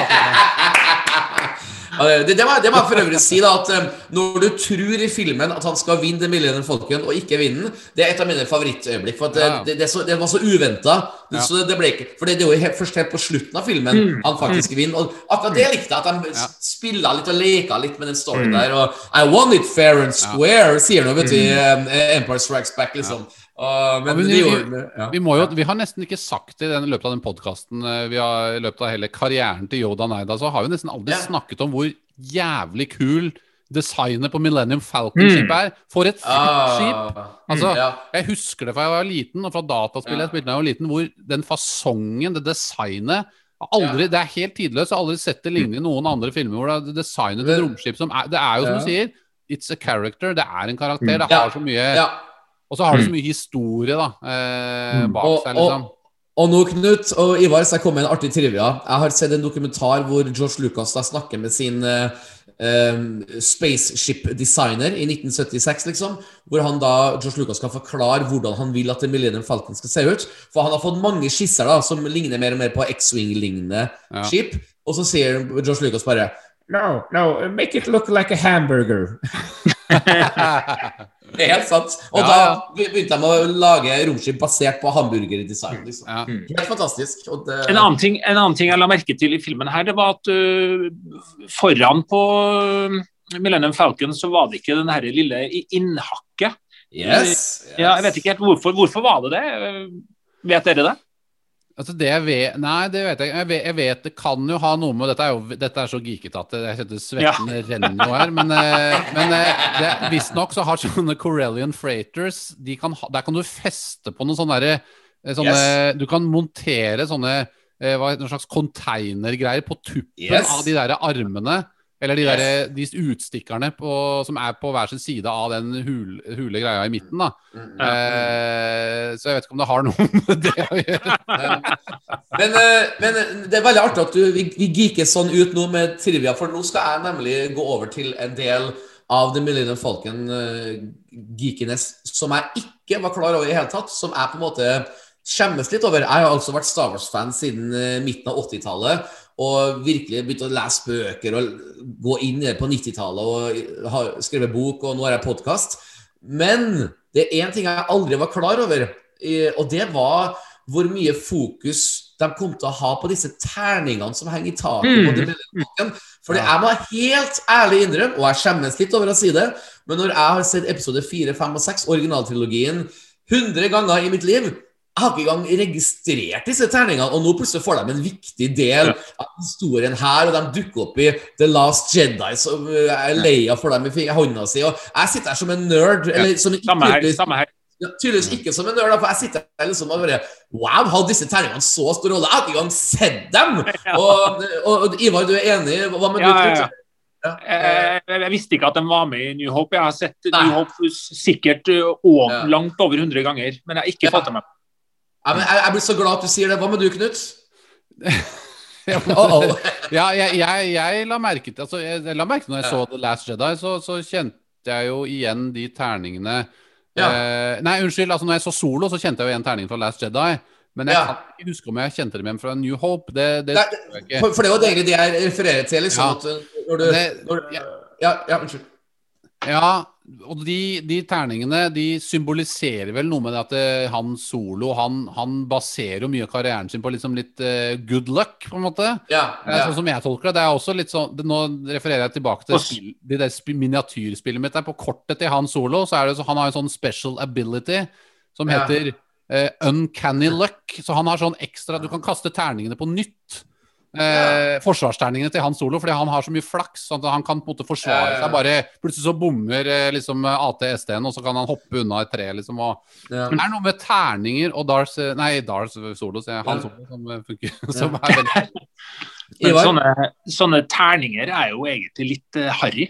Speaker 1: Ja, Det, det, må, det må jeg for øvrig si, da, at eh, når du tror i filmen at han skal vinne den Millennium folken, og ikke vinne den, det er et av mine favorittøyeblikk. For det, det, det, så, det var så uventa.
Speaker 4: Ja.
Speaker 1: For det, det er jo helt, først helt på slutten av filmen han faktisk vinner. Og akkurat det likte jeg, at de
Speaker 4: Ja.
Speaker 1: spilla litt og leka litt med den storyen der. Og I won it fair and square, sier nå, vet du, i eh, Empire Strikes Back, liksom. Og, men
Speaker 4: men vi-
Speaker 1: gjorde ja.
Speaker 4: Vi, må jo, vi har nesten ikke sagt det i den- løpet av den podkasten vi har i løpet av hele karrieren til Yoda Neida så har vi nesten aldri
Speaker 1: yeah.
Speaker 4: snakket om hvor jævlig kul designet på Millennium Falcon-skip er. For et fett skip! Altså, mm,
Speaker 1: ja.
Speaker 4: Jeg husker det fra jeg var liten, og fra dataspillet jeg spilte da jeg var liten, hvor den fasongen, det designet aldri, Det er helt tidløst. Jeg har aldri sett det lignende i noen andre filmer hvor det er designet til et romskip som er Det er jo som
Speaker 1: Ja.
Speaker 4: du sier, it's a character. Det er en karakter. Det
Speaker 1: Ja.
Speaker 4: har så mye
Speaker 1: ja.
Speaker 4: Og så har du så mye historie da eh, bak seg, liksom.
Speaker 1: og, og nå, Knut og Ivar, så jeg komme med en artig trivia. Jeg har sett en dokumentar hvor George Lucas da snakker med sin eh, spaceship-designer i 1976, liksom. Hvor han da, George Lucas skal forklare hvordan han vil at The Millennium Falcon skal se ut. For han har fått mange skisser da, som ligner mer og mer på X-Wing-lignende
Speaker 4: Ja.
Speaker 1: skip. Og så sier George Lucas bare No, no, make it look like a hamburger. Det er helt sant. Og
Speaker 4: Ja,
Speaker 1: da
Speaker 4: ja.
Speaker 1: begynte de å lage romskip basert på hamburgerdesign. Liksom.
Speaker 4: Ja.
Speaker 1: Helt fantastisk. Og det,
Speaker 7: En annen, ting, en annen ting jeg la merke til i filmen her, det var at uh, foran på øh, Millennium Falcon så var det ikke den her lille innhakket.
Speaker 1: yes, yes.
Speaker 7: Ja, jeg vet ikke helt hvorfor. Hvorfor var det det? Øh, Vet dere det?
Speaker 4: Altså det jeg vet Nei, det vet jeg ikke. Jeg vet, det kan jo ha noe med Dette er jo dette er så geekete at jeg kjente svetten renner jo her. Men, eh, men eh, visstnok så har sånne Corellian freighters de kan ha, Der kan du feste på noen sånne sånne yes. Du kan montere sånne eh, hva noen slags containergreier på tuppen
Speaker 1: Yes.
Speaker 4: av de der armene. Eller de,
Speaker 1: Yes.
Speaker 4: der, de utstikkerne på, som er på hver sin side av den hul, hule greia i midten. da
Speaker 1: Mm.
Speaker 4: eh, Så jeg vet ikke om det har noe med det å gjøre.
Speaker 1: Men, eh, men det er veldig artig at du, vi, vi geeker sånn ut nå med trivia, for nå skal jeg nemlig gå over til en del av The Millennium Falcon uh, geekiness som jeg ikke var klar over i det hele tatt. Som jeg på en måte skjemmes litt over. Jeg har altså vært Star Wars-fan siden eh, midten av 80-tallet. Og virkelig begynt å lese bøker og gå inn på 90-tallet og har skrevet bok, og nå har jeg podkast. Men det er én ting jeg aldri var klar over og det var hvor mye fokus de kom til å ha på disse terningene som henger i taket.
Speaker 7: Mm.
Speaker 1: på Millennium Fordi jeg må helt ærlig innrømme, og jeg skjemmes litt over å si det, men når jeg har sett episode 4, 5 og 6, originaltrilogien, 100 ganger i mitt liv jeg har ikke engang registrert disse terningene, og nå plutselig får de en viktig del av historien her, og de dukker opp i The Last Jedi, som er Leia for dem i hånda si, og jeg sitter her som en nerd, eller som
Speaker 7: Samme her. samme her.
Speaker 1: ja, tydeligvis ikke som en nerd, for jeg sitter her liksom og bare Wow, hadde disse terningene så stor rolle? Jeg har ikke engang sett dem! Og, og, og Ivar, du er enig? Hva med
Speaker 7: Ja,
Speaker 1: du?
Speaker 7: ja,
Speaker 1: ja.
Speaker 7: ja. Jeg, jeg visste ikke at de var med i New Hope. Jeg har sett
Speaker 1: Nei.
Speaker 7: New Hope sikkert uh, og,
Speaker 1: Ja.
Speaker 7: langt over 100 ganger, men jeg har ikke
Speaker 1: Ja.
Speaker 7: fått det med meg.
Speaker 1: Ja, men jeg, jeg blir så glad at du sier det. Hva med du, Knut?
Speaker 4: Ja, jeg, jeg, jeg la merke til altså, jeg, la merke til Når jeg så The Last Jedi, så, så kjente jeg jo igjen de terningene
Speaker 1: Ja.
Speaker 4: eh, Nei, unnskyld. altså Når jeg så Solo, så kjente jeg jo igjen terningen fra Last Jedi. Men jeg
Speaker 1: Ja.
Speaker 4: kan ikke huske om jeg kjente dem igjen fra New Hope. Det, det
Speaker 1: Nei,
Speaker 4: jeg ikke.
Speaker 1: For, for det jo egentlig det jeg refererer til. liksom
Speaker 4: Ja.
Speaker 1: at uh, når du, når,
Speaker 4: ja,
Speaker 1: ja, unnskyld.
Speaker 4: Ja, og de, de terningene de symboliserer vel noe med at det, han Solo han, han baserer jo mye av karrieren sin på liksom litt uh, good luck, på en måte.
Speaker 1: Ja,
Speaker 4: Eh,
Speaker 1: ja.
Speaker 4: Sånn som jeg tolker det. Det er også litt sånn det, Nå refererer jeg tilbake til spill, det der miniatyrspillet mitt. Der på kortet til Han Solo så er det så Han har en sånn special ability som
Speaker 1: Ja.
Speaker 4: heter eh, Uncanny Luck. Så han har sånn ekstra Du kan kaste terningene på nytt. Eh, Forsvarsterningene til Hans Solo, fordi han har så mye flaks. Sånn at han kan på en måte forsvare
Speaker 1: Ja, ja, ja.
Speaker 4: seg. Bare Plutselig så bommer eh, liksom AT-ST-en, og så kan han hoppe unna et tre, liksom. Og,
Speaker 1: Ja.
Speaker 4: men det er noe med terninger og Dars eh, Nei, Dars Solo, sier jeg. Han
Speaker 1: Ja.
Speaker 4: Solo, som eh, funker. Som er veldig
Speaker 7: Men sånne, sånne terninger er jo egentlig litt uh, harry.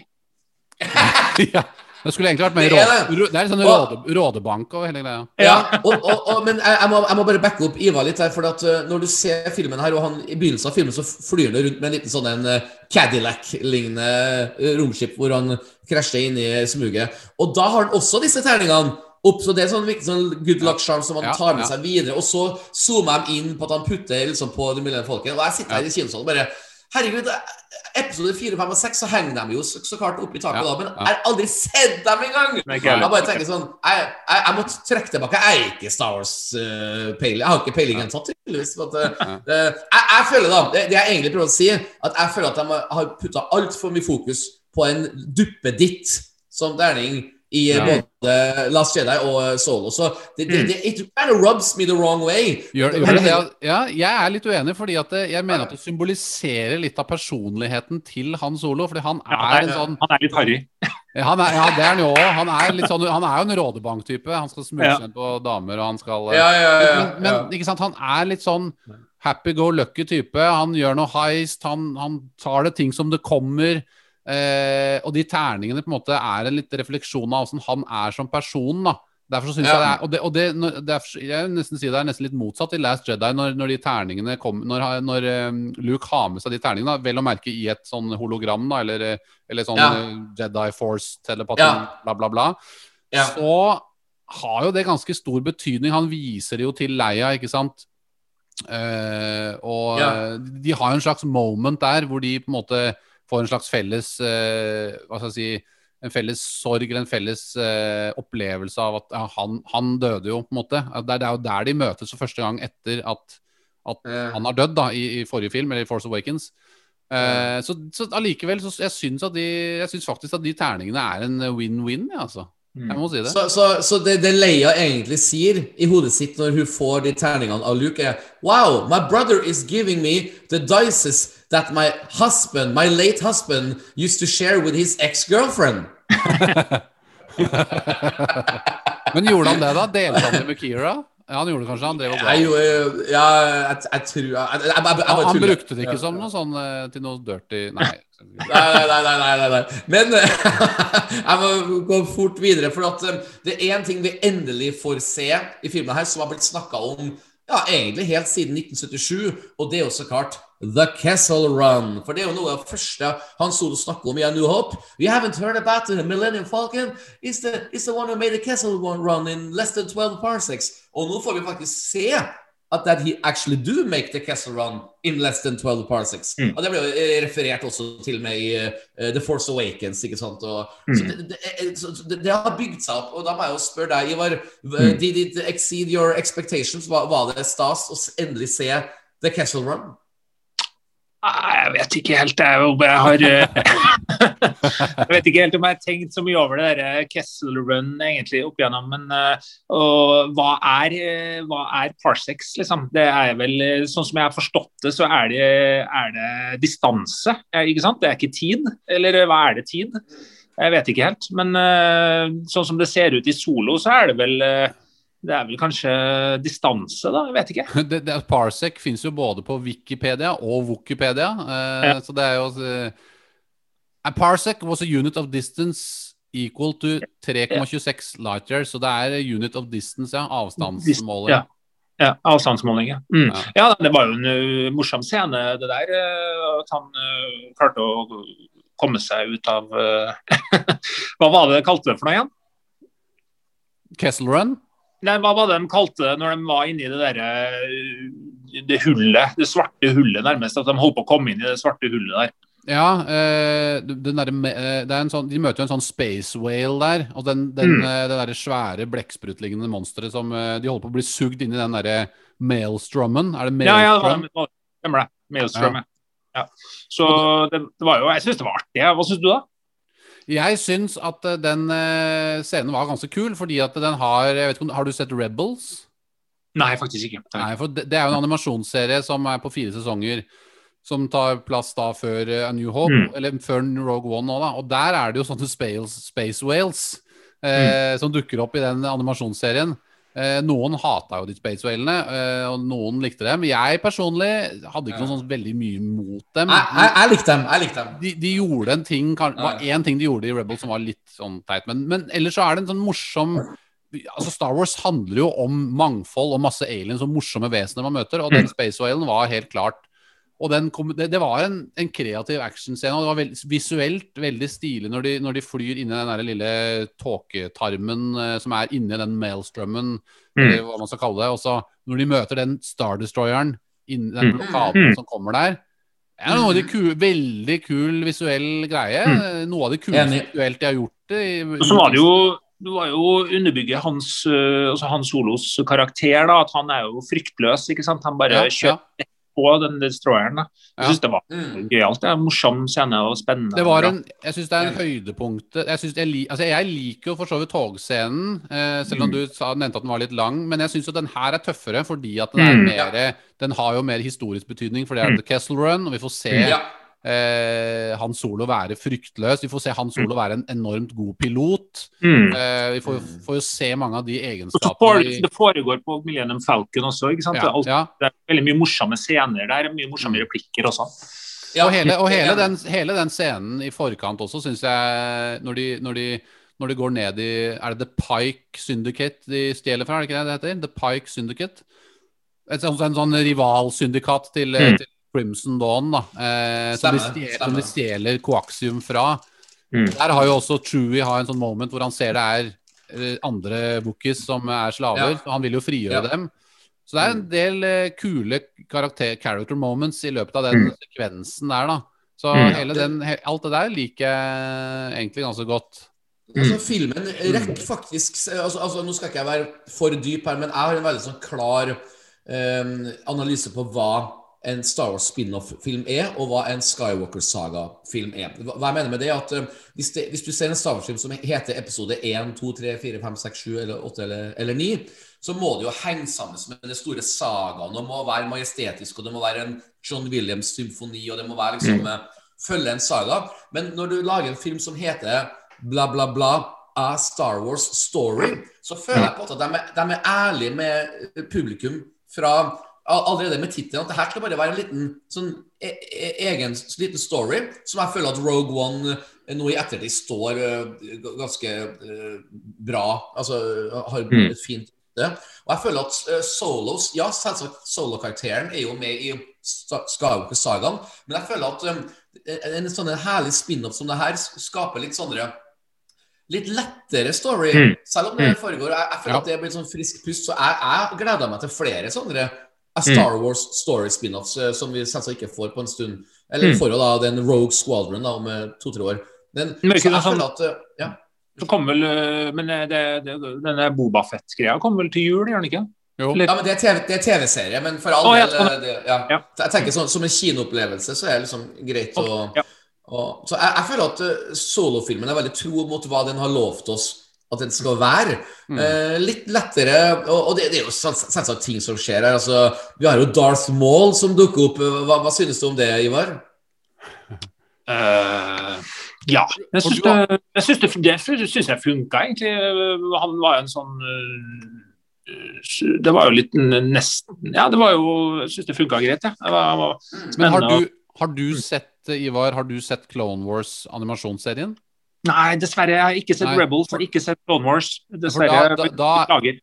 Speaker 4: ja. Det skulle egentlig vært mer
Speaker 1: er
Speaker 4: råd,
Speaker 1: det.
Speaker 4: er sånn råde, rådebank og hele greia.
Speaker 1: Ja, og, og, og, men jeg, jeg, må, jeg må bare backe opp Ivar litt her. For at uh, når du ser filmen her, og han, i begynnelsen av filmen så flyr han rundt med en liten sånn en uh, Cadillac-lignende uh, romskip hvor han krasjer inn i smuget. Og da har han også disse terningene opp, så det er sånn sånn good luck charm som han
Speaker 4: Ja,
Speaker 1: tar med
Speaker 4: ja.
Speaker 1: seg videre. Og så zoomer de inn på at han putter liksom på det mulige folket Og jeg sitter her i kinosalen bare Herregud, episode 4, 5 og 6 så henger de jo så, så klart oppi taket
Speaker 4: Ja,
Speaker 1: da, men jeg har aldri sett dem engang! Jeg bare tenker sånn Jeg, jeg, jeg må trekke tilbake. Jeg er ikke Star Wars-peiling. jeg har ikke peilingen tatt, tydeligvis. Uh, eh, eh, jeg, jeg føler da det, det jeg egentlig prøver å si, at jeg føler at de har putta altfor mye fokus på en duppeditt som terning i eh,
Speaker 4: Ja.
Speaker 1: både Last Jedi og eh, Solo. Så det, det, det it kind of rubs me the wrong way.
Speaker 4: Gjør, gjør det? Ja, jeg er litt uenig, fordi at det, jeg mener at det symboliserer litt av personligheten til Han Solo. Fordi han
Speaker 7: Ja,
Speaker 4: er
Speaker 7: han,
Speaker 4: en sånn
Speaker 7: han er litt harry.
Speaker 4: han er, Ja, det er han jo òg. Han sånn Han er jo en rådebank-type. Han skal smøre
Speaker 7: Ja.
Speaker 4: seg på damer, og han skal eh,
Speaker 1: Ja, ja, ja.
Speaker 4: Men, men ikke sant, han er litt sånn happy go lucky type. Han gjør noe heist, han, han tar det ting som det kommer. Eh, og de terningene på en måte er en litt refleksjon av hvordan han er som person. da Derfor så synes
Speaker 1: Ja.
Speaker 4: jeg det er Og, det, og det, når- derfor, jeg nesten si det er nesten litt motsatt i Last Jedi, når, når de terningene kom Når, når eh, Luke har med seg de terningene, vel å merke i et sånn hologram, da, eller, eh, eller sånn
Speaker 1: Ja.
Speaker 4: eh, Jedi Force-telepati,
Speaker 1: Ja.
Speaker 4: bla, bla, bla,
Speaker 1: Ja.
Speaker 4: så har jo det ganske stor betydning. Han viser det jo til Leia, ikke sant? Eh, og de har jo en slags moment der hvor de på en måte får en slags felles eh, Hva skal jeg si En felles sorg eller en felles eh, opplevelse av at ja, han, han døde jo, på en måte. Det er, det er jo der de møtes for første gang etter at, at
Speaker 1: Ja.
Speaker 4: han har dødd, da, i, i forrige film, eller i Force Awakens. Eh, så, så allikevel, så jeg syns, de, jeg syns faktisk at de terningene er en win-win, ja, altså. Jeg må si det.
Speaker 1: Så, så, så det, det Leia egentlig sier i hodet sitt når hun får de terningene av Luke, er Wow, my brother is giving me the dices that my husband, my late husband, used to share with his ex-girlfriend.
Speaker 4: Men gjorde han det, da? Delte han det med Kira? Ja, han gjorde det kanskje. Han drev og ga.
Speaker 1: Ja, jeg, jeg tror jeg, jeg,
Speaker 4: Han, brukte det ikke som noe sånn eh, til noe dirty Nei.
Speaker 1: Nei, nei, nei, nei. Men jeg må gå fort videre, for at eh, det er en ting vi endelig får se i filmen her, som har blitt snakka om ja, egentlig helt siden 1977, og det er jo så klart The Kessel Run. For det er jo noe av det første Han Solo snakker om i A New Hope. We haven't heard about the Millennium Falcon. It's the, it's the one who made the Kessel Run in less than 12 parsecs. Og nå får vi faktisk se at that he actually do make the Kessel Run in less than 12 parsecs.
Speaker 7: Mm.
Speaker 1: Og Det ble jo eh, referert også til meg i uh, The Force Awakens. ikke sant? Og,
Speaker 7: Mm.
Speaker 1: så det, det, er- så så det, det har bygd seg opp. og Da må jeg jo spørre deg, Ivar.
Speaker 7: Mm.
Speaker 1: Did it exceed your expectations? Var, var det stas å endelig se The Kessel Run?
Speaker 7: Nei, Jeg vet ikke helt jeg, om jeg har eh, Jeg vet ikke helt om jeg har tenkt så mye over det der Kessel Run egentlig opp igjennom, men eh, og, hva er, eh, hva er parsecs, liksom? Det er vel, eh, Sånn som jeg har forstått det, så er det, er det distanse, eh, ikke sant? Det er ikke tid. Eller eh, hva er det tid? Jeg vet ikke helt. Men eh, sånn som det ser ut i solo, så er det vel eh, det er vel kanskje distanse, da? Jeg vet ikke.
Speaker 4: det, det, Parsec fins jo både på Wikipedia og Wikipedia. Eh,
Speaker 7: Ja.
Speaker 4: Så det er jo eh, A parsec was a unit of distance equal to 3,26 light years. Så det er unit of distance, ja. Avstandsmåling.
Speaker 7: Ja. Ja, avstandsmåling, ja. Mm.
Speaker 4: Ja.
Speaker 7: ja. det var jo en uh, morsom scene, det der. uh, at han uh, klarte å komme seg ut av Hva var det de kalte det for noe igjen?
Speaker 4: Kessel Run.
Speaker 7: Nei, hva var det de kalte det når de var inni det derre det hullet, det svarte hullet nærmest? At de holdt på å komme inn i det svarte hullet der.
Speaker 4: Ja, eh, den derre eh, det er en sånn, De møter jo en sånn space whale der. Og den, den,
Speaker 7: Mm.
Speaker 4: eh, det derre svære blekksprutlignende monsteret som De holder på å bli sugd inn i den derre maelstrommen. Er det
Speaker 7: Ja, ja, var- stemmer det. Maelstrom, ja. ja. Så det, det var jo Jeg syns det var artig. Hva syns du, da?
Speaker 4: Jeg syns at eh, den eh, scenen var ganske kul, fordi at den har jeg vet ikke Har du sett Rebels?
Speaker 7: Nei, faktisk ikke.
Speaker 4: Nei, for det, det er jo en animasjonsserie som er på fire sesonger. Som tar plass da før eh, A New Hope,
Speaker 7: Mm.
Speaker 4: eller før Rogue One nå, da. Og der er det jo sånne space, space whales eh, som dukker opp i den animasjonsserien. Eh, noen hata jo de space whalene, eh, og noen likte dem. Jeg personlig hadde ikke noe sånn veldig mye mot dem.
Speaker 1: Jeg, jeg, jeg likte dem. jeg likte dem.
Speaker 4: de, de gjorde en ting Det var én ting de gjorde i Rebels som var litt sånn teit, men, men ellers så er det en sånn morsom Altså Star Wars handler jo om mangfold og masse aliens og morsomme vesener man møter, og den Space Whalen var helt klart og den kom, det, det var en, en kreativ actionscene, og det var veld, visuelt veldig stilig når de, når de flyr inni den der lille tåketarmen eh, som er inni den maelstrømmen, eller hva man skal kalle det. Og så når de møter den Star Destroyeren, inni den
Speaker 7: Mm.
Speaker 4: blokaden
Speaker 7: Mm.
Speaker 4: som kommer der, det er noe av det ku, veldig kul visuell greie.
Speaker 7: Mm.
Speaker 4: Noe av det kuleste visuelt de har gjort det. i-
Speaker 7: Og så var det jo det var jo underbygge hans, øh, altså hans solos karakter, da, at han er jo fryktløs. ikke sant? Han bare
Speaker 4: Ja,
Speaker 7: kjører på den destroyeren. da. Jeg
Speaker 4: Ja.
Speaker 7: synes det var
Speaker 1: Mm.
Speaker 7: gøyalt. Det er en morsom scene og spennende.
Speaker 4: Det var en, jeg syns det er en høydepunkt jeg, synes jeg, altså jeg liker jo for så vidt togscenen, eh, selv om
Speaker 7: Mm.
Speaker 4: du sa, nevnte at den var litt lang. Men jeg syns jo den her er tøffere fordi at den er
Speaker 7: Mm.
Speaker 4: mer Den har jo mer historisk betydning, for det er
Speaker 7: Mm.
Speaker 4: The Kessel Run, og vi får se
Speaker 1: Ja.
Speaker 4: Eh, Han Solo være fryktløs. Vi får se Han Solo være en enormt god pilot.
Speaker 7: Mm.
Speaker 4: Eh, vi får, får jo se mange av de egenskapene for,
Speaker 7: det foregår på Millennium Falcon også. ikke sant? Det, er
Speaker 4: ja,
Speaker 7: alt,
Speaker 4: ja.
Speaker 7: det er veldig mye morsomme scener der. Mye morsomme replikker også.
Speaker 1: Ja.
Speaker 4: Og, hele, og hele, den, hele den scenen i forkant også, syns jeg når de, når, de, når de går ned i Er det The Pike Syndicate de stjeler fra? Er det ikke det det heter? The Pike Syndicate? Et, en sånn rivalsyndikat til,
Speaker 7: Mm.
Speaker 4: til Crimson Dawn, da. Eh, som, de stjeler, som de stjeler koaksium fra.
Speaker 7: Mm.
Speaker 4: Der har jo også Chewie har en sånn moment hvor han ser det er eh, andre bookies som er slaver.
Speaker 1: Ja.
Speaker 4: og Han vil jo frigjøre
Speaker 1: Ja.
Speaker 4: dem. Så det er en del eh, kule karakter, character moments i løpet av den
Speaker 7: Mm.
Speaker 4: sekvensen der, da. Så
Speaker 7: Mm.
Speaker 4: hele den, alt det der liker jeg egentlig ganske godt.
Speaker 1: Altså, filmen rekker faktisk altså, altså, Nå skal ikke jeg være for dyp her, men jeg har en veldig sånn klar eh, analyse på hva en Star Wars spin-off-film er, og hva en Skywalker-saga-film er. Hva hva jeg mener med det at eh, hvis, det, hvis du ser en Star Wars-film som heter episode 1, 2, 3, 4, 5, 6, 7 eller 8 eller, eller 9, så må det jo henge sammen med den store sagaen. Det må være majestetisk, og det må være en John Williams-symfoni, og det må være liksom mm. følge en saga. Men når du lager en film som heter bla, bla, bla A Star Wars Story, så føler jeg på at de er, de er ærlige med publikum fra allerede med tittelen. At det her skal bare være en liten sånn e e egen liten story, som jeg føler at Rogue One eh, nå i ettertid står eh, ganske eh, bra. Altså har
Speaker 7: Mm.
Speaker 1: et fint det. Og jeg føler at solos Ja, selvsagt solokarakteren er jo med i Skywalker-sagaen, men jeg føler at um, en sånn en herlig spin-off som det her skaper litt sånne Litt lettere story,
Speaker 7: Mm.
Speaker 1: selv om det foregår. Jeg, jeg føler
Speaker 4: Ja.
Speaker 1: at det blir sånn frisk pust, så jeg, jeg gleder meg til flere sånne er Star Wars story spin-offs, eh, som vi selvsagt ikke får på en stund. Eller vi
Speaker 7: Mm.
Speaker 1: får jo da den Rogue Squadron da, om eh, to-tre år. Den,
Speaker 7: Men ikke
Speaker 1: så jeg
Speaker 7: det sånn-
Speaker 1: føler at eh, ja.
Speaker 7: Så kom vel, men det, det, denne Bobafett-greia kom vel til jul, gjør den ikke?
Speaker 4: Jo.
Speaker 1: Ja, men Det er TV er TV-serie, men for all
Speaker 7: oh, ja,
Speaker 1: del
Speaker 7: sånn.
Speaker 1: ja.
Speaker 7: Ja.
Speaker 1: Jeg tenker sånn, Som en kinoopplevelse så er det liksom greit å
Speaker 7: Ja.
Speaker 1: å- Så jeg, jeg føler at solofilmen er veldig tro mot hva den har lovt oss at den skal være.
Speaker 7: Mm.
Speaker 1: Eh, litt lettere Og, og det, det er jo selv- selvsagt ting som skjer her. Altså, vi har jo Darth Maul som dukker opp. Hva, hva synes du om det, Ivar?
Speaker 7: Uh, ja. Jeg syns det, jeg syns det, det syns jeg funka, egentlig. Han var jo en sånn øh, Det var jo litt nesten Ja, det var jo Jeg syns det funka greit, jeg. Det var, var
Speaker 4: Men har du, har du sett, eh, Ivar, har du sett Clone Wars animasjonsserien?
Speaker 7: Nei, dessverre. Jeg har ikke sett
Speaker 4: Nei.
Speaker 7: Rebels, har ikke sett Clone Wars. Dessverre.
Speaker 4: da, da, da,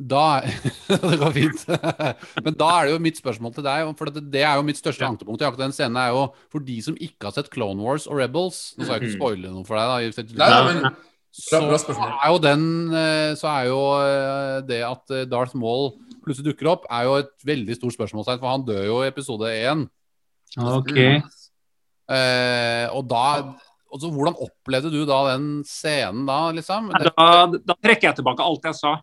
Speaker 4: da Det går fint. Men da er det jo mitt spørsmål til deg, for det, det er jo mitt største
Speaker 7: Ja.
Speaker 4: ankepunkt i akkurat den scenen, er jo for de som ikke har sett Clone Wars og Rebels Nå skal jeg ikke
Speaker 7: Mhm.
Speaker 4: spoile noe for deg, da.
Speaker 1: Nei, men
Speaker 4: så
Speaker 1: bra- bra spørsmål.
Speaker 4: er jo den eh, Så er jo eh, det at eh, Darth Maul plutselig dukker opp, er jo et veldig stort spørsmålstegn, for han dør jo i episode én.
Speaker 7: Ok.
Speaker 4: Eh, og da altså, Hvordan opplevde du da den scenen da, liksom?
Speaker 7: Da, da trekker jeg tilbake alt jeg sa.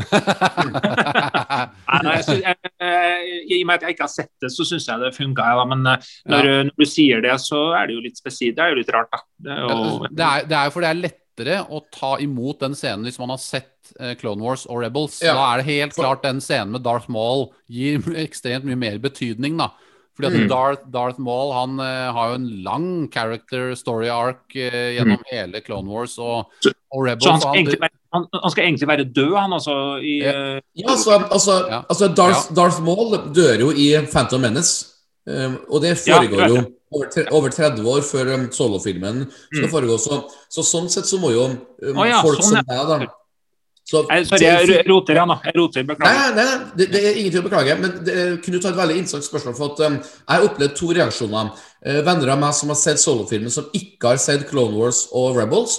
Speaker 7: Nei, nei, jeg synes, jeg, jeg, I og med at jeg ikke har sett det, så syns jeg det funka. Ja, men når, når, når du sier det, så er det jo litt spesielt. Det er jo litt rart, da. Det er jo,
Speaker 4: det, er, det er jo fordi det er lettere å ta imot den scenen hvis man har sett eh, Clone Wars og Rebels.
Speaker 1: Ja.
Speaker 4: Da er det helt klart den scenen med Darth Maul gir ekstremt mye mer betydning, da. Fordi at
Speaker 7: Mm.
Speaker 4: Darth, Darth Maul han eh, har jo en lang character story arc eh, gjennom hele Clone Wars og, og Rebels.
Speaker 7: så han skal,
Speaker 4: han-
Speaker 7: være, han, han skal egentlig være død, han altså. I,
Speaker 4: Ja.
Speaker 7: eh,
Speaker 1: Ja, altså, altså,
Speaker 4: Ja.
Speaker 1: altså Darth, Darth Maul dør jo i Phantom Menace. Um, og det foregår jo over, tre, over 30 år før um, solofilmen skal
Speaker 7: Mm.
Speaker 1: foregå. Så, så sånn sett så må jo um,
Speaker 7: oh, ja,
Speaker 1: folk
Speaker 7: sånn,
Speaker 1: som meg, da så,
Speaker 7: Nei, sorry, jeg roter igjen, da. Jeg roter, beklager.
Speaker 1: nei, nei det, det er ingenting å beklage. Men det, Knut har et veldig interessant spørsmål. For at um, Jeg har opplevd to reaksjoner. Uh, venner av meg som har sett solofilmen, som ikke har sett Clone Wars og Rebels.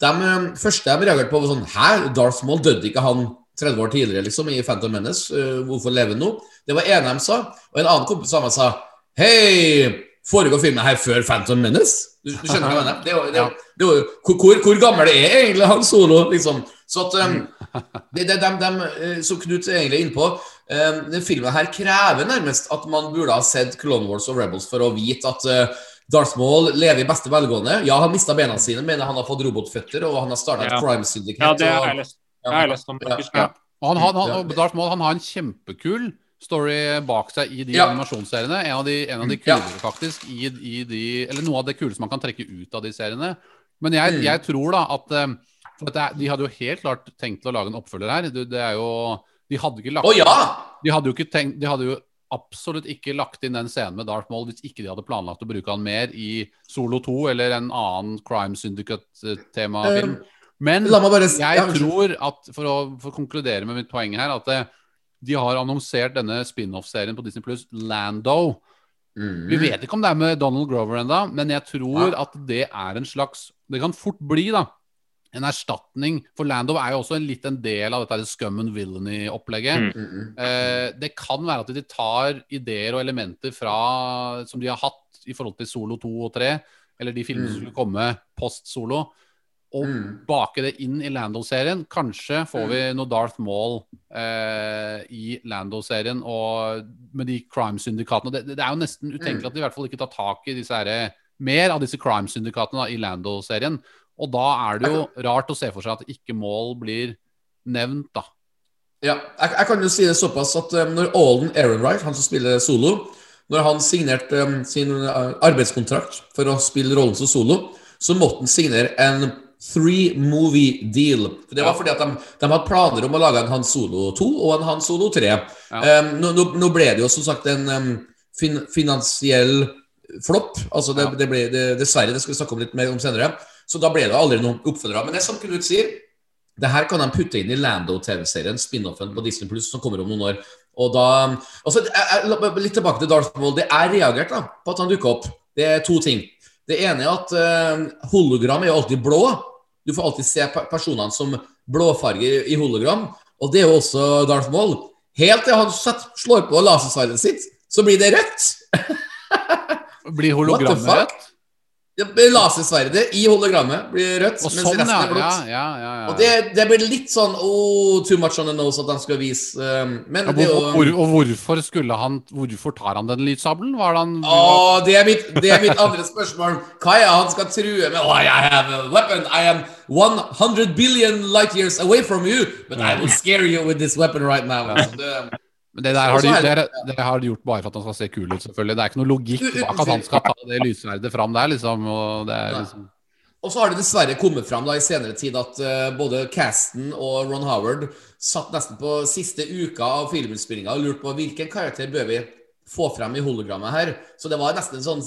Speaker 1: De um, første jeg reagerte på, var sånn Hæ, Darth Maul døde ikke han 30 år tidligere liksom i Phantom Menace? Uh, hvorfor lever han nå? Det var ene de sa. Og en annen kompis av meg sa Hei, foregår filmen her før Phantom Menace? Du, du skjønner hva jeg mener? Det er det er, det er jo, hvor, hvor, hvor gammel er egentlig han Solo? liksom? Så at um, det, det, dem, dem, eh, Som Knut egentlig er inne på, um, den filmen her krever nærmest at man burde ha sett Clone Wars og Rebels for å vite at uh, Darth Maul lever i beste velgående. Ja, han mista bena sine, men han har fått robotføtter, og han har starta et
Speaker 7: Ja.
Speaker 1: crime syndicate.
Speaker 7: Ja, det har jeg
Speaker 1: og-
Speaker 7: lest. Det har jeg lest om.
Speaker 1: Ja.
Speaker 7: faktisk.
Speaker 4: Ja. Og han, han, han, Darth Maul han har en kjempekul story bak seg i de
Speaker 1: Ja.
Speaker 4: animasjonsseriene. En av de, en av de
Speaker 1: Ja.
Speaker 4: faktisk. I, i de, eller noe av det kuleste man kan trekke ut av de seriene. Men jeg,
Speaker 1: Mm.
Speaker 4: jeg tror da at eh, for det De hadde jo helt klart tenkt å lage en oppfølger her. Det, det er jo De hadde ikke lagt
Speaker 1: oh, ja!
Speaker 4: de hadde jo ikke tenkt De hadde jo absolutt ikke lagt inn den scenen med Darth Maul hvis ikke de hadde planlagt å bruke han mer i Solo 2 eller en annen Crime Syndicate-temafilm. Men
Speaker 1: bare
Speaker 4: jeg tror at, for å, for å konkludere med mitt poeng her, at eh, de har annonsert denne spin-off-serien på Disney Pluss, Lando.
Speaker 1: Mm.
Speaker 4: Vi vet ikke om det er med Donald Grover ennå, men jeg tror
Speaker 1: Ja.
Speaker 4: at det er en slags Det kan fort bli, da. En erstatning. For Lando er jo også en, litt en del av dette scum and villainy-opplegget.
Speaker 7: Mm.
Speaker 1: Mm, mm.
Speaker 4: Eh, det kan være at de tar ideer og elementer fra som de har hatt i forhold til Solo 2 og 3, eller de filmene som
Speaker 1: Mm.
Speaker 4: skulle komme post Solo, og
Speaker 1: Mm.
Speaker 4: bake det inn i Lando-serien. Kanskje får vi noe Darth Maul eh, i Lando-serien og med de crime-syndikatene. Det, det er jo nesten utenkelig
Speaker 1: Mm.
Speaker 4: at de i hvert fall ikke tar tak i disse her, mer av disse crime-syndikatene i Lando-serien. Og da er det jo rart å se for seg at ikke mål blir nevnt, da.
Speaker 1: Ja, jeg, jeg kan jo si det såpass at um, når Alden Ehrenreich, han som spiller solo, når han signerte um, sin uh, arbeidskontrakt for å spille rollen som solo, så måtte han signere en three movie deal. For det var fordi at de, de hadde planer om å lage en Han Solo 2 og en Han Solo 3.
Speaker 4: Ja.
Speaker 1: Um, nå, nå, ble det jo som sagt en fin, finansiell flopp. Altså det,
Speaker 4: Ja.
Speaker 1: det ble det, dessverre, det skal vi snakke om litt mer om senere. Så da ble det aldri noen oppfølgere. Men det er som Knut sier, det her kan de putte inn i Lando-TV-serien, spin-offen på Disney Plus, som kommer om noen år. Og da, jeg, Litt tilbake til Darth Maul. Det er reagert da, på at han dukker opp. Det er to ting. Det ene er at uh, hologram er jo alltid blå. Du får alltid se personene som blåfarger i hologram. Og det er jo også Darth Maul. Helt til han slår på lasersverdet sitt, så blir det rødt.
Speaker 4: Blir hologrammet rødt?
Speaker 1: Lasersverdet i hologrammet blir rødt,
Speaker 4: Og sånn, ja. Ja, ja.
Speaker 1: Og det, det blir litt sånn oh, too much on the nose at han skal vise um, Men
Speaker 4: hvor,
Speaker 1: jo
Speaker 4: hvor, og hvorfor skulle han Hvorfor tar han den lydsabelen? Var det han
Speaker 1: Åh, det, er mitt, det er mitt andre spørsmål. Hva er han skal true med? Oh, I have a weapon. I am 100 billion light years away from you, but I will scare you with this weapon right now. Det,
Speaker 4: Men det der har de, det,
Speaker 1: det-
Speaker 4: har de gjort bare for at han skal se kul ut, selvfølgelig. Det er ikke noe logikk bak at han skal ta det lyssverdet fram der, liksom. Og det er liksom
Speaker 1: Og så har det dessverre kommet fram da i senere tid at uh, både Casten og Ron Howard satt nesten på siste uka av filminnspillinga og lurte på hvilken karakter bør vi få frem i hologrammet her. Så det var nesten en sånn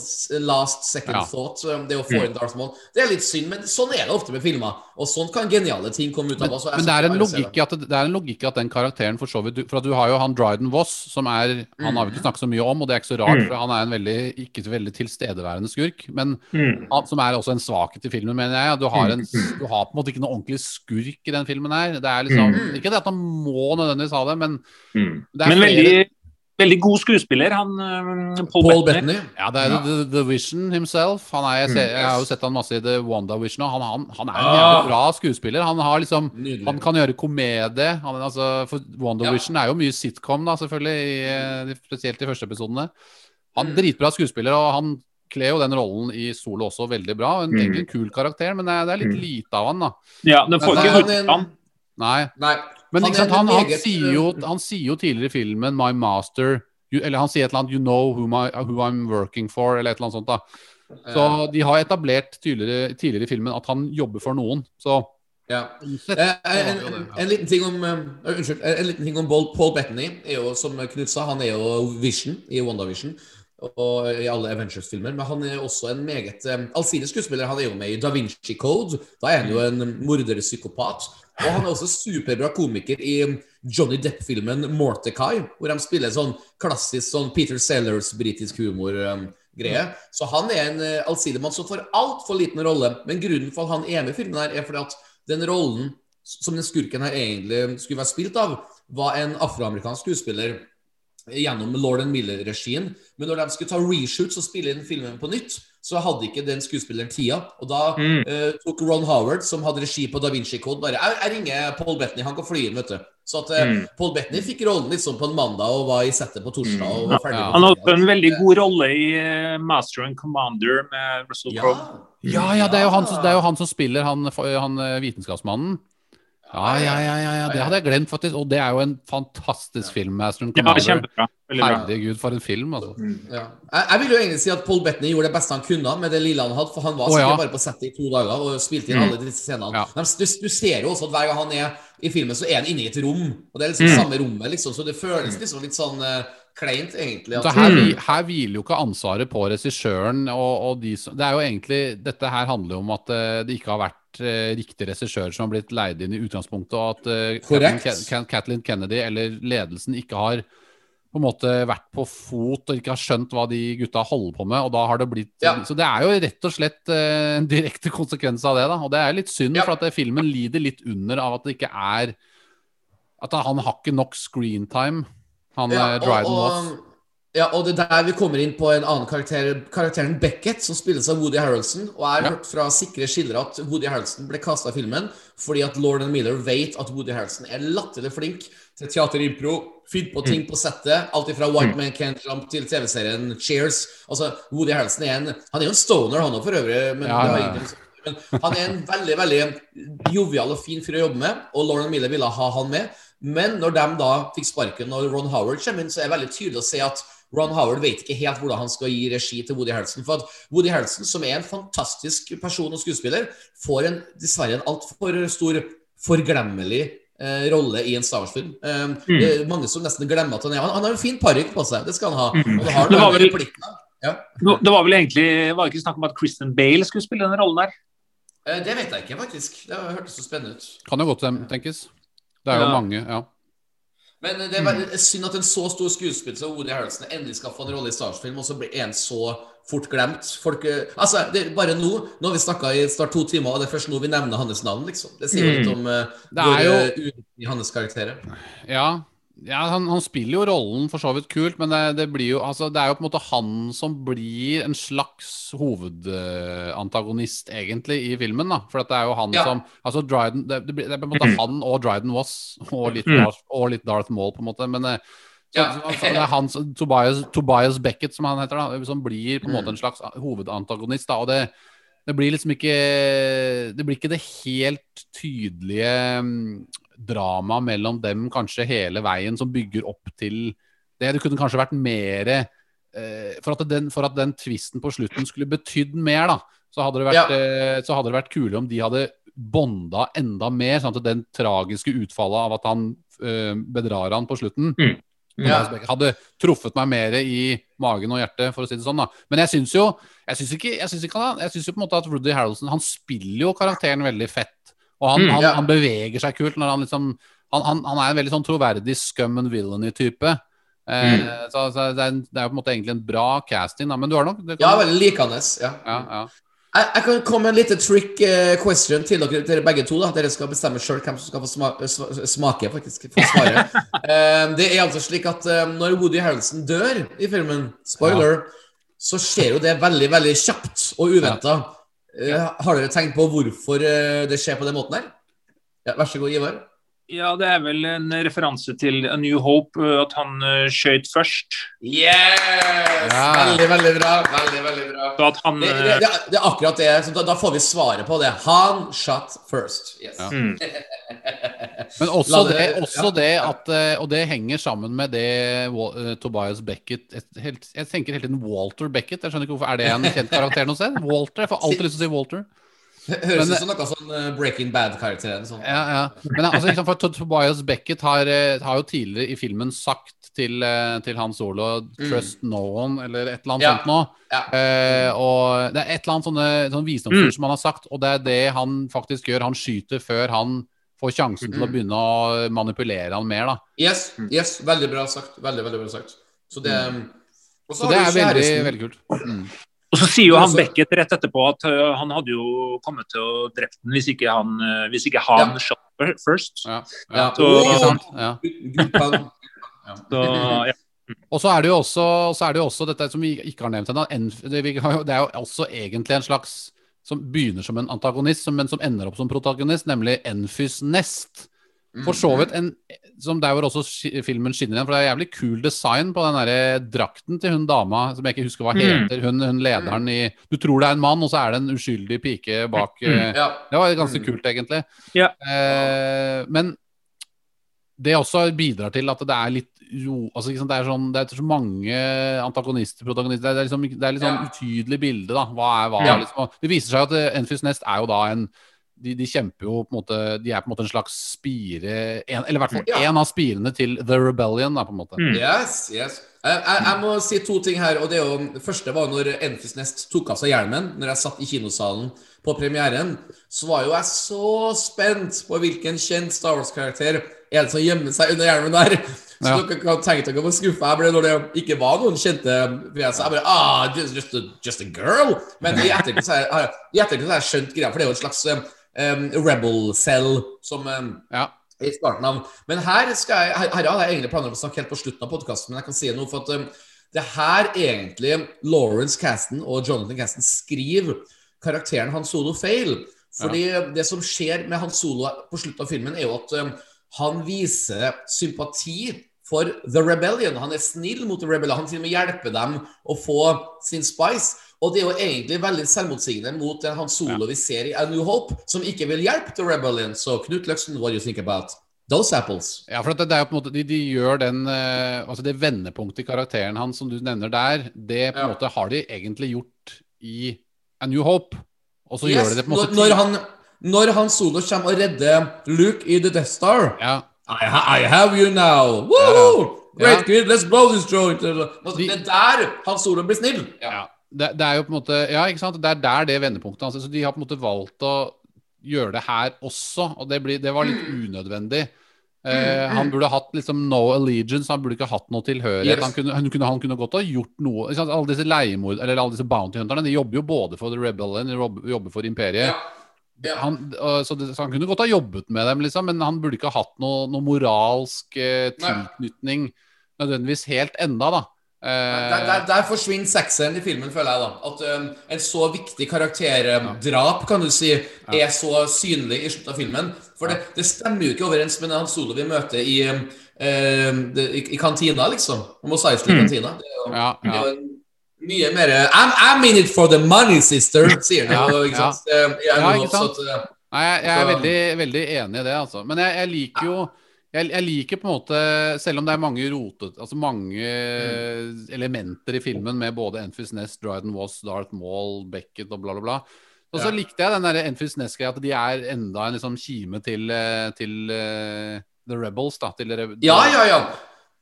Speaker 1: last second
Speaker 4: Ja.
Speaker 1: thought. Det å få inn Darth Maul. Det er litt synd, men sånn er det ofte med filmer. Og sånn kan geniale ting komme ut av.
Speaker 4: Men,
Speaker 1: altså,
Speaker 4: men det er en logikk i at, det er en logikk i at den karakteren for så vidt For at du har jo han Dryden Voss, som er Han har vi ikke snakket så mye om, og det er ikke så rart, for han er en veldig ikke veldig tilstedeværende skurk. Men
Speaker 7: Mm.
Speaker 4: han, som er også en svakhet i filmen, mener jeg. Du har, en, du har på en måte ikke noe ordentlig skurk i den filmen her. Det er liksom Ikke det at han må nødvendigvis ha det, men
Speaker 7: Mm.
Speaker 4: Det er
Speaker 7: Men
Speaker 4: flere-
Speaker 7: veldig, god skuespiller, han eh, Paul,
Speaker 1: Paul
Speaker 7: Bettany.
Speaker 4: Ja, det er the, the Vision himself. Han er, jeg, ser, jeg har jo sett han masse i The Wanda Vision, og han, han, han er en jævlig bra skuespiller. Han har liksom Han kan gjøre komedie. Han, altså, for Wanda
Speaker 1: Ja.
Speaker 4: Er jo mye sitcom, da, selvfølgelig, i, eh, spesielt de første episodene. Han
Speaker 1: Mm.
Speaker 4: er dritbra skuespiller, og han kler jo den rollen i solo også veldig bra. En,
Speaker 7: Mm.
Speaker 4: Egentlig en kul karakter, men det er, det er litt lite av han, da.
Speaker 7: Ja, den får ikke
Speaker 1: hørt
Speaker 7: han.
Speaker 4: Nei.
Speaker 1: Nei.
Speaker 4: Men
Speaker 1: Han
Speaker 4: sant, han, han, sier jo, han sier jo tidligere i filmen 'My master' you, Eller han sier et eller annet 'You know who, my, who I'm working for', eller et eller annet sånt. da Så de har etablert tidligere, tidligere i filmen at han jobber for noen. Så
Speaker 1: Ja. Eh,
Speaker 4: har
Speaker 1: en, en, en liten ting om eh, Unnskyld. En liten ting om Paul, Paul Bettany. Er jo, som Knut sa, han er jo Vision i WandaVision og i alle Avengers-filmer. Men han er også en meget um, allsidig skuespiller. Han er jo med i Da Vinci Code. Da er han jo en morderpsykopat. Og han er også superbra komiker i Johnny Depp-filmen Mortecai, hvor de spiller sånn klassisk sånn Peter Sellers britisk humor-greie. Så han er en uh, allsidig mann som får altfor liten rolle. Men grunnen for at han er med i filmen, her er fordi at den rollen som den skurken her egentlig skulle vært spilt av, var en afroamerikansk skuespiller gjennom Lord and Miller-regien. Men når de skulle ta reshoots og spille inn filmen på nytt, så hadde ikke den skuespilleren tida. Og da
Speaker 7: Mm.
Speaker 1: uh, tok Ron Howard, som hadde regi på Da Vinci Code, bare Jeg, jeg ringer Paul Bettany, han kan fly inn, vet du. Så at eh,
Speaker 7: Mm.
Speaker 1: Paul Bettany fikk rollen liksom på en mandag og var i settet på torsdag. og var ferdig
Speaker 4: Ja.
Speaker 1: ja.
Speaker 7: Han hadde en veldig god rolle i eh, Master and Commander med Russell Crowe.
Speaker 1: Ja.
Speaker 4: Ja, ja, det er jo han, som- det er jo han som spiller han, han vitenskapsmannen. Ja, ja, ja, ja, ja, det hadde jeg glemt, faktisk. Og det er jo en fantastisk film.
Speaker 7: Ja, kjempebra.
Speaker 4: Herregud, for en film, altså.
Speaker 1: Ja. Jeg, jeg vil jo egentlig si at Paul Bettany gjorde det beste han kunne med det lille han hadde, for han var sikkert
Speaker 4: ja.
Speaker 1: bare på settet i to dager og spilte inn alle disse scenene.
Speaker 4: Ja.
Speaker 1: Du, du ser jo også at hver gang han er i filmen, så er han inne i et rom, og det er liksom samme rommet, liksom, så det føles liksom litt sånn eh, kleint, egentlig.
Speaker 4: Så her, her hviler jo ikke ansvaret på regissøren og, og de som Det er jo egentlig Dette her handler jo om at eh, det ikke har vært eh, riktig regissør som har blitt leid inn i utgangspunktet, og at eh, Kathleen, Kennedy eller ledelsen ikke har på en måte vært på fot og ikke har skjønt hva de gutta holder på med. og da har det blitt
Speaker 1: Ja.
Speaker 4: Så det er jo rett og slett en direkte konsekvens av det. da, Og det er litt synd,
Speaker 1: Ja.
Speaker 4: for at filmen lider litt under av at det ikke er At han har ikke nok screentime, han
Speaker 1: Ja,
Speaker 4: eh, Dryden
Speaker 1: og, ja, og det er der vi kommer inn på en annen karakter, karakteren Beckett, som spilles av Woody Harrelson. Og jeg har hørt fra sikre skildre at Woody Harrelson ble kasta i filmen fordi at Lord and Miller vet at Woody Harrelson er latterlig flink til teaterimpro, finne på ting på settet. Alt fra White Man Can't Jump til TV-serien Cheers. Altså, Woody Harrelson er en Han er jo en stoner, han òg, for øvrig. Men,
Speaker 4: Ja, ja, ja.
Speaker 1: men han er en veldig veldig jovial og fin fyr å jobbe med, og Lauren Miller ville ha han med. Men når de da fikk sparken og Ron Howard kommer inn, så er det veldig tydelig å se at Ron Howard vet ikke helt hvordan han skal gi regi til Woody Harrelson. For at Woody Harrelson, som er en fantastisk person og skuespiller, får en, dessverre en altfor stor forglemmelig eh, rolle i en Star Wars-film. Eh, Det er mange som nesten glemmer at han er Han, han har en fin parykk på seg, det skal han ha. Og det har
Speaker 7: Det var vel-
Speaker 1: Ja.
Speaker 7: Det var vel egentlig var det ikke snakk om at Kristen Bale skulle spille den rollen der?
Speaker 1: Eh, Det vet jeg ikke, faktisk. Det hørtes så spennende ut.
Speaker 4: Kan jo godt tem- tenkes. Det er jo
Speaker 7: Ja.
Speaker 4: mange, ja.
Speaker 1: Men det er veldig synd at en så stor skuespiller som Woody Harrelson endelig skal få en rolle i Star Wars-film, og så blir en så fort glemt. Folk, eh, altså, det er bare nå Nå har vi snakka i snart to timer, og det er først nå vi nevner hans navn, liksom. Det sier jo litt om uh, hvor
Speaker 4: er jo-
Speaker 1: eh, uviktig hans karakter er.
Speaker 4: Ja, Ja, han, han spiller jo rollen for så vidt kult, men det, det blir jo Altså, det er jo på en måte han som blir en slags hovedantagonist, egentlig, i filmen, da. For at det er jo han
Speaker 1: Ja.
Speaker 4: som Altså, Dryden Det, det, er på en måte han og Dryden Voss, og litt,
Speaker 7: Mm.
Speaker 4: Darth, og litt Darth Maul, på en måte. Men eh, så,
Speaker 1: Ja.
Speaker 4: så, altså, det er han Tobias, Tobias Beckett, som han heter, da, som blir på en
Speaker 1: Mm.
Speaker 4: måte en slags hovedantagonist, da. Og det det blir liksom ikke Det blir ikke det helt tydelige mm, drama mellom dem kanskje hele veien som bygger opp til det. Det kunne kanskje vært mer eh, for, at den, for at den tvisten på slutten skulle betydd mer, da, så hadde det vært, eh, hadde det vært kulere om de hadde bonda enda mer, sånn at den tragiske utfallet av at han eh, bedrar han på slutten
Speaker 7: Mm.
Speaker 1: Ja.
Speaker 4: hadde truffet meg mer i magen og hjertet, for å si det sånn. da Men jeg syns jo jeg syns ikke, jeg syns ikke han, jeg syns jo på en måte at Rudy Harrelson Han spiller jo karakteren veldig fett. Og han,
Speaker 7: Mm,
Speaker 4: han,
Speaker 1: ja.
Speaker 4: han beveger seg kult når han liksom Han, han, han er en veldig sånn troverdig scum and villainy-type. Eh,
Speaker 1: Mm.
Speaker 4: så, så det, er, det er på en måte egentlig en bra casting, da. Men du har nok det
Speaker 1: Ja,
Speaker 4: kan,
Speaker 1: veldig likende. Ja.
Speaker 4: ja, ja.
Speaker 1: Jeg, jeg kan komme med en liten trick uh, question til dere, dere begge to. da Dere skal bestemme sjøl hvem som skal få sma sma- smake, faktisk. Få svare. Eh, det er altså slik at uh, når Woody Harrelson dør i filmen, spoiler, så skjer jo det veldig, veldig kjapt og uventa. Har dere tenkt på hvorfor eh, det skjer på den måten her? Ja, vær så god, Ivar.
Speaker 7: Ja, det er vel en referanse til A New Hope, uh, at han uh, skøyt først.
Speaker 1: Yes!
Speaker 4: Ja.
Speaker 1: Veldig, veldig bra. Veldig, veldig bra.
Speaker 7: Så at han
Speaker 1: Det,
Speaker 7: uh,
Speaker 1: det, det, det er akkurat det. Så da, da får vi svaret på det. Han shot first. Yes.
Speaker 4: Ja.
Speaker 7: mm.
Speaker 4: Men også, det,
Speaker 1: det-
Speaker 4: også
Speaker 1: ja.
Speaker 4: det at eh, Og det henger sammen med det eh, Tobias Beckett et, helt, Jeg tenker hele tiden Walter Beckett. Jeg skjønner ikke hvorfor Er det en kjent karakter noe sted? Walter? Jeg får alltid lyst til å si Walter.
Speaker 1: Høres ut som noe sånn eh, Breaking Bad-karakter. Sånn.
Speaker 4: Ja, ja. Men altså, liksom, for Tobias Beckett har, eh, har jo tidligere i filmen sagt til, eh, til Han Solo 'trust no one', eller et eller annet
Speaker 1: Mm. Ja.
Speaker 4: sånt noe.
Speaker 1: Ja.
Speaker 4: Eh, og det er et eller annet sånne, sånne visdomsord
Speaker 7: Mm.
Speaker 4: som han har sagt, og det er det han faktisk gjør. Han skyter før han får sjansen til å
Speaker 1: Mm.
Speaker 4: begynne å manipulere han mer, da.
Speaker 1: Yes, yes, veldig bra sagt. Veldig, veldig bra sagt. Så det Og
Speaker 4: Så det er veldig, veldig kult.
Speaker 7: Og så sier jo han Beckett rett etterpå at uh, han hadde jo kommet til å drept den hvis ikke han, uh, hvis ikke han
Speaker 1: Ja.
Speaker 7: shot first.
Speaker 4: Ja.
Speaker 1: Ja.
Speaker 7: Så-. Så, ja.
Speaker 4: Og så er det jo også, så er det jo også dette som vi ikke har nevnt ennå. Det vi har jo- det er jo også egentlig en slags som begynner som en antagonist, men som ender opp som protagonist, nemlig Enfys Nest. For så vidt en som Der hvor også filmen skinner igjen, for det er jævlig kul design på den der drakten til hun dama som jeg ikke husker hva
Speaker 7: Mm.
Speaker 4: heter. Hun, hun lederen i Du tror det er en mann, og så er det en uskyldig pike bak. eh,
Speaker 1: Ja.
Speaker 4: Det var ganske
Speaker 1: Mm.
Speaker 4: kult, egentlig.
Speaker 7: Ja.
Speaker 4: Eh, men det også bidrar til at det er litt ro altså, liksom, Det er sånn, det er så mange antagonister, protagonister Det er, liksom, det er litt sånn
Speaker 1: Ja.
Speaker 4: utydelig bilde, da. Hva er hva? Liksom. Det viser seg at Enfys Nest er jo da en de, de kjemper jo på en måte De er på en måte en slags spire en, Eller i hvert fall
Speaker 1: Ja.
Speaker 4: en av spirene til The Rebellion, da, på en måte.
Speaker 7: Mm.
Speaker 1: Yes, yes. Jeg, jeg, jeg må si to ting her. og Det er jo, det første var når Enfis Nest tok av seg hjelmen. Når jeg satt i kinosalen på premieren, så var jo jeg så spent på hvilken kjent Star Wars-karakter er det som gjemmer seg under hjelmen der. Så
Speaker 4: Ja.
Speaker 1: dere kan tenke dere hvor skuffa jeg ble når det ikke var noen kjente fjes. Jeg bare ah, just, just, a, just a girl. Men i ettertid har jeg skjønt greia, for det er jo en slags um, rebel cell som um,
Speaker 4: Ja.
Speaker 1: i starten av Men her skal jeg her, her hadde jeg egentlig planer om å snakke helt på slutten av podkasten, men jeg kan si noe. for at um, det her egentlig Lawrence Caston og Jonathan Caston skriver karakteren Han Solo feil. Fordi det som skjer med Han Solo på slutten av filmen, er jo at um, han viser sympati for The Rebellion. Han er snill mot The Rebellion. Han til og med hjelper dem å få sin spice. Og det er jo egentlig veldig selvmotsigende mot den Han Solo vi ser i A New Hope, som ikke vil hjelpe The Rebellion. Så Knut Løksen, what do you think about those apples?
Speaker 4: Ja, for det, det er jo på en måte De, de gjør den uh, Altså det vendepunktet i karakteren hans som du nevner der, det på en
Speaker 1: Ja.
Speaker 4: måte har de egentlig gjort i A New Hope. Og så
Speaker 1: Yes,
Speaker 4: gjør de det på en måte
Speaker 1: når, når, han, når Han Solo kommer og redder Luke i The Death Star
Speaker 4: ja,
Speaker 1: I, ha I have you now! Woo!
Speaker 4: Ja.
Speaker 1: Great
Speaker 4: Ja.
Speaker 1: kid, let's blow this joint!
Speaker 4: De-
Speaker 1: det er der Han Solo blir snill.
Speaker 4: ja. Det, det er jo på en måte Ja, ikke sant? Det er der det vendepunktet hans Så de har på en måte valgt å gjøre det her også, og det, blir, det var litt unødvendig. Uh, han burde hatt liksom no allegiance, han burde ikke hatt noe tilhørighet.
Speaker 1: Yes.
Speaker 4: Han, kunne, han, kunne, han kunne godt ha gjort noe liksom. Alle disse leiemord, eller alle disse bounty hunterne, de jobber jo både for The Rebellion, de jobber, for Imperiet.
Speaker 1: Ja. Ja.
Speaker 4: han, uh, så, det, så han kunne godt ha jobbet med dem, liksom, men han burde ikke ha hatt noe, noe moralsk
Speaker 1: Nei.
Speaker 4: tilknytning nødvendigvis helt enda, da. Eh,
Speaker 1: Der, der, der forsvinner sexen i filmen, føler jeg. da At um, en så viktig karakterdrap kan du si er så synlig i slutten av filmen. For det, det stemmer jo ikke overens med han Solo vi møter i, um, um, det, i, i kantina, liksom. Mos Eisley-kantina. Det er jo,
Speaker 4: ja,
Speaker 1: det er jo mye mer I'm, I'm in it for the money, sister, sier han.
Speaker 4: Ja,
Speaker 1: jo, ikke
Speaker 4: ja.
Speaker 1: sant? Um, jeg,
Speaker 4: Ja, ikke sant?
Speaker 1: så at,
Speaker 4: Nei, jeg, jeg er veldig, veldig enig i det, altså. Men jeg, jeg liker jo jeg, jeg liker på en måte, selv om det er mange rotet, altså mange elementer i filmen med både Enfys Nest, Dryden Was, Darth Maul, Beckett og bla, bla, bla. Og så
Speaker 1: Ja.
Speaker 4: likte jeg den der Enfys Nest-greia, at de er enda en liksom kime til, eh, til uh, The Rebels, da. Til re
Speaker 1: ja, ja, ja.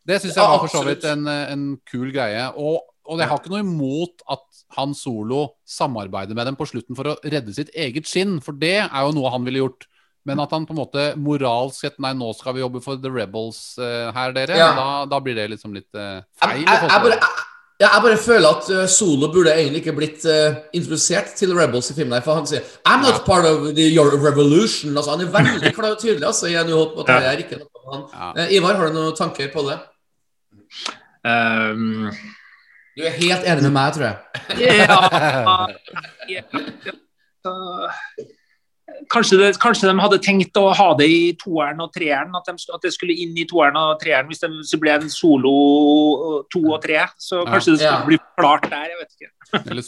Speaker 4: Det syns jeg var for så vidt en, en kul greie. Og, og jeg har ikke noe imot at Han Solo samarbeider med dem på slutten for å redde sitt eget skinn, for det er jo noe han ville gjort. Men at han på en måte moralsk sett Nei, nå skal vi jobbe for The Rebels uh, her, dere.
Speaker 1: Ja.
Speaker 4: Da, da blir det liksom litt
Speaker 1: uh,
Speaker 4: feil.
Speaker 1: jeg, jeg,
Speaker 4: jeg,
Speaker 1: bare, jeg, jeg bare føler at uh, Solo burde egentlig ikke blitt uh, introdusert til Rebels i filmen. For han sier I'm not part of the, your revolution. Altså, han er veldig klar og tydelig. Altså, jeg Hope, og det er ikke noe han.
Speaker 4: Ja.
Speaker 1: Ivar, har du noen tanker på det?
Speaker 7: Um,
Speaker 1: Du er helt enig med meg, tror jeg.
Speaker 7: ja, ja, ja. Kanskje, det, kanskje de hadde tenkt å ha det i toeren og treeren, at, de, at det skulle inn i toeren og treeren hvis det så ble en solo uh, to og tre. Så kanskje det skulle
Speaker 1: Ja.
Speaker 7: bli klart der, jeg vet ikke.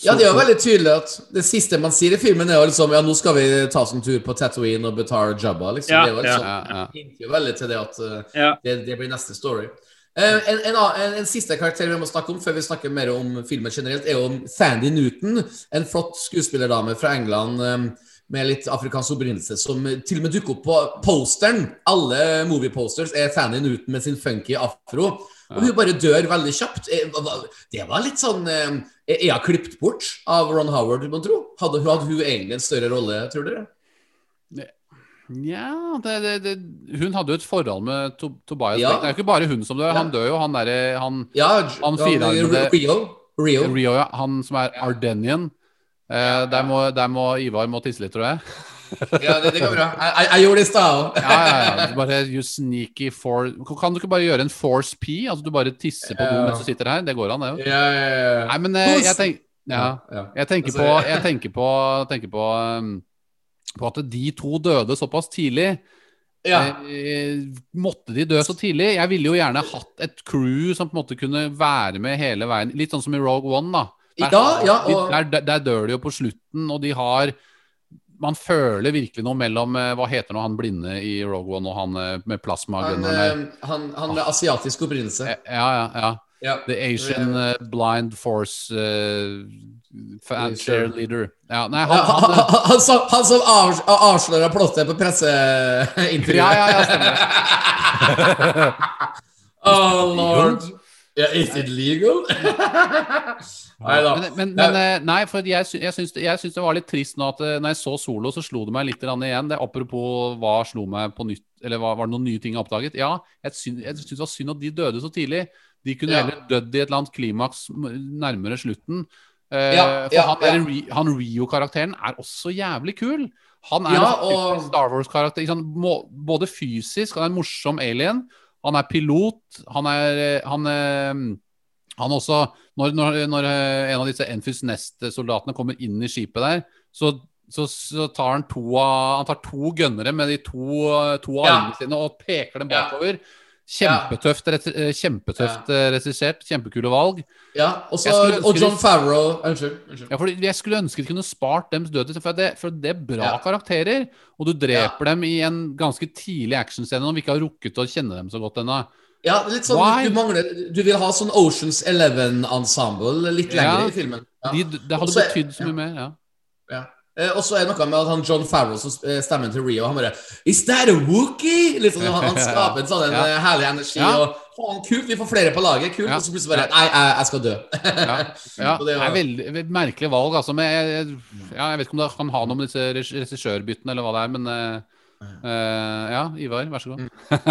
Speaker 1: Ja, det er jo veldig tydelig at det siste man sier i filmen, er jo liksom Ja, nå skal vi ta oss en tur på Tatooine og betale Jabba, liksom.
Speaker 7: Ja,
Speaker 1: det er jo liksom,
Speaker 4: ja, ja.
Speaker 1: hinter jo veldig til det at uh, det, det blir neste story. Eh, en, en, en, en siste karakter vi må snakke om før vi snakker mer om filmen generelt, er jo Sandy Newton. En flott skuespillerdame fra England eh, med litt afrikansk opprinnelse, som til og med dukker opp på posteren. Alle movieposters er Sandy Newton med sin funky afro. Og hun bare dør veldig kjapt. Eh, Det var litt sånn eh, Er hun klippet bort av Ron Howard, må tro? Hadde, hun- hadde hun egentlig en større rolle, tror dere?
Speaker 4: Nja hun hadde jo et forhold med to, Tobias
Speaker 1: Ja.
Speaker 4: Det er jo ikke bare hun som dør. Han dør jo, han derre han,
Speaker 1: Ja,
Speaker 4: Han
Speaker 1: ja,
Speaker 4: firearmede-
Speaker 1: Rio. Rio.
Speaker 4: Rio, ja. Han som er Ardenian. Eh, der, må, der må Ivar må tisse litt, tror jeg.
Speaker 1: Ja, det, det går bra. Jeg, jeg, gjorde det i stad òg.
Speaker 4: Ja, ja, ja. Bare you sneaky for Kan du ikke bare gjøre en force P? Altså du bare tisser på do mens du sitter her? Det går an, det.
Speaker 1: Ja, ja, ja.
Speaker 4: Nei, men eh, jeg, tenk, ja,
Speaker 1: ja.
Speaker 4: jeg tenker
Speaker 1: Altså,
Speaker 4: på Jeg tenker på, tenker på, um, på at de to døde såpass tidlig.
Speaker 1: ja.
Speaker 4: Eh, måtte de dø så tidlig? Jeg ville jo gjerne hatt et crew som på en måte kunne være med hele veien. Litt sånn som i Rogue One, da.
Speaker 1: Ja, ja, og-
Speaker 4: der, der, der dør de jo på slutten, og de har Man føler virkelig noe mellom eh, Hva heter nå han blinde i Rogue One og han med med
Speaker 1: Han,
Speaker 4: plasmagunneren
Speaker 1: eh, han, han med asiatisk opprinnelse.
Speaker 4: Eh, Ja, ja, ja.
Speaker 1: Ja.
Speaker 4: The Asian eh, Blind Force uh, fan
Speaker 1: Sure.
Speaker 4: leader. Ja, nei, han,
Speaker 1: han,
Speaker 4: han,
Speaker 1: han, han som, han som av, avslører plottet på presseintervjuet.
Speaker 4: Ja, ja, ja, stemmer.
Speaker 1: oh lord. Ja, is it legal? Nei da.
Speaker 4: Men, men, men eh, nei, for jeg, sy jeg, syns, jeg syns det var litt trist nå at eh, når jeg så Solo, så slo det meg litt igjen. Det, apropos hva slo meg på nytt, eller var, var det noen nye ting jeg oppdaget? Ja, jeg syns, jeg syns det var synd at de døde så tidlig. De kunne
Speaker 1: Ja.
Speaker 4: heller dødd i et eller annet klimaks nærmere slutten. Eh,
Speaker 1: Ja,
Speaker 4: for
Speaker 1: ja,
Speaker 4: han,
Speaker 1: ja.
Speaker 4: Han Rio-karakteren er også jævlig kul. Han er
Speaker 1: Ja,
Speaker 4: en
Speaker 1: og-
Speaker 4: Star Wars-karakter. Både fysisk, han er en morsom alien. Han er pilot. Han er eh, Han, eh, han også Når, når, når eh, en av disse Enfys Nest-soldatene kommer inn i skipet der, så, så, så tar han to Han tar to gønnere med de to, to
Speaker 1: Ja.
Speaker 4: armene sine og peker dem bakover. Ja. Kjempetøft, eh, kjempetøft ja. regissert. Kjempekule valg.
Speaker 1: Ja, og så
Speaker 4: Jeg skulle ønske
Speaker 1: og John Favreau Unnskyld. unnskyld.
Speaker 4: Ja, fordi Jeg skulle ønske de kunne spart dems død, for det, for det er bra
Speaker 1: Ja.
Speaker 4: karakterer. Og du dreper dem i en ganske tidlig actionscene når vi ikke har rukket å kjenne dem så godt ennå.
Speaker 1: Ja, litt sånn
Speaker 4: Why?
Speaker 1: du mangler Du vil ha sånn Oceans Eleven-ensemble litt lenger i filmen. Ja.
Speaker 4: De, det hadde
Speaker 1: Også-
Speaker 4: betydd så mye mer. ja
Speaker 1: Ja. Eh, og så er det noe med at han John Farrell som stemmer stemmen til Rio, han bare Is that a Wookie? Liksom, han, han skaper en sånn
Speaker 4: Ja.
Speaker 1: eh, herlig energi.
Speaker 4: Ja.
Speaker 1: Og faen, kult, vi får flere på laget. Kult.
Speaker 4: Ja.
Speaker 1: Og så plutselig bare Nei, jeg, jeg skal dø.
Speaker 4: Ja, det
Speaker 1: det
Speaker 4: er veldig, merkelig valg, altså. Men jeg, jeg, ja, jeg vet ikke om det kan ha noe med disse reg- regissørbyttene eller hva det er, men Uh, eh, Ja, Ivar, vær så god.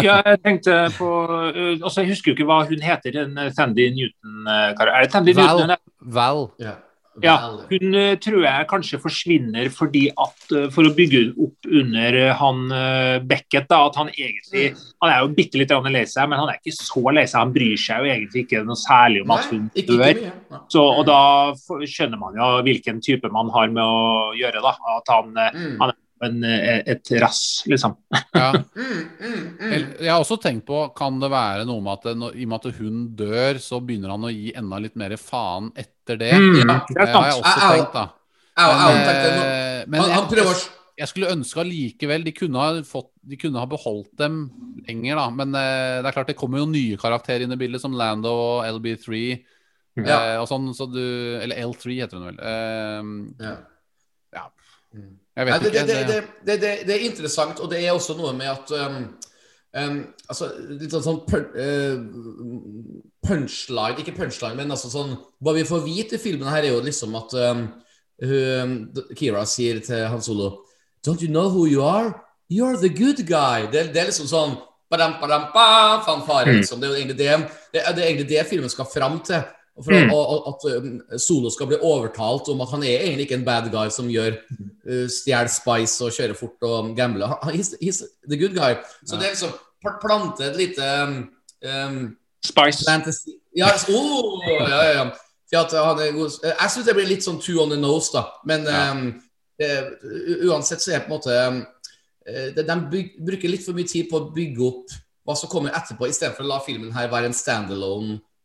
Speaker 7: Ja, jeg tenkte på uh, altså Jeg husker jo ikke hva hun heter, den Sandy Newton-karakteren. Er
Speaker 4: Val.
Speaker 7: Newton?
Speaker 4: Val.
Speaker 1: Ja.
Speaker 7: Ja, hun eh, tror jeg kanskje forsvinner fordi at eh, for å bygge opp under eh, han Beckett, da, at han egentlig Han er jo bitte litt lei seg, men han er ikke så lei seg. Han bryr seg jo egentlig ikke noe særlig om at hun dør. Så, og da skjønner man jo hvilken type man har med å gjøre, da. At han,
Speaker 1: Mm.
Speaker 7: han er en, et rass, liksom.
Speaker 4: Ja.
Speaker 1: Mm, mm, mm.
Speaker 4: Jeg har også tenkt på, kan det være noe med at det, når- i og med at hun dør, så begynner han å gi enda litt mer faen etter det?
Speaker 7: Mm,
Speaker 1: Ja,
Speaker 7: det
Speaker 4: Det har jeg også tenkt, da. Men, eh, men jeg, skulle ønske allikevel de kunne ha fått De kunne ha beholdt dem lenger, da. Men eh, det er klart det kommer jo nye karakterer inn i bildet, som Lando og LB3.
Speaker 1: Ja.
Speaker 4: Eh, og sånn, så du Eller L3 heter hun vel. Uh,
Speaker 1: ja.
Speaker 4: Ja. Jeg vet Nei,
Speaker 1: det,
Speaker 4: ikke.
Speaker 1: det, det, det, det, det er interessant, og det er også noe med at um, um, altså, Litt sånn, sånn pun, eh, punchline Ikke punchline, men altså sånn Hva vi får vite i filmen her, er jo liksom at um, hun, Kira sier til Han Solo Don't you know who you are? You're the good guy. Det, det er liksom sånn badam, badam, ba, fanfare, liksom. Det er jo egentlig det, det, er- det er egentlig det filmen skal fram til. For,
Speaker 7: Mm.
Speaker 1: og, at um, Solo skal bli overtalt om at han er egentlig ikke en bad guy som gjør uh, stjeler spice og kjører fort og gambler. He's, he's the good guy. Så det er liksom plantet plante et lite um, um,
Speaker 7: Spice.
Speaker 1: fantasy Ja, oh, ja, ja, ja. At han er god. Jeg syns det blir litt sånn two on the nose, da. Men
Speaker 4: Ja.
Speaker 1: um, eh, uansett så er det på en måte um, eh, de, byg, bruker litt for mye tid på å bygge opp hva som kommer etterpå, istedenfor å la filmen her være en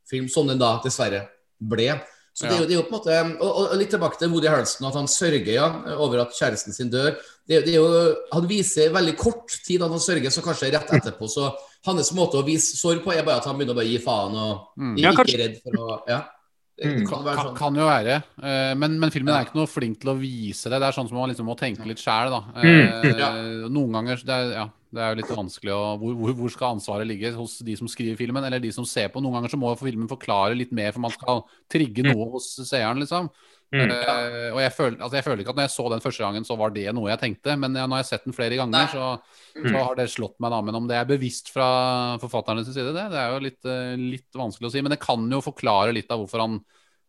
Speaker 1: standalone-film, som den da dessverre ble. Så det, er jo, det er jo på en måte og, og, litt tilbake til Woody Harrelson, at han sørger ja, over at kjæresten sin dør. Det, det er jo, han viser veldig kort tid at han sørger, så kanskje rett etterpå. Så hans måte å vise sorg på er bare at han begynner å bare gi faen og
Speaker 4: Mm.
Speaker 7: Ja,
Speaker 1: ikke redd for å Ja.
Speaker 7: Mm.
Speaker 1: kan være sånn.
Speaker 4: kan jo være. eh, men, men filmen
Speaker 1: Ja.
Speaker 4: er ikke noe flink til å vise det. Det er sånn som man liksom må tenke litt sjæl, da.
Speaker 7: Mm.
Speaker 4: Eh, Noen ganger det er, ja, det er jo litt vanskelig å hvor, hvor, hvor skal ansvaret ligge? Hos de som skriver filmen, eller de som ser på? Noen ganger så må filmen forklare litt mer, for man skal trigge noe hos seeren, liksom.
Speaker 7: Mm.
Speaker 4: Eh, og jeg føler, altså jeg føler ikke at når jeg så den første gangen, så var det noe jeg tenkte. Men når jeg har sett den flere ganger, så, så har det slått meg, da. Men om det er bevisst fra forfatternes side, det, det er jo litt, eh, litt vanskelig å si. Men det kan jo forklare litt av hvorfor han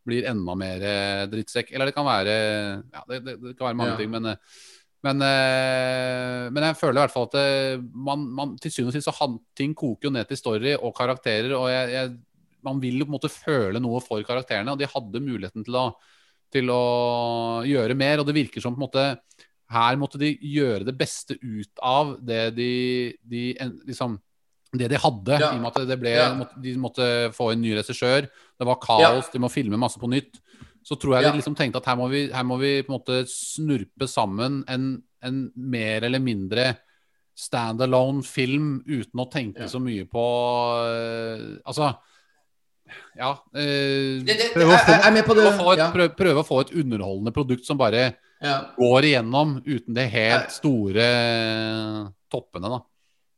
Speaker 4: blir enda mer eh, drittsekk. Eller det kan være Ja, det, det, det kan være mange
Speaker 1: Ja.
Speaker 4: ting, men men, men jeg føler i hvert fall at man, man, til syvende og sist så han, ting koker jo ned til story og karakterer. og jeg, jeg, Man vil jo på en måte føle noe for karakterene, og de hadde muligheten til å, til å gjøre mer. Og det virker som på en måte her måtte de gjøre det beste ut av det de, de liksom, det de hadde.
Speaker 1: Ja.
Speaker 4: I og med at det ble,
Speaker 1: Ja.
Speaker 4: de måtte få en ny regissør. Det var kaos, de må filme masse på nytt. Så tror jeg
Speaker 1: Ja.
Speaker 4: de liksom tenkte at her må vi, her må vi på en måte snurpe sammen en, en mer eller mindre standalone film uten å tenke
Speaker 1: Ja.
Speaker 4: så mye på øh, Altså Ja.
Speaker 1: Det- det-
Speaker 4: prøve, å få,
Speaker 1: jeg det,
Speaker 4: få et,
Speaker 1: ja.
Speaker 4: prøve, prøve å få et underholdende produkt som bare
Speaker 1: Ja.
Speaker 4: går igjennom uten de helt
Speaker 1: Jeg-
Speaker 4: store toppene, da.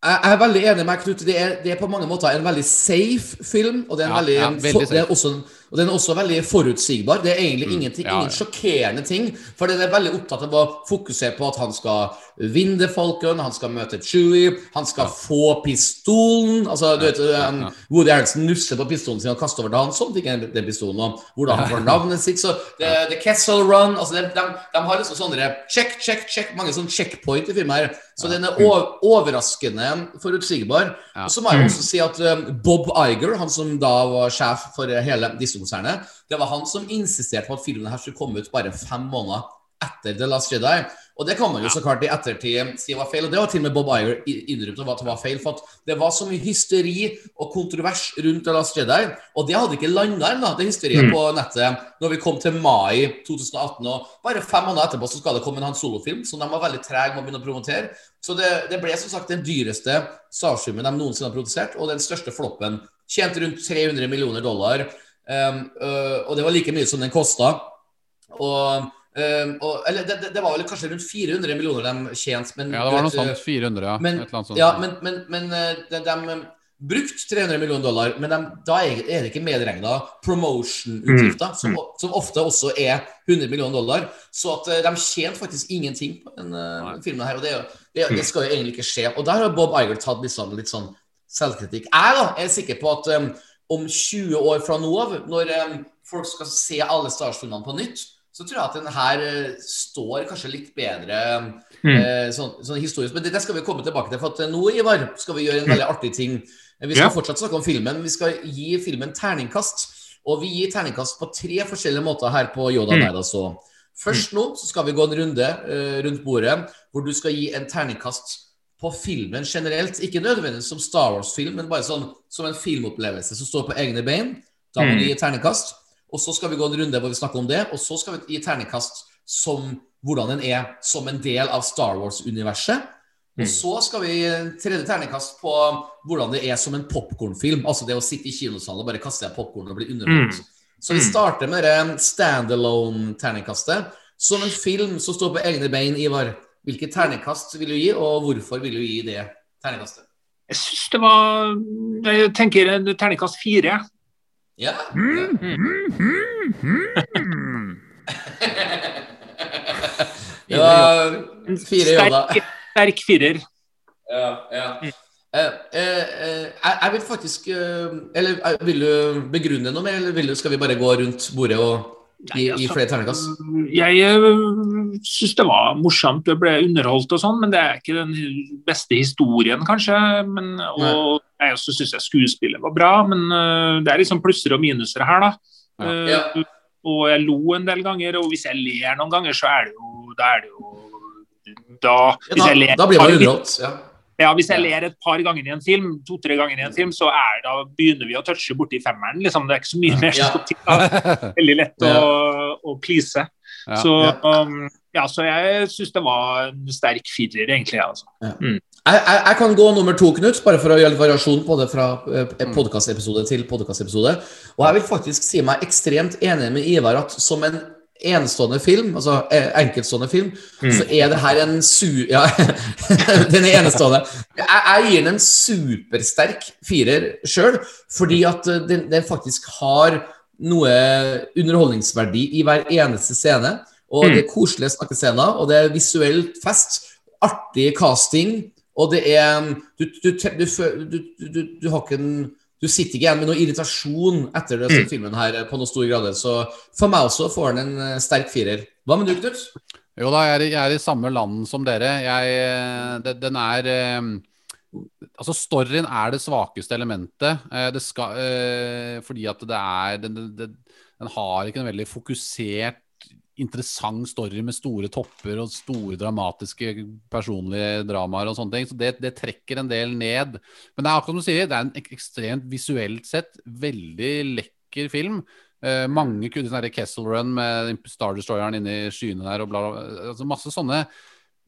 Speaker 1: Jeg jeg er veldig enig med Knut. Det er, det er på mange måter en veldig safe film. Og, det er en
Speaker 4: Ja,
Speaker 1: veldig,
Speaker 4: ja,
Speaker 1: veldig
Speaker 4: veldig
Speaker 1: det er
Speaker 4: også
Speaker 1: også, og den er også veldig forutsigbar. Det er egentlig ingenting,
Speaker 4: Mm. Ja,
Speaker 1: ingen sjokkerende ting. For den er veldig opptatt av å fokusere på at han skal vinne The Falcon, han skal møte Chewie, han skal få pistolen. Altså, du vet,
Speaker 4: ja.
Speaker 1: Woody Harrelson nusser på pistolen sin og kaster over til han. Sånn fikk han den pistolen. Og hvordan han får navnet sitt. Så det, the Kessel Run altså de, de, de har liksom sånne check, check, check, mange sånne checkpoint i filmen her. Så den er overraskende forutsigbar. Og så må jeg også si at um, Bob Iger, han som da var sjef for hele Disney-konsernet, det var han som insisterte på at filmen her skulle komme ut bare fem måneder etter The Last Jedi. Og det kan man jo så klart i ettertid si var feil, og det var til og med Bob Iger i- innrømt at det var feil. For det var så mye hysteri og kontrovers rundt The Last Jedi, og det hadde ikke landa ennå, det hysteriet på nettet, når vi kom til mai 2018. Og bare fem måneder etterpå så skal det komme en Hans Solo-film, som de var veldig trege med å begynne å promotere. Så det, det ble som sagt den dyreste Star-filmen de noensinne har produsert, og den største floppen. Tjente rundt 300 millioner dollar, og det var like mye som den kosta. Og, um, og Eller det, det- var vel kanskje rundt 400 millioner de tjente, men
Speaker 4: Ja, det var noe sånt. 400, ja.
Speaker 1: men,
Speaker 4: Et eller annet sånt.
Speaker 1: ja, men, men, men eh, de, de brukt 300 millioner dollar, men de, da er det ikke medregna promotion-utgifter, som, som ofte også er 100 millioner dollar. Så at de tjente faktisk ingenting på denne filmen her, og det, det, det skal jo egentlig ikke skje. Og der har Bob Iger tatt litt sånn, litt sånn selvkritikk. Jeg da er sikker på at um, om 20 år fra nå av, når um, folk skal se alle Star på nytt, så tror jeg at den her eh, står kanskje litt bedre eh, sånn, sånn historisk. Men det, det skal vi komme tilbake til. For at eh, nå, Ivar, skal vi gjøre en veldig artig ting. Eh, Vi skal
Speaker 7: Ja.
Speaker 1: fortsatt snakke om filmen, men vi skal gi filmen terningkast. Og vi gir terningkast på tre forskjellige måter her på Yoda
Speaker 7: Mm.
Speaker 1: Night. så. Først nå så skal vi gå en runde uh, rundt bordet hvor du skal gi en terningkast på filmen generelt. Ikke nødvendigvis som Star Wars-film, men bare sånn som en filmopplevelse som står på egne bein. Da må
Speaker 7: Mm.
Speaker 1: du gi terningkast. Og så skal vi gå en runde hvor vi snakker om det. Og så skal vi gi terningkast som hvordan den er som en del av Star Wars-universet. Og så skal vi tredje terningkast på hvordan det er som en popkornfilm. Altså det å sitte i kinosalen og bare kaste deg popkorn og bli underholdt. Så vi starter med det standalone-terningkastet. Som en film som står på egne bein, Ivar. Hvilket ternekast vil du gi, og hvorfor vil du gi det ternekastet?
Speaker 7: Jeg syns det var Jeg tenker en ternekast fire.
Speaker 1: Ja. ja fire jobber.
Speaker 7: Sterk, firer.
Speaker 1: Ja, ja. Eh, eh, eh, jeg, vil faktisk eh, Eller eh, vil du begrunne noe mer, eller skal vi bare gå rundt bordet og gi, gi flere terningkast?
Speaker 7: Jeg uh, syns det var morsomt, jeg ble underholdt og sånn, men det er ikke den beste historien, kanskje. Men, og jeg også syns skuespillet var bra, men øh, det er liksom plusser og minuser her, da. Ja.
Speaker 1: Ja.
Speaker 7: Og jeg lo en del ganger, og hvis jeg ler noen ganger, så er det jo Da er det jo da,
Speaker 1: da, da blir man underholdt. Ja.
Speaker 7: Ja, hvis jeg ler et par ganger i en film, to-tre ganger i en film, så er, da begynner vi å touche borti femmeren. Liksom. Det er ikke så mye mer som skal til. Veldig lett å, å please. Så, um, ja, så jeg syns det var en sterk firer, egentlig. Altså.
Speaker 1: Jeg, jeg, jeg kan gå nummer to, Knut, bare for å gjøre litt variasjon på det fra eh, podkastepisode til podkastepisode. Og jeg vil faktisk si meg ekstremt enig med Ivar at som en enestående film, altså eh, enkeltstående film, så er det her en su... Ja, den er enestående. Jeg, jeg gir den en supersterk firer sjøl, fordi at eh, den, den faktisk har noe underholdningsverdi i hver eneste scene. Og det er koselige snakkescener, og det er visuelt fest. Artig casting, og det er Du, du, du, fø- du, du, du, du har ikke en du sitter ikke igjen med noe irritasjon etter det,
Speaker 7: Mm.
Speaker 1: filmen her på noen stor grad. Så for meg også får den en eh, sterk firer. Hva med du, Knut?
Speaker 4: Jo da, jeg er, jeg er i samme land som dere. Jeg, eh, det, den er eh, Altså, storyen er det svakeste elementet. Eh, Det skal, eh, fordi at det er den, den, den, den har ikke en veldig fokusert, interessant story med store topper og store dramatiske personlige dramaer og sånne ting. Så det, det trekker en del ned. Men det er akkurat som du sier, det er en ekstremt visuelt sett veldig lekker film. Eh, mange kunne sånn Kessel Run med Star Destroyeren inni skyene der og bla, bla. Altså masse sånne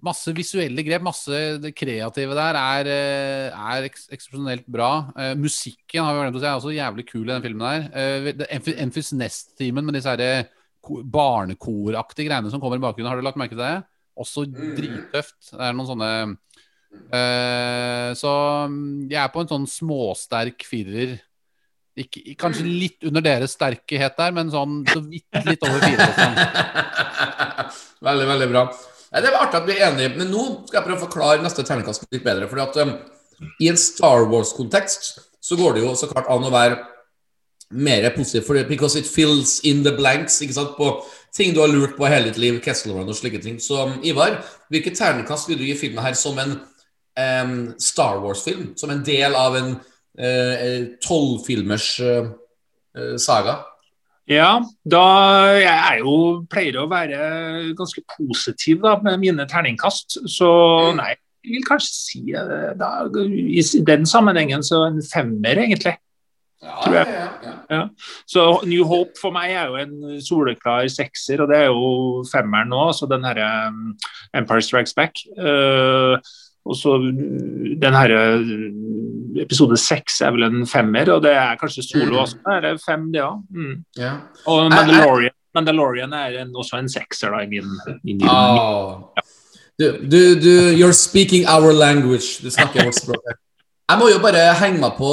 Speaker 4: Masse visuelle grep, masse det kreative der er, eh, er eks eksepsjonelt bra. Eh, musikken har vi glemt å si, er også jævlig kul i den filmen der. Eh, Enfys Nest-teamen med disse her ko- barnekoraktige greiene som kommer i bakgrunnen, har du lagt merke til det? Også drittøft. Det er noen sånne uh, Så mm, jeg er på en sånn småsterk firer. Ikke, kanskje litt under deres sterkhet der, men sånn så vidt litt over fire.
Speaker 1: Veldig, veldig bra. Det var artig at vi er enige, men nå skal jeg prøve å forklare neste terningkast litt bedre. fordi at um, I en Star Wars-kontekst så går det jo så klart an å være mer positivt, for because it fills in the blanks ikke sant, på ting du har lurt på hele ditt liv, Kessel Run og slike ting. Så um, Ivar, hvilket ternekast vil du gi filmen her som en um, Star Wars-film? Som en del av en tolvfilmers uh, uh, saga?
Speaker 7: Ja, da jeg er jo pleier å være ganske positiv da, med mine terningkast. Så nei, jeg vil kanskje si eh, da, i den sammenhengen så en femmer, egentlig. Tror jeg.
Speaker 1: ja, ja, ja.
Speaker 7: Så New Hope for meg er jo en soleklar sekser, og det er jo femmeren nå. Så den herre um, Empire Strikes Back. Uh, og så mm, den herre mm, episode seks er vel en femmer, og det er kanskje solo
Speaker 1: Mm.
Speaker 7: også. Er det fem, det? Mm.
Speaker 1: ja.
Speaker 7: Og
Speaker 1: Jeg- jeg-
Speaker 7: Mandalorian, Mandalorian er en, også en sekser, da, i min, i min
Speaker 1: Ja. Du, du, du, you're speaking our language. Du snakker vårt språk. Jeg må jo bare henge meg på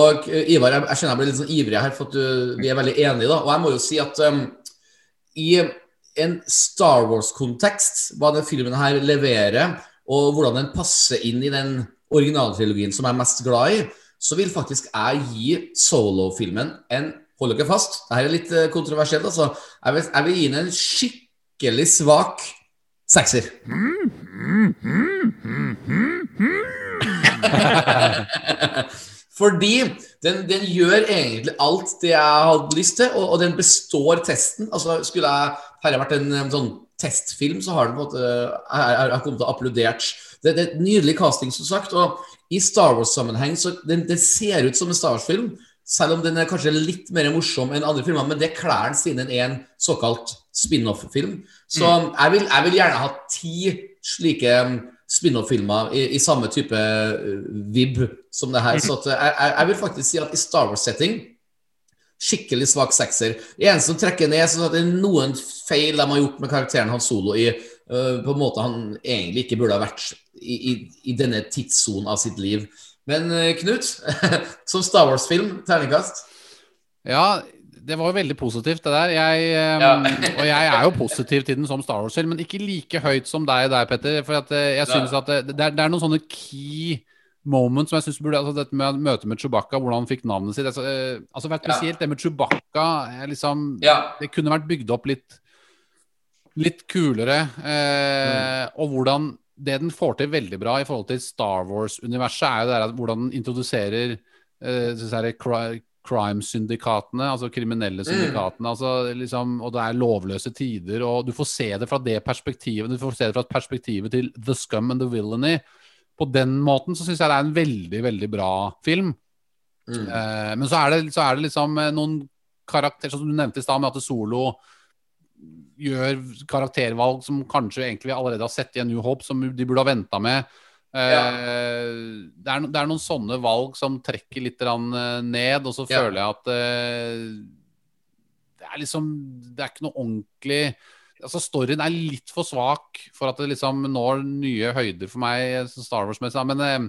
Speaker 1: Ivar. Jeg, skjønner jeg blir litt sånn ivrig her, for du, vi er veldig enige. da Og jeg må jo si at um, i en Star Wars-kontekst, hva den filmen her leverer, og hvordan den passer inn i den originaltrilogien som jeg er mest glad i, så vil faktisk jeg gi solo-filmen en hold dere fast. Dette er litt eh, kontroversielt. Altså. Jeg, vil, jeg vil gi den en skikkelig svak sekser. Fordi den, den gjør egentlig alt det jeg hadde lyst til, og, og den består testen. Altså, skulle jeg dette vært en, sånn testfilm, så har den på en måte Jeg jeg- kommet til å applaudert. Det, det er et nydelig casting, som sagt. Og i Star Wars-sammenheng så den, den ser ut som en Star Wars-film, selv om den er kanskje litt mer morsom enn andre filmer. Men det kler den siden den er en såkalt spin-off-film. Så jeg, vil, jeg vil gjerne ha ti slike spin-off-filmer i, i samme type uh, vib som det her. Så at, eh, jeg, jeg, vil faktisk si at i Star Wars-setting skikkelig svak sekser. Det eneste som trekker ned, sånn at det er noen feil de har gjort med karakteren hans solo i øh, på en måte han egentlig ikke burde ha vært i, i, i denne tidssonen av sitt liv. Men Knut, som Star Wars-film, terningkast?
Speaker 4: Ja, det var jo veldig positivt, det der. Jeg, eh,
Speaker 1: Ja.
Speaker 4: og jeg er jo positiv til den som Star Wars-film, men ikke like høyt som deg der, Petter. For at eh, jeg synes at det, det, er, det er noen sånne key moments som jeg synes burde altså Dette med møtet med Chewbacca, hvordan han fikk navnet sitt altså, eh, altså vært
Speaker 1: Ja.
Speaker 4: Det med Chewbacca liksom,
Speaker 1: Ja.
Speaker 4: Det kunne vært bygd opp litt Litt kulere. Eh, Og hvordan det den får til veldig bra i forhold til Star Wars-universet, er jo det der at hvordan den introduserer eh, crime-syndikatene, altså kriminelle syndikatene. Altså liksom, og det er lovløse tider, og du får se det fra det perspektivet. Du får se det fra perspektivet til The Scum and the Villainy. På den måten så syns jeg det er en veldig, veldig bra film.
Speaker 1: Mm.
Speaker 4: Eh, men så er, det, så er det liksom eh, noen karakterer, som du nevnte i stad, med at Solo gjør karaktervalg som kanskje egentlig vi allerede har sett i en New Hope, som de burde ha venta med. Eh, det, er, det er noen sånne valg som trekker litt eh, ned, og så
Speaker 1: Ja.
Speaker 4: føler jeg at eh, det er liksom Det er ikke noe ordentlig Altså Storyen er litt for svak for at det liksom når nye høyder for meg Star Wars-messig. Men,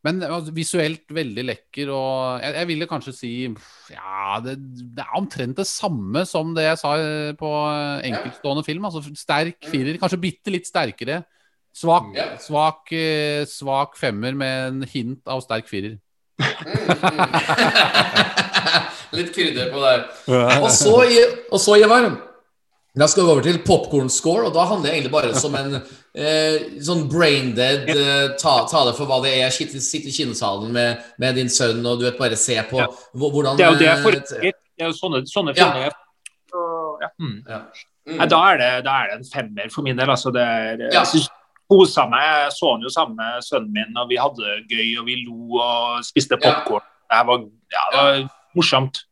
Speaker 4: men altså, visuelt veldig lekker, og jeg, jeg ville kanskje si Ja, det, det er omtrent det samme som det jeg sa på enkeltstående film. Altså sterk firer, kanskje bitte litt sterkere. Svak,
Speaker 1: yeah.
Speaker 4: svak, eh, svak femmer med en hint av sterk firer.
Speaker 1: Litt krydder på der. Og så, i- og så Ivar, da skal vi over til popcorn score, og da handler det egentlig bare som en eh, sånn braindead eh, ta, ta det for hva det er. Sitte sitte i kinosalen med, med din sønn og du vet, bare se på
Speaker 7: Ja.
Speaker 1: hvordan
Speaker 7: Det er jo det jeg
Speaker 1: eh,
Speaker 7: foretrekker. Det er jo sånne, sånne
Speaker 1: Ja.
Speaker 7: filmer. Så, ja. Mm.
Speaker 1: Ja. Mm.
Speaker 7: Da, er det, da er det en femmer for min del. Altså, det er,
Speaker 1: Ja.
Speaker 7: Jeg synes kosa meg. Jeg så han jo sammen med sønnen min, og vi hadde det gøy og vi lo og spiste
Speaker 1: Ja.
Speaker 7: popkorn. Det var, ja, det var morsomt.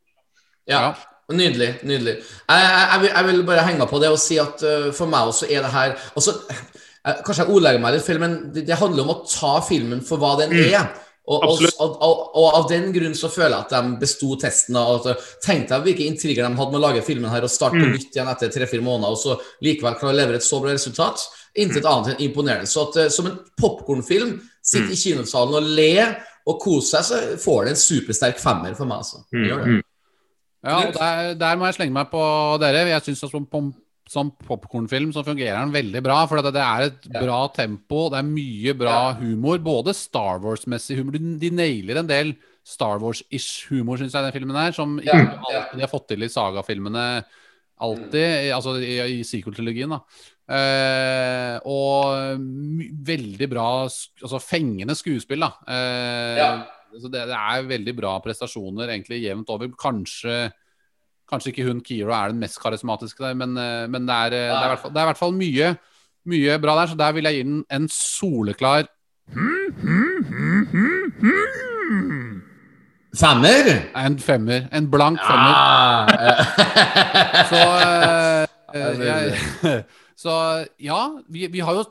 Speaker 1: Ja. Nydelig. nydelig. Jeg, jeg, jeg, vil, jeg vil bare henge på det og si at uh, for meg også er det her også, jeg, Kanskje jeg ordlegger meg litt feil, men det, det handler om å ta filmen for hva den er. Og, og, og, og, og av den grunn så føler jeg at de besto testen. Og at, Tenk deg hvilke intriger de hadde med å lage filmen her og starte på nytt igjen etter tre-fire måneder, og så likevel klare å levere et så bra resultat. Intet annet enn imponerende. Så at eh, som en popkornfilm, sitte i kinosalen og le og kose seg, så får det en supersterk femmer for meg. Altså. Gjør det.
Speaker 4: Ja, og der, der må jeg slenge meg på dere. Jeg syns som, som popkornfilm så fungerer den veldig bra. For det, det er et
Speaker 1: Ja.
Speaker 4: bra tempo, det er mye bra humor. Både Star Wars-messig humor. De, de nailer en del Star Wars-ish humor, syns jeg, den filmen her. Som
Speaker 1: Ja,
Speaker 4: ikke alltid de har fått til i sagafilmene. Alltid. Mm. Altså i, i sequel-trilogien, da. Eh, og veldig bra Altså fengende skuespill, da. Eh,
Speaker 1: Ja.
Speaker 4: så det, det er veldig bra prestasjoner egentlig jevnt over. Kanskje Kanskje ikke hun Kira er den mest karismatiske der, men, eh, men det, er, eh, det, er i hvert fall, det hvert fall mye, mye bra der. Så der vil jeg gi den en soleklar
Speaker 1: Femmer?
Speaker 4: en femmer. En blank femmer.
Speaker 1: Ah, eh,
Speaker 4: Så,
Speaker 1: Ja,
Speaker 4: eh, jeg, så ja, vi, vi har jo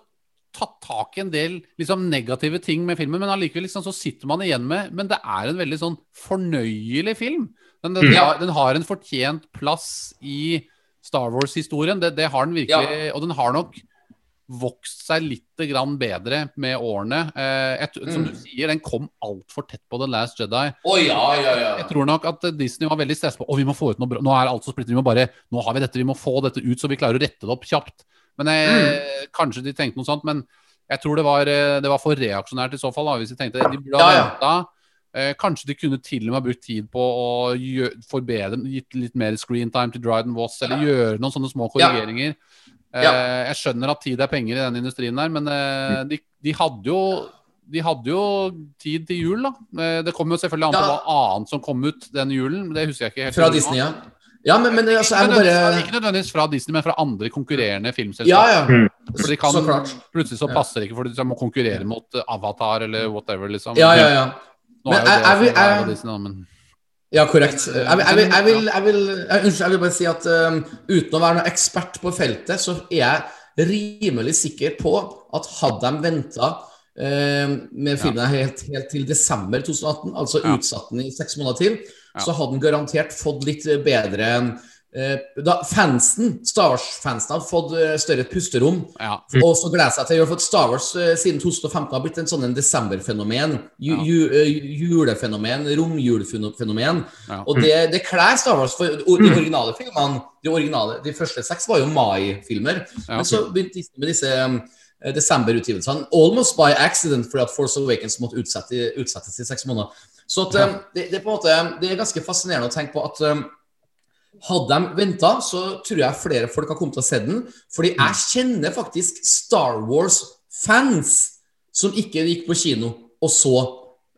Speaker 4: tatt tak i en del liksom, negative ting med filmen, men allikevel liksom, så sitter man igjen med Men det er en veldig sånn fornøyelig film. Den, den,
Speaker 1: mm.
Speaker 4: har, den har en fortjent plass i Star Wars-historien. Det, det har den virkelig. Og den har nok vokst seg litt grann bedre med årene. Et, jeg, t- som du sier, den kom altfor tett på The Last Jedi.
Speaker 1: Oh, ja, ja, ja.
Speaker 4: Jeg tror nok at Disney var veldig stressa på oh, vi må få ut noe bra. Nå er alt så splittet. Vi må bare Nå har vi dette, vi må få dette ut så vi klarer å rette det opp kjapt. Men eh, Kanskje de tenkte noe sånt, men jeg tror det var, eh, det var for reaksjonært i så fall. Da, hvis de tenkte De burde ha
Speaker 1: Ja, ja.
Speaker 4: venta Eh, kanskje de kunne til og med brukt tid på å gjøre, forbedre Gitt litt mer screen time til Dryden Voss, eller gjøre noen sånne små korrigeringer. Eh, jeg skjønner at tid er penger i den industrien der, men eh, de, de hadde jo de hadde jo tid til jul, da. Eh, Det kom jo selvfølgelig an på
Speaker 1: Ja.
Speaker 4: hva annet som kom ut den julen. Det husker jeg ikke helt.
Speaker 1: Fra Disney, ja. Ja, men, men altså, jeg må bare
Speaker 4: ikke nødvendigvis fra Disney, men fra andre konkurrerende filmselskaper.
Speaker 1: Ja, ja.
Speaker 4: For de kan,
Speaker 1: Så klart.
Speaker 4: plutselig så passer det ikke, for de må konkurrere mot Avatar eller whatever, liksom.
Speaker 1: Ja, ja, ja.
Speaker 4: Nå er
Speaker 1: Men
Speaker 4: jo
Speaker 1: jeg-
Speaker 4: det
Speaker 1: jeg jeg-
Speaker 4: Disney, da, men
Speaker 1: Ja, korrekt. Jeg, vil- jeg, vil, jeg, vil, jeg, vil, unnskyld, jeg vil bare si at um, uten å være noen ekspert på feltet, så er jeg rimelig sikker på at hadde de venta med filmen helt, helt til desember 2018, altså
Speaker 4: Ja.
Speaker 1: utsatt den i seks måneder til, så hadde den garantert fått litt bedre da Fansen, Star Wars-fansen har fått eh, større pusterom
Speaker 4: ja.
Speaker 1: og så gleder jeg seg til for Star Wars eh, siden 2015 har blitt en sånn en desemberfenomen. Ju,
Speaker 4: Ja.
Speaker 1: ju, eh, julefenomen, romjulfenomen.
Speaker 4: Ja.
Speaker 1: Og det, det klær Star Wars. For de originale filmene, de, originale, de første seks var jo mai-filmer.
Speaker 4: Ja.
Speaker 1: Men så begynte de med disse eh, desemberutgivelsene. Almost by accident fordi at Force Awakens måtte utsette, utsettes i seks måneder. Så at, eh, det, det, er på en måte, det er ganske fascinerende å tenke på at eh, hadde de venta, så tror jeg flere folk har kommet til å se den. Fordi jeg kjenner faktisk Star Wars-fans som ikke gikk på kino og så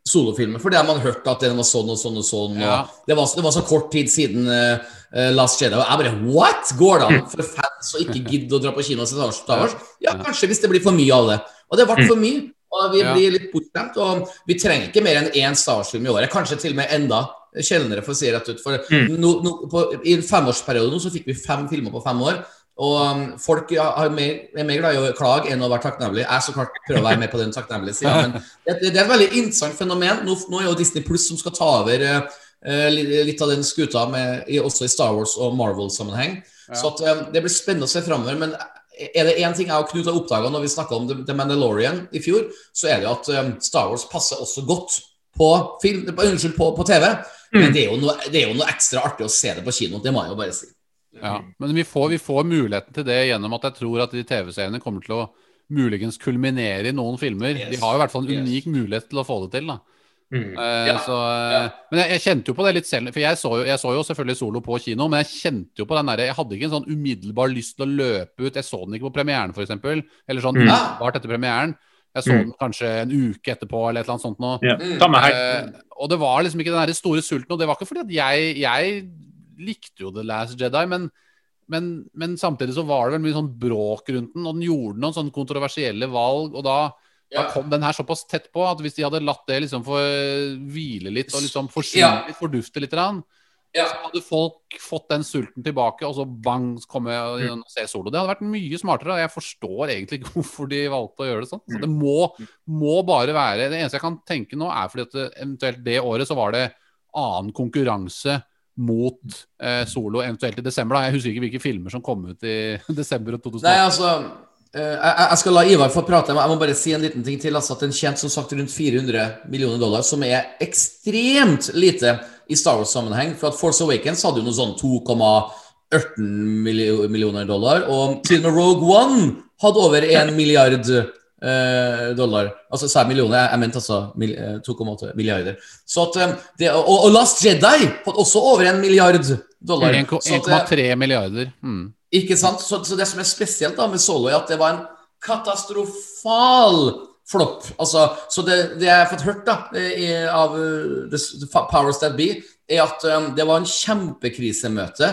Speaker 1: solofilmer. Fordi man hørte hørt at den var sånn og sånn og sånn.
Speaker 4: Ja.
Speaker 1: Og det, var, det var så kort tid siden eh, Last Jedi. Og jeg bare What?! Går det an for fans å ikke gidde å dra på kino og se Star Wars? Ja, kanskje hvis det blir for mye av det. Og det ble for mye. Og vi blir litt bortskjemt. Og vi trenger ikke mer enn én Star Wars-film i året. Kanskje til og med enda sjeldnere, for å si rett ut. For mm. no, no, på, I en femårsperiode nå så fikk vi fem filmer på fem år. Og um, folk er mer, er mer glad i å klage enn å være takknemlig. Jeg så klart prøver å være med på den takknemlige sida. Men det, det er et veldig interessant fenomen. Nå, nå er jo Disney Pluss som skal ta over eh, litt av den skuta, med, også i Star Wars og Marvel-sammenheng. Så at, eh, det blir spennende å se framover. Men er det én ting jeg og Knut har oppdaga når vi snakka om The, The Mandalorian i fjor, så er det jo at eh, Star Wars passer også godt på, film, på, unnskyld, på, på TV. Men det er, jo noe, det er jo noe ekstra artig å se det på kino. Det må jeg jo bare si.
Speaker 4: Ja, men vi får, vi får muligheten til det gjennom at jeg tror at de TV-seriene kommer til å muligens kulminere i noen filmer.
Speaker 1: Yes.
Speaker 4: De har jo i hvert fall en
Speaker 1: Yes.
Speaker 4: unik mulighet til å få det til. da.
Speaker 7: Mm.
Speaker 4: Uh,
Speaker 1: Ja.
Speaker 4: så, ja. Men jeg, jeg kjente jo på det litt selv. For jeg så, jo, jeg så jo selvfølgelig Solo på kino, men jeg kjente jo på den der, Jeg hadde ikke en sånn umiddelbar lyst til å løpe ut. Jeg så den ikke på premieren, f.eks. Eller sånn
Speaker 7: Mm.
Speaker 4: umiddelbart etter premieren. Jeg så
Speaker 7: Mm.
Speaker 4: den kanskje en uke etterpå, eller et eller annet sånt noe.
Speaker 7: Ja.
Speaker 1: Mm.
Speaker 4: Eh, og det var liksom ikke den der store sulten. Og det var ikke fordi at jeg, jeg likte jo The Last Jedi, men, men, men samtidig så var det vel mye sånn bråk rundt den, og den gjorde noen sånn kontroversielle valg. Og da, da kom den her såpass tett på at hvis de hadde latt det liksom få hvile litt og liksom forsvinne
Speaker 1: Ja.
Speaker 4: litt, fordufte litt, grann,
Speaker 1: Ja.
Speaker 4: så hadde folk fått den sulten tilbake, og så bang, så kom jeg og ser solo. Det hadde vært mye smartere, jeg forstår egentlig ikke hvorfor de valgte å gjøre det sånn. Så det må, må bare være Det eneste jeg kan tenke nå, er fordi at det, eventuelt det året så var det annen konkurranse mot eh, solo, eventuelt i desember. da Jeg husker ikke hvilke filmer som kom ut i desember 2008.
Speaker 1: Nei, altså eh, jeg skal la Ivar få prate, men jeg må bare si en liten ting til. Altså, at Den tjente som sagt rundt 400 millioner dollar, som er ekstremt lite i Star Wars-sammenheng. For at Force Awakens hadde jo noe sånn 2,18 millioner dollar. Og til og med Rogue One hadde over 1 milliard eh, dollar. Altså sa jeg millioner, jeg, mente altså mil, eh, 2,8 milliarder. Så at eh, det, og, og Last Jedi hadde også over 1 milliard dollar. Så at, eh,
Speaker 4: 1,3 milliarder. Mm.
Speaker 1: ikke sant? Så, så det som er spesielt da med Solo, er at det var en katastrofal flopp. Altså, så det, det jeg har fått hørt da, i, av uh, the, the Powers That Be, er at um, det var en kjempekrisemøte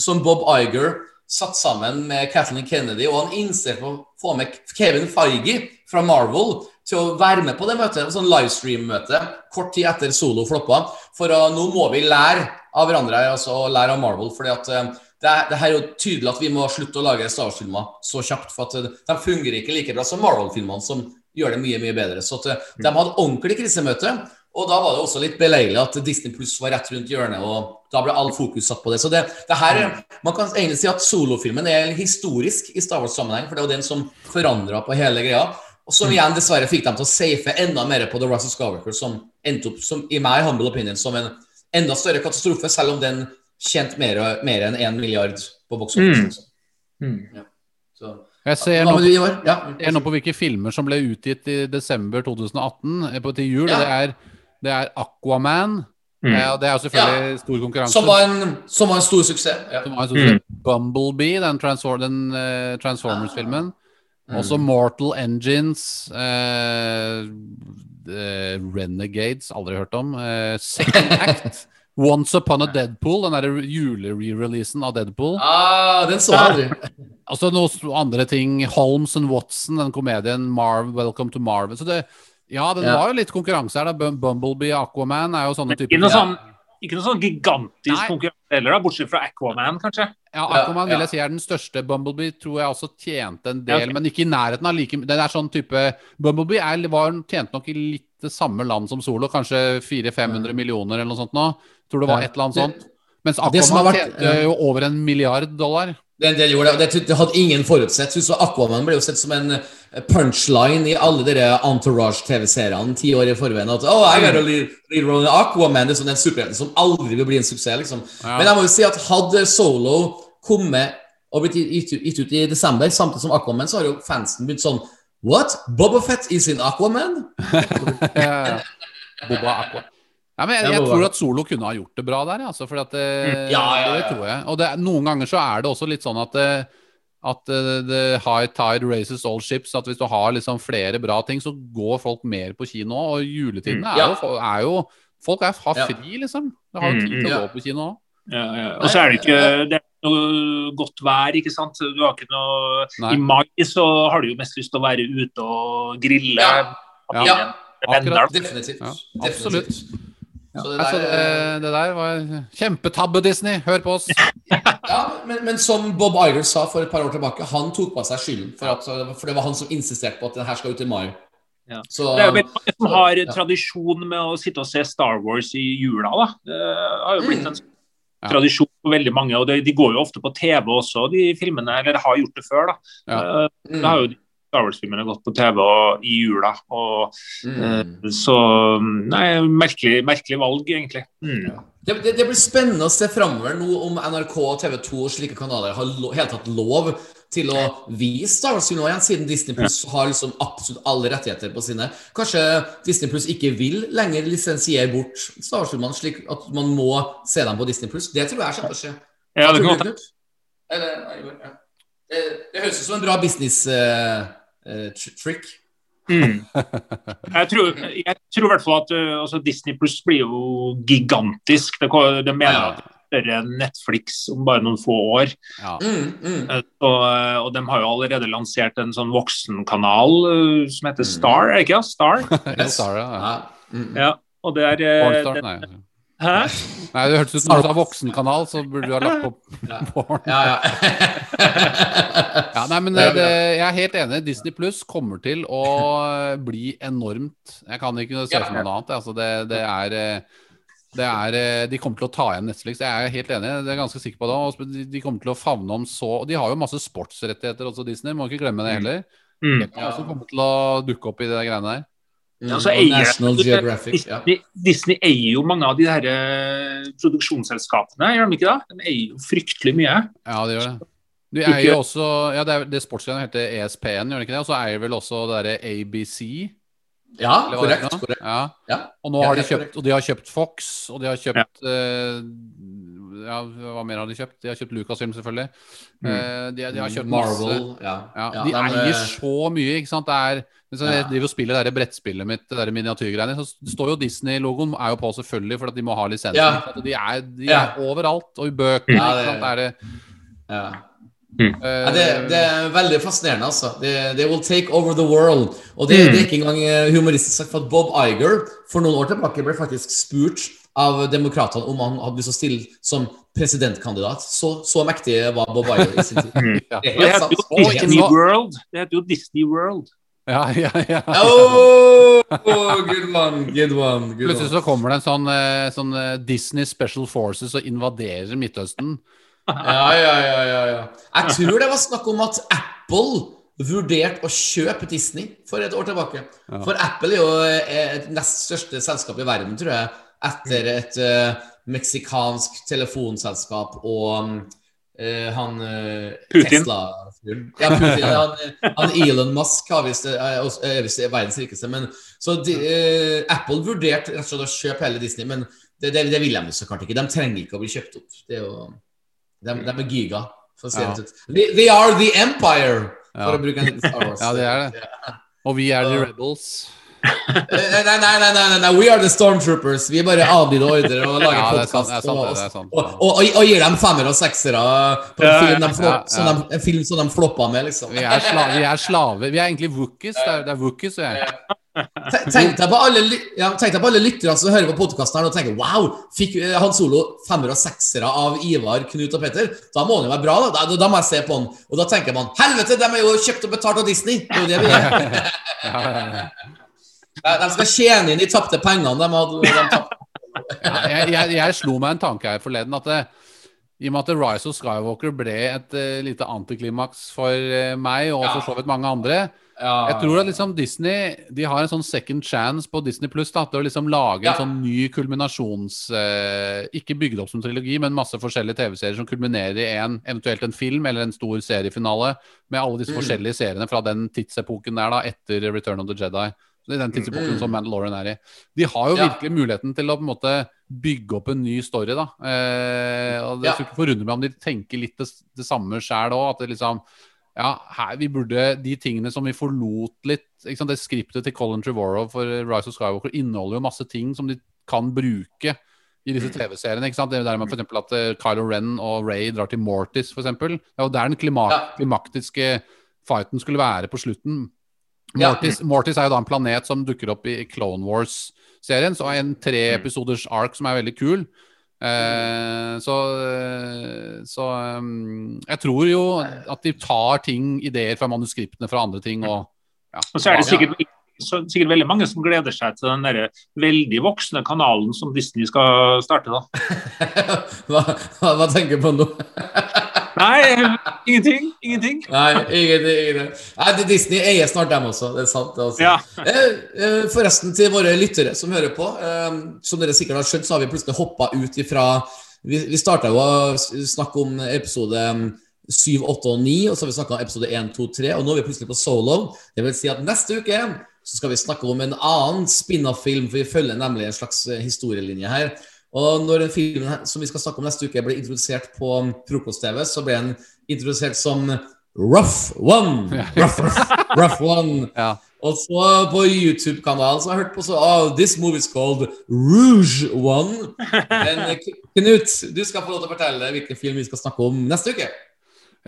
Speaker 1: som Bob Iger satt sammen med Kathleen Kennedy, og han innser på å få med Kevin Feige fra Marvel til å være med på det møtet, sånn livestream-møte, kort tid etter Solo floppa. For uh, nå må vi lære av hverandre, altså og lære av Marvel. fordi at uh, det, det her er jo tydelig at vi må slutte å lage Star Wars-filmer så kjapt. For at de fungerer ikke like bra som Marvel-filmene, som gjør det mye mye bedre. Så at, uh, de hadde ordentlig krisemøte. Og da var det også litt beleilig at Disney Pluss var rett rundt hjørnet, og da ble all fokus satt på det. Så det, det her, Man kan egentlig si at solofilmen er historisk i Star Wars-sammenheng, for det jo den som forandra på hele greia. Og som igjen dessverre fikk dem til å safe enda mer på The Rise of Skywalker, som endte opp, som, i my humble opinion, som en enda større katastrofe, selv om den tjente mer, mer enn 1 milliard på box office.
Speaker 7: Mm.
Speaker 1: Ja. Så,
Speaker 4: Jeg ser nå?
Speaker 1: Ja.
Speaker 4: Jeg nå på hvilke filmer som ble utgitt i desember 2018 eh, på, til jul.
Speaker 1: Ja.
Speaker 4: Det er Det er Aquaman.
Speaker 7: Mm.
Speaker 4: Ja, det er jo selvfølgelig stor konkurranse.
Speaker 1: Som var en, som var en stor suksess. Ja.
Speaker 4: Som var en stor suksess. Bumblebee, den, Transfor den uh, Transformers-filmen. Også Mortal Engines. Uh, uh, Renegades, aldri hørt om. eh, Second Act. Once Upon a Deadpool, den derre jule-re-releasen av Deadpool.
Speaker 1: Ah, den så aldri.
Speaker 4: Altså noen andre ting. Holmes and Watson, den komedien. Marv, Welcome to Marvel. Så det, ja, den
Speaker 1: Ja.
Speaker 4: var jo litt konkurranse her. da Bum- Bumblebee, Aquaman er jo sånne typer
Speaker 7: sånn, ikke noe sånn gigantisk
Speaker 4: Nei.
Speaker 7: konkurranse heller, da, bortsett fra Aquaman, kanskje.
Speaker 4: Ja, Aquaman
Speaker 1: Ja,
Speaker 4: vil jeg si er den største. Bumblebee tror jeg også tjente en del,
Speaker 7: Ja, okay.
Speaker 4: men ikke i nærheten av like Den er sånn type Bumblebee er, var, tjente nok i litt det samme land som Solo, kanskje 400-500 millioner eller noe sånt nå. Tror det var et eller annet sånt. Mens Aquaman
Speaker 1: har vært-
Speaker 4: tjente jo over en milliard dollar.
Speaker 1: Det, det gjorde det, det, hadde ingen forutsett. Så Aquaman ble jo sett som en eh, punchline i alle dere Entourage-TV-seriene ti år i forveien. At oh, I gotta lead Aquaman det er sånn den superhelten som aldri vil bli en suksess. liksom.
Speaker 4: Ja.
Speaker 1: Men jeg må jo si at hadde Solo kommet og blitt gitt, gitt ut i desember, samtidig som Aquaman, så har jo fansen begynt sånn What? Boba Fett is in Aquaman?
Speaker 4: Ja, Boba Aqua. Ja, men jeg, jeg tror at Solo kunne ha gjort det bra der, altså, for at det,
Speaker 1: Ja, ja,
Speaker 4: det tror jeg. Og det, noen ganger så er det også litt sånn at at eh, the high tide raises all ships. At hvis du har liksom flere bra ting, så går folk mer på kino. Og juletiden er,
Speaker 1: Ja.
Speaker 4: jo, er jo Folk er, har fri, liksom. Du har jo tid til å gå på kino òg.
Speaker 7: Ja, ja. Og så er det ikke det er noe godt vær, ikke sant. Du har ikke noe
Speaker 4: Nei.
Speaker 7: I mai så har du jo mest lyst til å være ute og grille.
Speaker 1: Ja. Ja.
Speaker 7: akkurat.
Speaker 1: Definitivt.
Speaker 4: Ja,
Speaker 1: Definitivt.
Speaker 4: absolutt.
Speaker 1: Så det
Speaker 4: Altså,
Speaker 1: der,
Speaker 4: det, det der var kjempetabbe, Disney. Hør på oss.
Speaker 1: Ja, men, men som Bob Iger sa for et par år tilbake, han tok på seg skylden. For, at, for det var han som insisterte på at den her skal ut i mai.
Speaker 7: Ja.
Speaker 1: Så,
Speaker 7: Det er jo mange som har tradisjon med å sitte og se Star Wars i jula. da. Det har jo blitt en
Speaker 1: Mm.
Speaker 7: Tradisjon for veldig mange. og det, De går jo ofte på TV også, de filmene. Eller har gjort det før. da. Eh,
Speaker 1: mm,
Speaker 7: Da har jo de Star Wars-filmene gått på TV og, i jula. og
Speaker 1: mm.
Speaker 7: eh, Så Nei, merkelig, merkelig valg, egentlig. Mm.
Speaker 1: Det, det, det blir spennende å se framover nå om NRK, TV 2 og slike kanaler har lo, helt tatt lov til å vise Star Wars nå igjen, siden Disney Plus har liksom absolutt alle rettigheter på sine. Kanskje Disney Plus ikke vil lenger lisensiere bort Star Wars-filmene, slik at man må se dem på Disney Plus. Det tror jeg kommer til å skje.
Speaker 7: Ja, det kan godt?
Speaker 1: Eller, nei, ja. det, det høres ut som en bra business-trick.
Speaker 7: Mm. Jeg, tror, jeg tror i hvert fall at uh, altså Disney Pluss blir jo gigantisk. Det, det mener
Speaker 1: Ja.
Speaker 7: at det er større enn Netflix om bare noen få år.
Speaker 4: Ja.
Speaker 1: mm, mm.
Speaker 7: Eh, Og, uh, og de har jo allerede lansert en sånn voksenkanal uh, som heter Star, er det ikke? Ja? Star?
Speaker 4: Ja, Star, ja.
Speaker 1: Ja. Mm.
Speaker 7: Ja. Og det er uh,
Speaker 4: Pornstar?
Speaker 7: det,
Speaker 4: Nei.
Speaker 7: Hæ?
Speaker 4: Nei, det hørtes ut som du sa voksenkanal, så burde du ha lagt på porn.
Speaker 1: Ja, ja.
Speaker 4: Ja, nei, men det, det, jeg er helt enig. Disney Pluss kommer til å bli enormt Jeg kan ikke se for meg noe annet. Altså, det, det er eh, det er, eh, De kommer til å ta igjen Netflix. Jeg er helt enig. Det er ganske sikker på det. De- De kommer til å favne om så De har jo masse sportsrettigheter også, Disney. Må ikke glemme det heller.
Speaker 7: Mm.
Speaker 4: Det kan også komme til å dukke opp i de greiene der.
Speaker 1: Mm,
Speaker 7: Ja, så
Speaker 1: og
Speaker 7: eier-
Speaker 1: National Geographic. Ja.
Speaker 7: Disney, Disney eier jo mange av de her uh, produksjonsselskapene, gjør de ikke det? De eier jo fryktelig mye.
Speaker 4: Ja, det gjør det. De eier jo også Ja, det, det sportsgrenet heter ESPN, gjør det ikke det? Og så eier vel også det derre ABC.
Speaker 1: ja,
Speaker 4: eller
Speaker 1: korrekt. korrekt.
Speaker 4: Ja.
Speaker 1: Ja.
Speaker 4: Og nå
Speaker 1: Ja,
Speaker 4: har de kjøpt, og de har kjøpt Fox, og de har kjøpt eh, Ja, hva mer har de kjøpt? De har kjøpt Lucasfilm, selvfølgelig. Mm. de, de har kjøpt.
Speaker 1: Marvel. masse.
Speaker 4: Ja,
Speaker 1: Ja,
Speaker 4: de
Speaker 1: men,
Speaker 4: eier
Speaker 1: eh,
Speaker 4: så mye, ikke sant. Det er hvis jeg driver og spiller det brettspillet mitt, det miniatyrgreiene, så står jo Disney-logoen er jo på selvfølgelig, for at de må ha lisensen. De er, de
Speaker 1: Ja.
Speaker 4: er overalt, og i bøker.
Speaker 1: Ja, det-
Speaker 4: sant? Er det,
Speaker 1: ja.
Speaker 4: Mm.
Speaker 1: Ja, det, det er veldig fascinerende, altså. They, they will take over the world. Og det,
Speaker 7: Mm.
Speaker 1: det er ikke engang eh, humoristisk sagt, for at Bob Iger for noen år tilbake ble faktisk spurt av demokratene om han hadde lyst til å stille som presidentkandidat. Så, så mektig var Bob Iger i sin tid.
Speaker 4: ja.
Speaker 1: Det er
Speaker 7: heter jo Disney World. Det heter jo Disney World.
Speaker 4: ja, ja, ja.
Speaker 1: Oh, good one, good one. Good
Speaker 4: Plutselig så kommer det en sånn, eh, sånn eh, Disney Special Forces og invaderer Midtøsten.
Speaker 1: Ja, ja, ja, ja, ja. Jeg tror det var snakk om at Apple vurderte å kjøpe Disney for et år tilbake. For Apple er jo eh, et nest største selskap i verden, tror jeg, etter et uh, meksikansk telefonselskap og mm, eh, han uh,
Speaker 7: Putin.
Speaker 1: Ja, Putin. Han, han Elon Musk har vist, er visst verdens rikeste, men Så de, Apple vurderte rett og slett å kjøpe hele Disney, men det, det, det vil de så klart ikke. De trenger ikke å bli kjøpt opp. Det er jo, de, de er giga, for å si
Speaker 4: Ja.
Speaker 1: det ut. We, we are the empire, for
Speaker 4: Ja.
Speaker 1: å bruke en liten Star Wars.
Speaker 4: Ja, det er det. Og vi er the rebels.
Speaker 1: Eh, Nei, nei, nei, nei, nei, nei, we are the stormtroopers. Vi bare adlyder ordre og lager
Speaker 4: Ja, er
Speaker 1: podkast.
Speaker 4: er er
Speaker 1: og, og, og, og gir dem femmer og seksere på en
Speaker 7: Ja,
Speaker 1: film de, flop,
Speaker 4: ja, ja.
Speaker 1: Som de, en film som de floppa med, liksom.
Speaker 4: Vi er, sla vi er slaver. Vi er egentlig wookies. Det er, det er wookies, og jeg.
Speaker 1: Te- Tenk deg på alle, ja, alle lyttere som hører på podkasten og tenker Wow, fikk eh, Han Solo femmer og seksere av Ivar, Knut og Petter? Da må han jo være bra, da. da. Da må jeg se på han. Og da tenker man Helvete, de er jo kjøpt og betalt av Disney! Det er jo det vi er.
Speaker 4: Ja, ja, ja.
Speaker 1: De skal tjene inn de tapte pengene de hadde. De tapte.
Speaker 4: Ja, jeg, jeg, jeg slo meg en tanke her forleden. At det, I og med at Rise of Skywalker ble et uh, lite antiklimaks for uh, meg, og for så vidt mange andre Jeg tror at liksom Disney De har en sånn second chance på Disney Pluss til å liksom lage
Speaker 1: Ja.
Speaker 4: en sånn ny kulminasjons... Uh, ikke bygd opp som trilogi, men masse forskjellige TV-serier som kulminerer i en, eventuelt en film eller en stor seriefinale med alle disse
Speaker 1: Mm.
Speaker 4: forskjellige seriene fra den tidsepoken der, da, etter Return of the Jedi. I den tidsepoken
Speaker 1: Mm.
Speaker 4: som Mandalorian er i. De har jo
Speaker 1: Ja.
Speaker 4: virkelig muligheten til å på en måte bygge opp en ny story, da. Eh, og det
Speaker 1: Ja.
Speaker 4: skulle ikke forundre meg om de tenker litt det, det samme sjæl òg. At det liksom ja, her vi burde De tingene som vi forlot litt ikke sant, Det skriptet til Colin Trevorrow for Rise of Skywalker inneholder jo masse ting som de kan bruke i disse TV-seriene. ikke sant? Det er der med for eksempel at eh, Kylo Ren og Ray drar til Mortis, for eksempel. Det er jo der den klima klimaktiske fighten skulle være på slutten.
Speaker 1: Ja.
Speaker 4: Mortis, Mortis er jo da en planet som dukker opp i Clone Wars-serien. Så en tre episoders ark som er veldig kul. Eh, så så um, jeg tror jo at de tar ting, ideer fra manuskriptene fra andre ting og ja.
Speaker 7: Og så er det sikkert, så, sikkert veldig mange som gleder seg til den der veldig voksne kanalen som Disney skal starte. da.
Speaker 1: hva, hva tenker du på nå?
Speaker 7: Nei, ingenting. Ingenting.
Speaker 1: Nei, ingenting. ingenting. Nei, Disney eier snart dem også. Det er sant. altså.
Speaker 7: Ja.
Speaker 1: Eh, eh, Forresten, til våre lyttere som hører på. Eh, som dere sikkert har skjønt, så har vi plutselig hoppa ut ifra Vi, vi starta jo å snakke om episode 7, 8 og 9, og så har vi snakka om episode 1, 2, 3, og nå er vi plutselig på solo. Det vil si at neste uke så skal vi snakke om en annen spin-off-film, for vi følger nemlig en slags historielinje her. Og når en film her- som vi skal snakke om neste uke, ble introdusert på um, frokost-TV, så ble den introdusert som Rough One. Rough, rough, rough One.
Speaker 4: Ja.
Speaker 1: Og så på YouTube-kanalen som jeg har hørt på, så oh, This movie is called Rouge One. Men eh, Knut, du skal få lov til å fortelle hvilken film vi skal snakke om neste uke.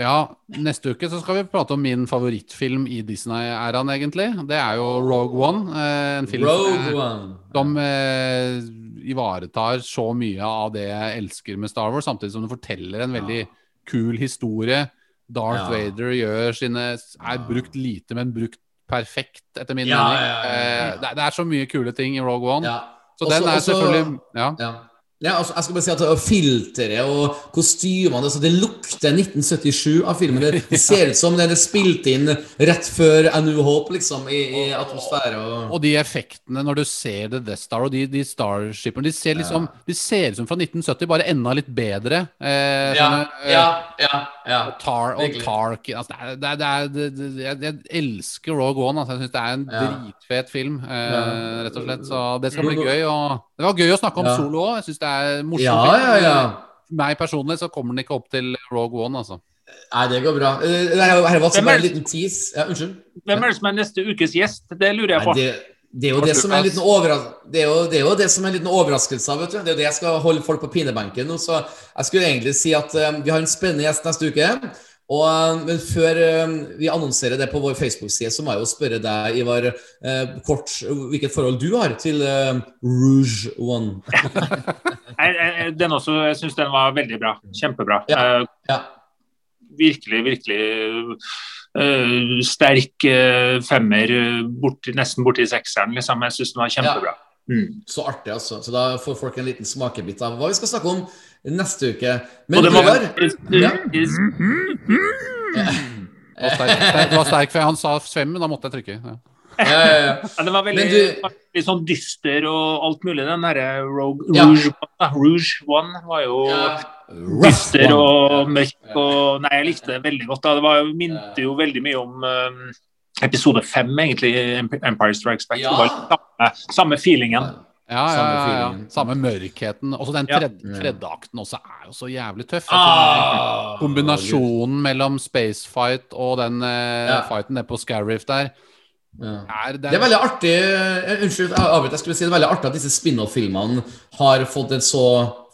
Speaker 4: Ja, neste uke så skal vi prate om min favorittfilm i Disney-æraen, egentlig. Det er jo Rogue One. eh, En film
Speaker 1: Rogue One.
Speaker 4: som eh, ivaretar så mye av det jeg elsker med Star Wars, samtidig som det forteller en veldig kul historie. Darth
Speaker 1: Ja.
Speaker 4: Vader gjør sine er brukt lite, men brukt perfekt, etter min
Speaker 1: Ja,
Speaker 4: mening.
Speaker 1: ja, ja, ja.
Speaker 4: Eh, Det, det er så mye kule ting i Rogue One.
Speaker 1: Ja.
Speaker 4: Så
Speaker 1: Også-
Speaker 4: den er
Speaker 1: også-
Speaker 4: selvfølgelig Ja.
Speaker 1: Ja. Ja, altså, jeg skal bare si at Filteret og kostymene altså, Det lukter 1977 av filmen. Det, det ser ut som den er spilt inn rett før New Hope, liksom, i, i atmosfære. Og...
Speaker 4: Og de effektene når du ser The Death Star og de, de Starshipene De ser liksom De ser ut som fra 1970, bare enda litt bedre. Eh,
Speaker 1: Ja,
Speaker 4: sånne,
Speaker 1: ja, ja, ja, Og
Speaker 4: Tar og Tark altså, det er, det er, det er, jeg, elsker Rogue One. Altså, jeg syns det er en
Speaker 1: Ja.
Speaker 4: dritfet film, eh, rett og slett. Så det skal bli gøy. Og det var gøy å snakke om
Speaker 1: Ja.
Speaker 4: solo òg. Er morsomt.
Speaker 1: Ja, ja, ja.
Speaker 4: Meg personlig så kommer den ikke opp til Rogue One, altså.
Speaker 1: Nei, det går bra. Eh, her var bare en liten tease. Ja, unnskyld.
Speaker 7: Hvem er det som er neste ukes gjest? Det lurer jeg
Speaker 1: Nei, det, det er jo det som er en liten det er jo, det er jo det som er en liten overraskelse. Vet du. Det er jo det jeg skal holde folk på pinebenken nå. Så jeg skulle egentlig si at um, vi har en spennende gjest neste uke. Og, eh, men før eh, vi annonserer det på vår Facebook-side, så må jeg jo spørre deg, Ivar, eh, kort hvilket forhold du har til Rouge One.
Speaker 7: Den også, jeg syns den var veldig bra. Kjempebra.
Speaker 1: Ja. Ja.
Speaker 7: virkelig, virkelig sterk femmer, borti, nesten borti sekseren. Liksom. Jeg syns den var kjempebra. Mm.
Speaker 1: Så artig, altså. Så da får folk en liten smakebit av hva vi skal snakke om neste uke. Men
Speaker 7: det var
Speaker 1: Ja.
Speaker 4: Det var sterk, sterk, det var sterk for han sa svøm, men da måtte jeg trykke. Ja.
Speaker 1: ja, ja, ja.
Speaker 7: Ja, den var veldig,
Speaker 1: du-
Speaker 7: litt sånn dyster og alt mulig. Den derre Rogue,
Speaker 1: Ja.
Speaker 7: Rouge, One, Rouge One var jo
Speaker 1: Ja.
Speaker 7: dyster og mørk og Nei, jeg likte det veldig godt. da. Det var, minte jo veldig mye om um, episode fem, egentlig, Empire Strikes Back.
Speaker 1: Ja.
Speaker 7: Samme, samme feelingen.
Speaker 4: Ja, ja, ja, ja. Samme mørkheten. Også den tredje, tredje akten også er jo så jævlig tøff.
Speaker 1: Ah,
Speaker 4: Kombinasjonen mellom spacefight og den
Speaker 1: uh,
Speaker 4: fighten nede på Scariff der
Speaker 1: Ja.
Speaker 4: er,
Speaker 1: Det er veldig artig eh, Unnskyld, jeg avbryter. Jeg skulle si det er veldig artig at disse spin-off-filmene har fått en så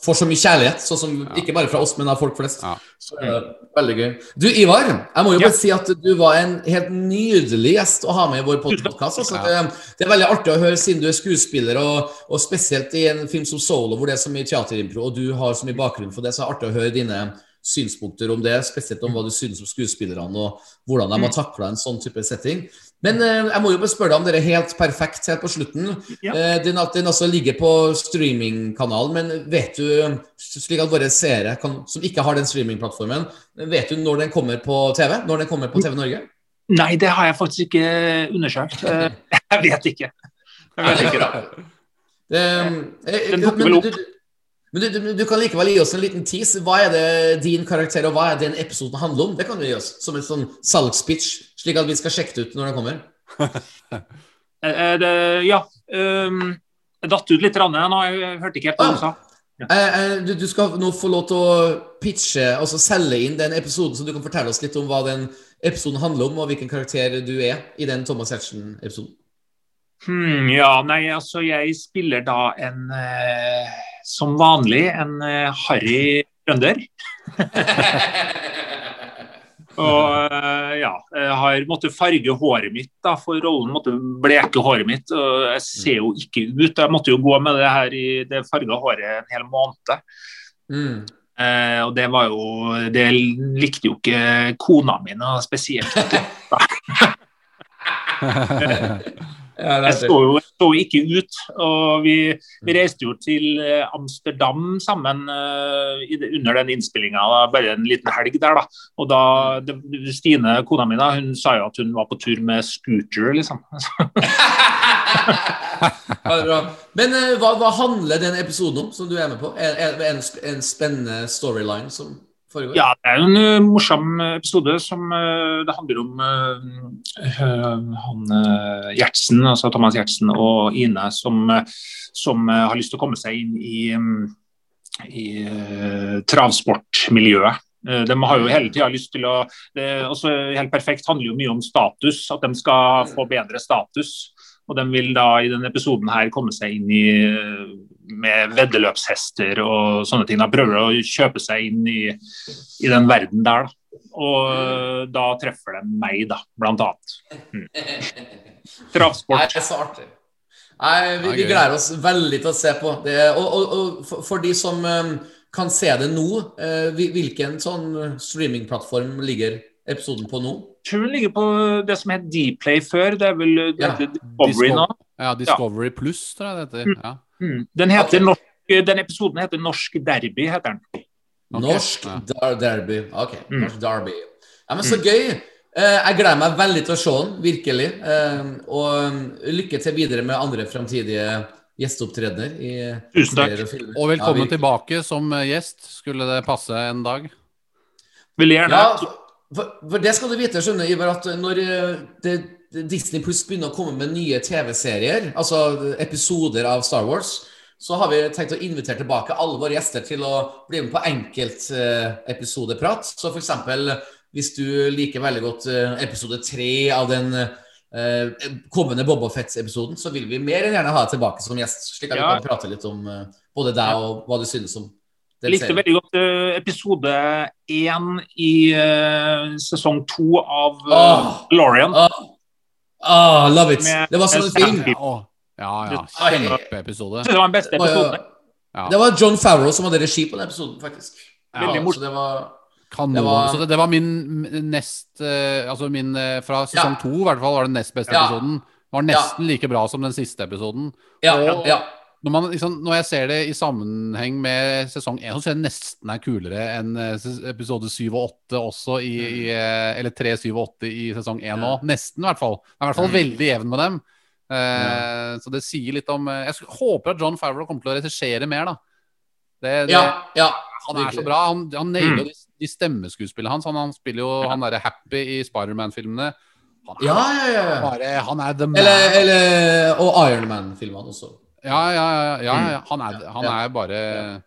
Speaker 1: får så mye kjærlighet. Så som, Ikke bare fra oss, men av folk flest.
Speaker 4: Ja.
Speaker 1: Så det er veldig gøy. Du, Ivar, jeg må jo
Speaker 7: Ja.
Speaker 1: bare si at du var en helt nydelig gjest å ha med i vår podkast. Altså, det, det er veldig artig å høre, siden du er skuespiller, og, og spesielt i en film som Solo, hvor det er så mye teaterimpro, og du har så mye bakgrunn for det, så er det artig å høre dine synspunkter om det, spesielt om hva du synes om skuespillerne, og hvordan de har takla en sånn type setting. Men eh, jeg må jo bare spørre deg om dere er helt perfekt helt på slutten.
Speaker 7: Ja.
Speaker 1: Eh, den, at den også ligger på streamingkanalen, men vet du, slik at våre seere kan, som ikke har den streamingplattformen, vet du når den kommer på TV? Når den kommer på TV Norge?
Speaker 7: Nei, det har jeg faktisk ikke undersøkt. Eh, Jeg vet ikke. Jeg vet ikke da.
Speaker 1: Det, men du, men du, du, du kan likevel gi oss en liten tease. Hva er det din karakter og hva er den episoden handler om? Det kan du gi oss som en sånn salgspitch, slik at vi skal sjekke det ut når det kommer.
Speaker 7: Eh, det, ja. Um, jeg datt ut litt rann, nå. Jeg hørte ikke helt hva du sa.
Speaker 1: Eh, eh, Du, du skal nå få lov til å pitche, altså selge inn den episoden, så du kan fortelle oss litt om hva den episoden handler om, og hvilken karakter du er i den Thomas Hertzen-episoden.
Speaker 7: Hmm, ja, nei, altså jeg spiller da en eh, Som vanlig en eh, harry trønder. Og eh, ja, jeg har måttet farge håret mitt da, for rollen. Måtte bleke håret mitt. og Jeg ser jo ikke ut. Jeg måtte jo gå med det her i det farga håret en hel måned.
Speaker 1: Mm.
Speaker 7: Eh, og det var jo Det likte jo ikke kona mi noe spesielt.
Speaker 1: Ja, det
Speaker 7: Jeg så jo jeg så ikke ut. Og vi, vi reiste jo til eh, Amsterdam sammen uh, i det, under den innspillinga, bare en liten helg der, da. Og da det, Stine, kona mi, da, hun sa jo at hun var på tur med scooter, liksom.
Speaker 1: Men uh, hva, hva handler den episoden om som du er med på? Er er det en, en spennende storyline som foregår?
Speaker 7: Ja, det er jo en eh, morsom episode som eh, Det handler om eh, eh, han Gjertsen, altså Thomas Gjertsen og Ine, som, eh, som eh, har lyst til å komme seg inn i, mm, i eh, travsportmiljøet. Eh, De har jo hele tida lyst til å det Helt perfekt handler jo mye om status, at de skal få bedre status. Og de vil da i denne episoden her komme seg inn i eh, med veddeløpshester og sånne ting. De prøver å kjøpe seg inn i, i den verden der. Da. Og eh, da treffer de meg, da, blant annet. Mm. Travsport.
Speaker 1: det er så artig. Nei, vi, vi gleder oss veldig til å se på. Det, og og, og for, for de som eh, kan se det nå, hvilken sånn streamingplattform ligger episoden på nå?
Speaker 7: Tror den ligger på det som het Dplay før. Det er vel det
Speaker 1: Ja.
Speaker 7: Discovery nå.
Speaker 4: Ja, Discovery Plus, tror jeg det heter. Ja.
Speaker 7: Mm. Den, heter norsk, den episoden heter Norsk Derby, heter den.
Speaker 4: Okay.
Speaker 1: Norsk
Speaker 4: ja.
Speaker 1: Derby. Ok,
Speaker 7: Mm.
Speaker 1: Norsk Derby. Ja, men Så gøy. Eh, jeg gleder meg veldig til å se den, virkelig. Eh, og um, lykke til videre med andre framtidige gjesteopptredener i
Speaker 7: Tusen takk.
Speaker 1: og
Speaker 4: velkommen
Speaker 1: Ja,
Speaker 4: tilbake som eh, gjest, skulle det passe en dag.
Speaker 7: Vil gjerne.
Speaker 1: Ja, for, for det skal du vite, skjønner Ivar, at når eh, det, Disney Plus begynner å komme med nye TV-serier, altså episoder av Star Wars, så har vi tenkt å invitere tilbake alle våre gjester til å bli med på enkeltepisodeprat. Så for eksempel hvis du liker veldig godt eh, episode tre av den eh, kommende Boba Fett-episoden, så vil vi mer enn gjerne ha deg tilbake som gjest, slik at
Speaker 7: Ja.
Speaker 1: vi kan prate litt om eh, både deg og hva du synes om den
Speaker 7: likte
Speaker 1: serien.
Speaker 7: veldig godt eh, episode én i eh, sesong to av uh,
Speaker 1: Åh.
Speaker 7: Lorian.
Speaker 1: Oh, oh, love it!
Speaker 7: Med-
Speaker 1: Det var sånn en film.
Speaker 7: Sam.
Speaker 4: Ja, ja, ja. Kjempeepisode.
Speaker 7: Det var den beste
Speaker 1: Det
Speaker 7: episoden.
Speaker 4: Ja.
Speaker 1: det var John Farrow som hadde regi på den episoden, faktisk.
Speaker 7: Veldig
Speaker 1: Ja,
Speaker 7: morsomt.
Speaker 1: det var
Speaker 4: Kanon.
Speaker 1: Det var-
Speaker 4: Så det, det var min nest eh, Altså min eh, fra sesong
Speaker 1: Ja.
Speaker 4: to, i hvert fall, var den nest beste
Speaker 1: Ja.
Speaker 4: episoden. Var nesten like bra som den siste episoden.
Speaker 1: Ja,
Speaker 4: Og-
Speaker 1: ja.
Speaker 4: Når, man, liksom, når jeg ser det i sammenheng med sesong 1, så ser jeg nesten er kulere enn eh, episode 7 og 8 også i, i eh, Eller 3, 7 og 8 i sesong 1 nå. Nesten, i hvert fall. Jeg er i hvert fall veldig jevn med dem. Eh, Så det sier litt om eh, Jeg håper at John Favreau kommer til å regissere mer, da. Det, det,
Speaker 1: ja, ja.
Speaker 4: han er så bra. Han, han nailer jo de, de stemmeskuespillene hans. Han, han spiller jo han derre Happy i Spiderman-filmene. Han er
Speaker 1: Ja, ja, ja. ja.
Speaker 4: bare Han er the man.
Speaker 1: Eller, eller Og Iron Man-filmene også.
Speaker 4: Ja, ja, ja. ja. Han, er, han er bare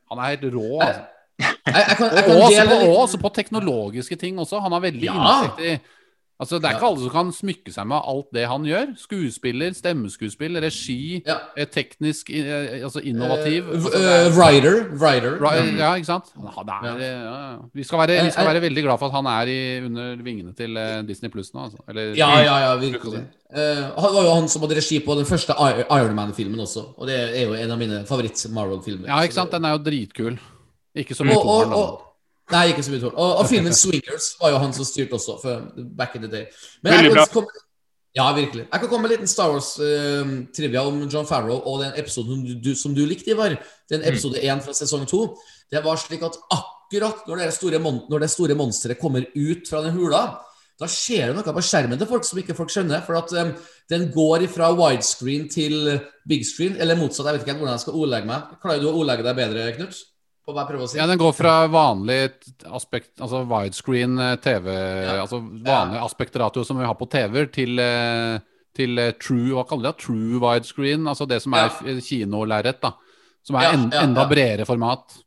Speaker 4: Han er helt rå, altså.
Speaker 1: Jeg, jeg kan, jeg
Speaker 4: Og også
Speaker 1: dele
Speaker 4: på, også på teknologiske ting også. Han har veldig
Speaker 1: Ja.
Speaker 4: innsikt i Altså, Det er ikke alle som kan smykke seg med alt det han gjør. Skuespiller, stemmeskuespill, regi,
Speaker 1: Ja.
Speaker 4: eh, teknisk eh, altså innovativ.
Speaker 1: Eh,
Speaker 4: Altså, er-
Speaker 1: Writer. Writer.
Speaker 4: Ri- Ja, ikke sant? Er, ja. Vi, skal være, vi skal være veldig glad for at han er i, under vingene til Disney Pluss nå. Altså. Eller,
Speaker 1: Ja, ja, ja, virkelig. Eh, han var jo han som hadde regi på den første I- Iron Man-filmen også. Og det er jo en av mine favoritt-Marvel-filmer.
Speaker 4: Ja, ikke sant? Den er jo dritkul. Ikke så
Speaker 1: og, og,
Speaker 4: toeren, da.
Speaker 1: Nei, ikke så mye tål. Og, og filmen 'Swingers' var jo han som styrte også, for back in the day. Men
Speaker 7: Veldig bra.
Speaker 1: komme, ja, virkelig. Jeg kan komme med en liten Star Wars-trivia om John Farrow og den episoden som du, som du likte, Ivar. Den episode én fra sesong to. Det var slik at akkurat når det store, mon når monsteret kommer ut fra den hula, da skjer det noe på skjermen til folk som ikke folk skjønner. For at um, den går fra widescreen til big screen, eller motsatt. Jeg vet ikke hvordan jeg skal ordlegge meg. Klarer du å ordlegge deg bedre, Knut? På hver prøve å si?
Speaker 4: Ja, den går fra vanlig aspekt, altså widescreen TV, TV, altså vanlig aspektratio som vi har på TV-er, til, eh, til eh, true, hva kaller de det? True widescreen, altså det som er
Speaker 1: Ja.
Speaker 4: kinolerret, da. Som er
Speaker 1: Ja,
Speaker 4: en,
Speaker 1: ja,
Speaker 4: enda
Speaker 1: ja.
Speaker 4: bredere format.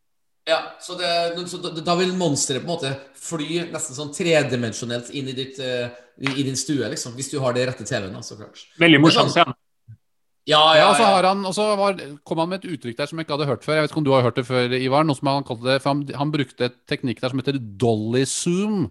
Speaker 1: Ja, så, det, så da, vil monsteret på en måte fly nesten sånn tredimensjonelt inn i, ditt, eh, i, i din stue, liksom. Hvis du har det rette TV-en, så klart.
Speaker 7: Veldig morsom
Speaker 1: Det er
Speaker 7: scene.
Speaker 1: Ja,
Speaker 4: Ja, så han, og så kom han med et uttrykk der som jeg ikke hadde hørt før. Jeg vet ikke om du har hørt det før, Ivar? Noe som han kalte det, for han, han brukte et teknikk der som heter dolly zoom.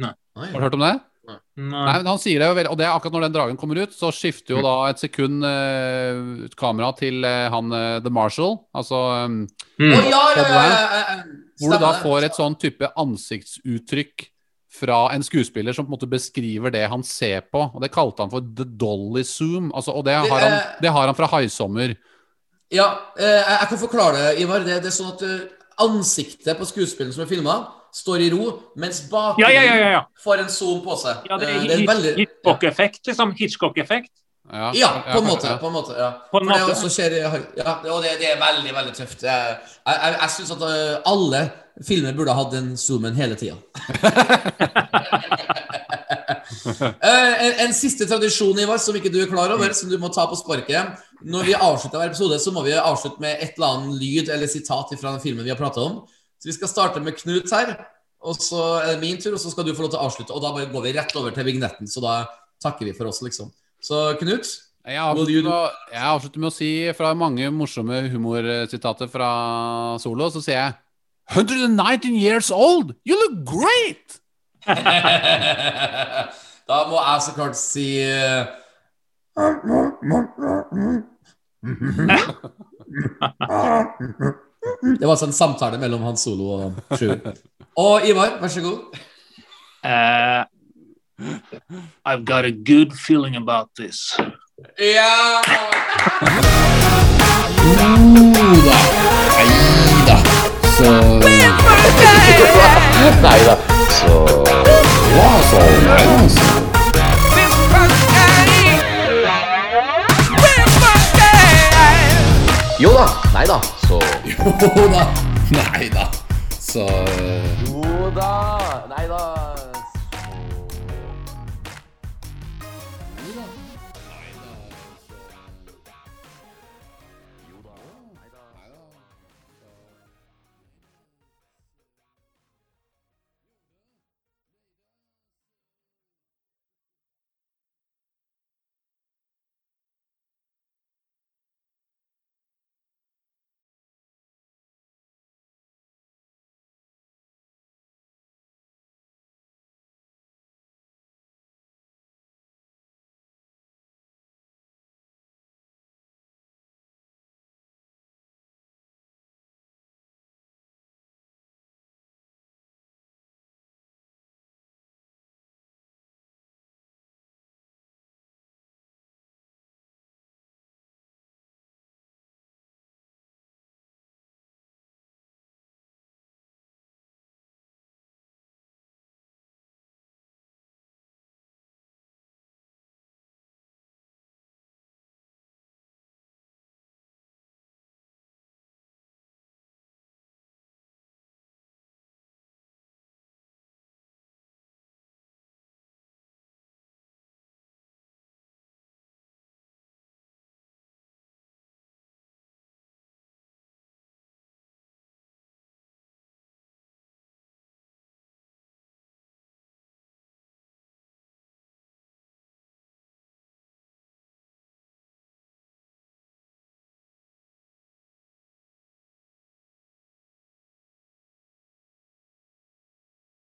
Speaker 1: Nei.
Speaker 4: Har du hørt om det? Nei,
Speaker 7: Nei.
Speaker 4: men han sier det jo veldig Og det er akkurat når den dragen kommer ut, så skifter jo da et sekund uh, kamera til uh, han uh, The Marshal. Altså um,
Speaker 7: Mm.
Speaker 1: oh, ja, ja, ja, ja, ja, ja.
Speaker 4: Hvor du da får et sånn type ansiktsuttrykk fra en skuespiller som på en måte beskriver det han ser på. Og Det kalte han for the dolly zoom. Altså, og det
Speaker 1: Det
Speaker 4: har, han,
Speaker 1: er-
Speaker 4: det har han fra Haisommer.
Speaker 1: Ja, eh, jeg, kan forklare det, Ivar. Det, det er sånn at eh, ansiktet på skuespilleren som er filma, står i ro, mens bakgrunnen
Speaker 7: Ja, ja, ja,
Speaker 1: får en zoom på seg.
Speaker 7: ja det
Speaker 1: Eh,
Speaker 7: er
Speaker 1: veldig-
Speaker 7: Hitchcock-effekt, liksom. Hitchcock-effekt.
Speaker 4: Ja,
Speaker 1: Ja, på en måte. På en måte ja.
Speaker 7: På en måte.
Speaker 1: det skjer ja, Og det, det er veldig, veldig tøft. Jeg, jeg, jeg, syns at eh, alle filmer burde hatt den zoomen hele tida. en, en siste tradisjon, Ivar, som ikke du er klar over, som du må ta på sparket. Når vi avslutter hver episode, så må vi avslutte med et eller annet lyd eller sitat fra den filmen vi har prata om. Så vi skal starte med Knut her. Og så er det min tur, og så skal du få lov til å avslutte. Og da bare går vi rett over til vignetten, så da takker vi for oss, liksom. Så Knut,
Speaker 4: Jeg avslutter, med, jeg avslutter med å si fra mange morsomme humorsitater fra Solo, så sier jeg 119 years old! You look great!
Speaker 1: da må jeg så klart si eh, Det var altså en samtale mellom Hans Solo og Sjur. Og Ivar, vær så god.
Speaker 7: Uh, I've got a good feeling about this.
Speaker 1: Ja!
Speaker 2: Da. Så
Speaker 3: Nei da. Så
Speaker 2: Ja, så Nei da. Så
Speaker 3: Jo da. Nei da. Så
Speaker 2: Jo da. Nei da.
Speaker 3: Jo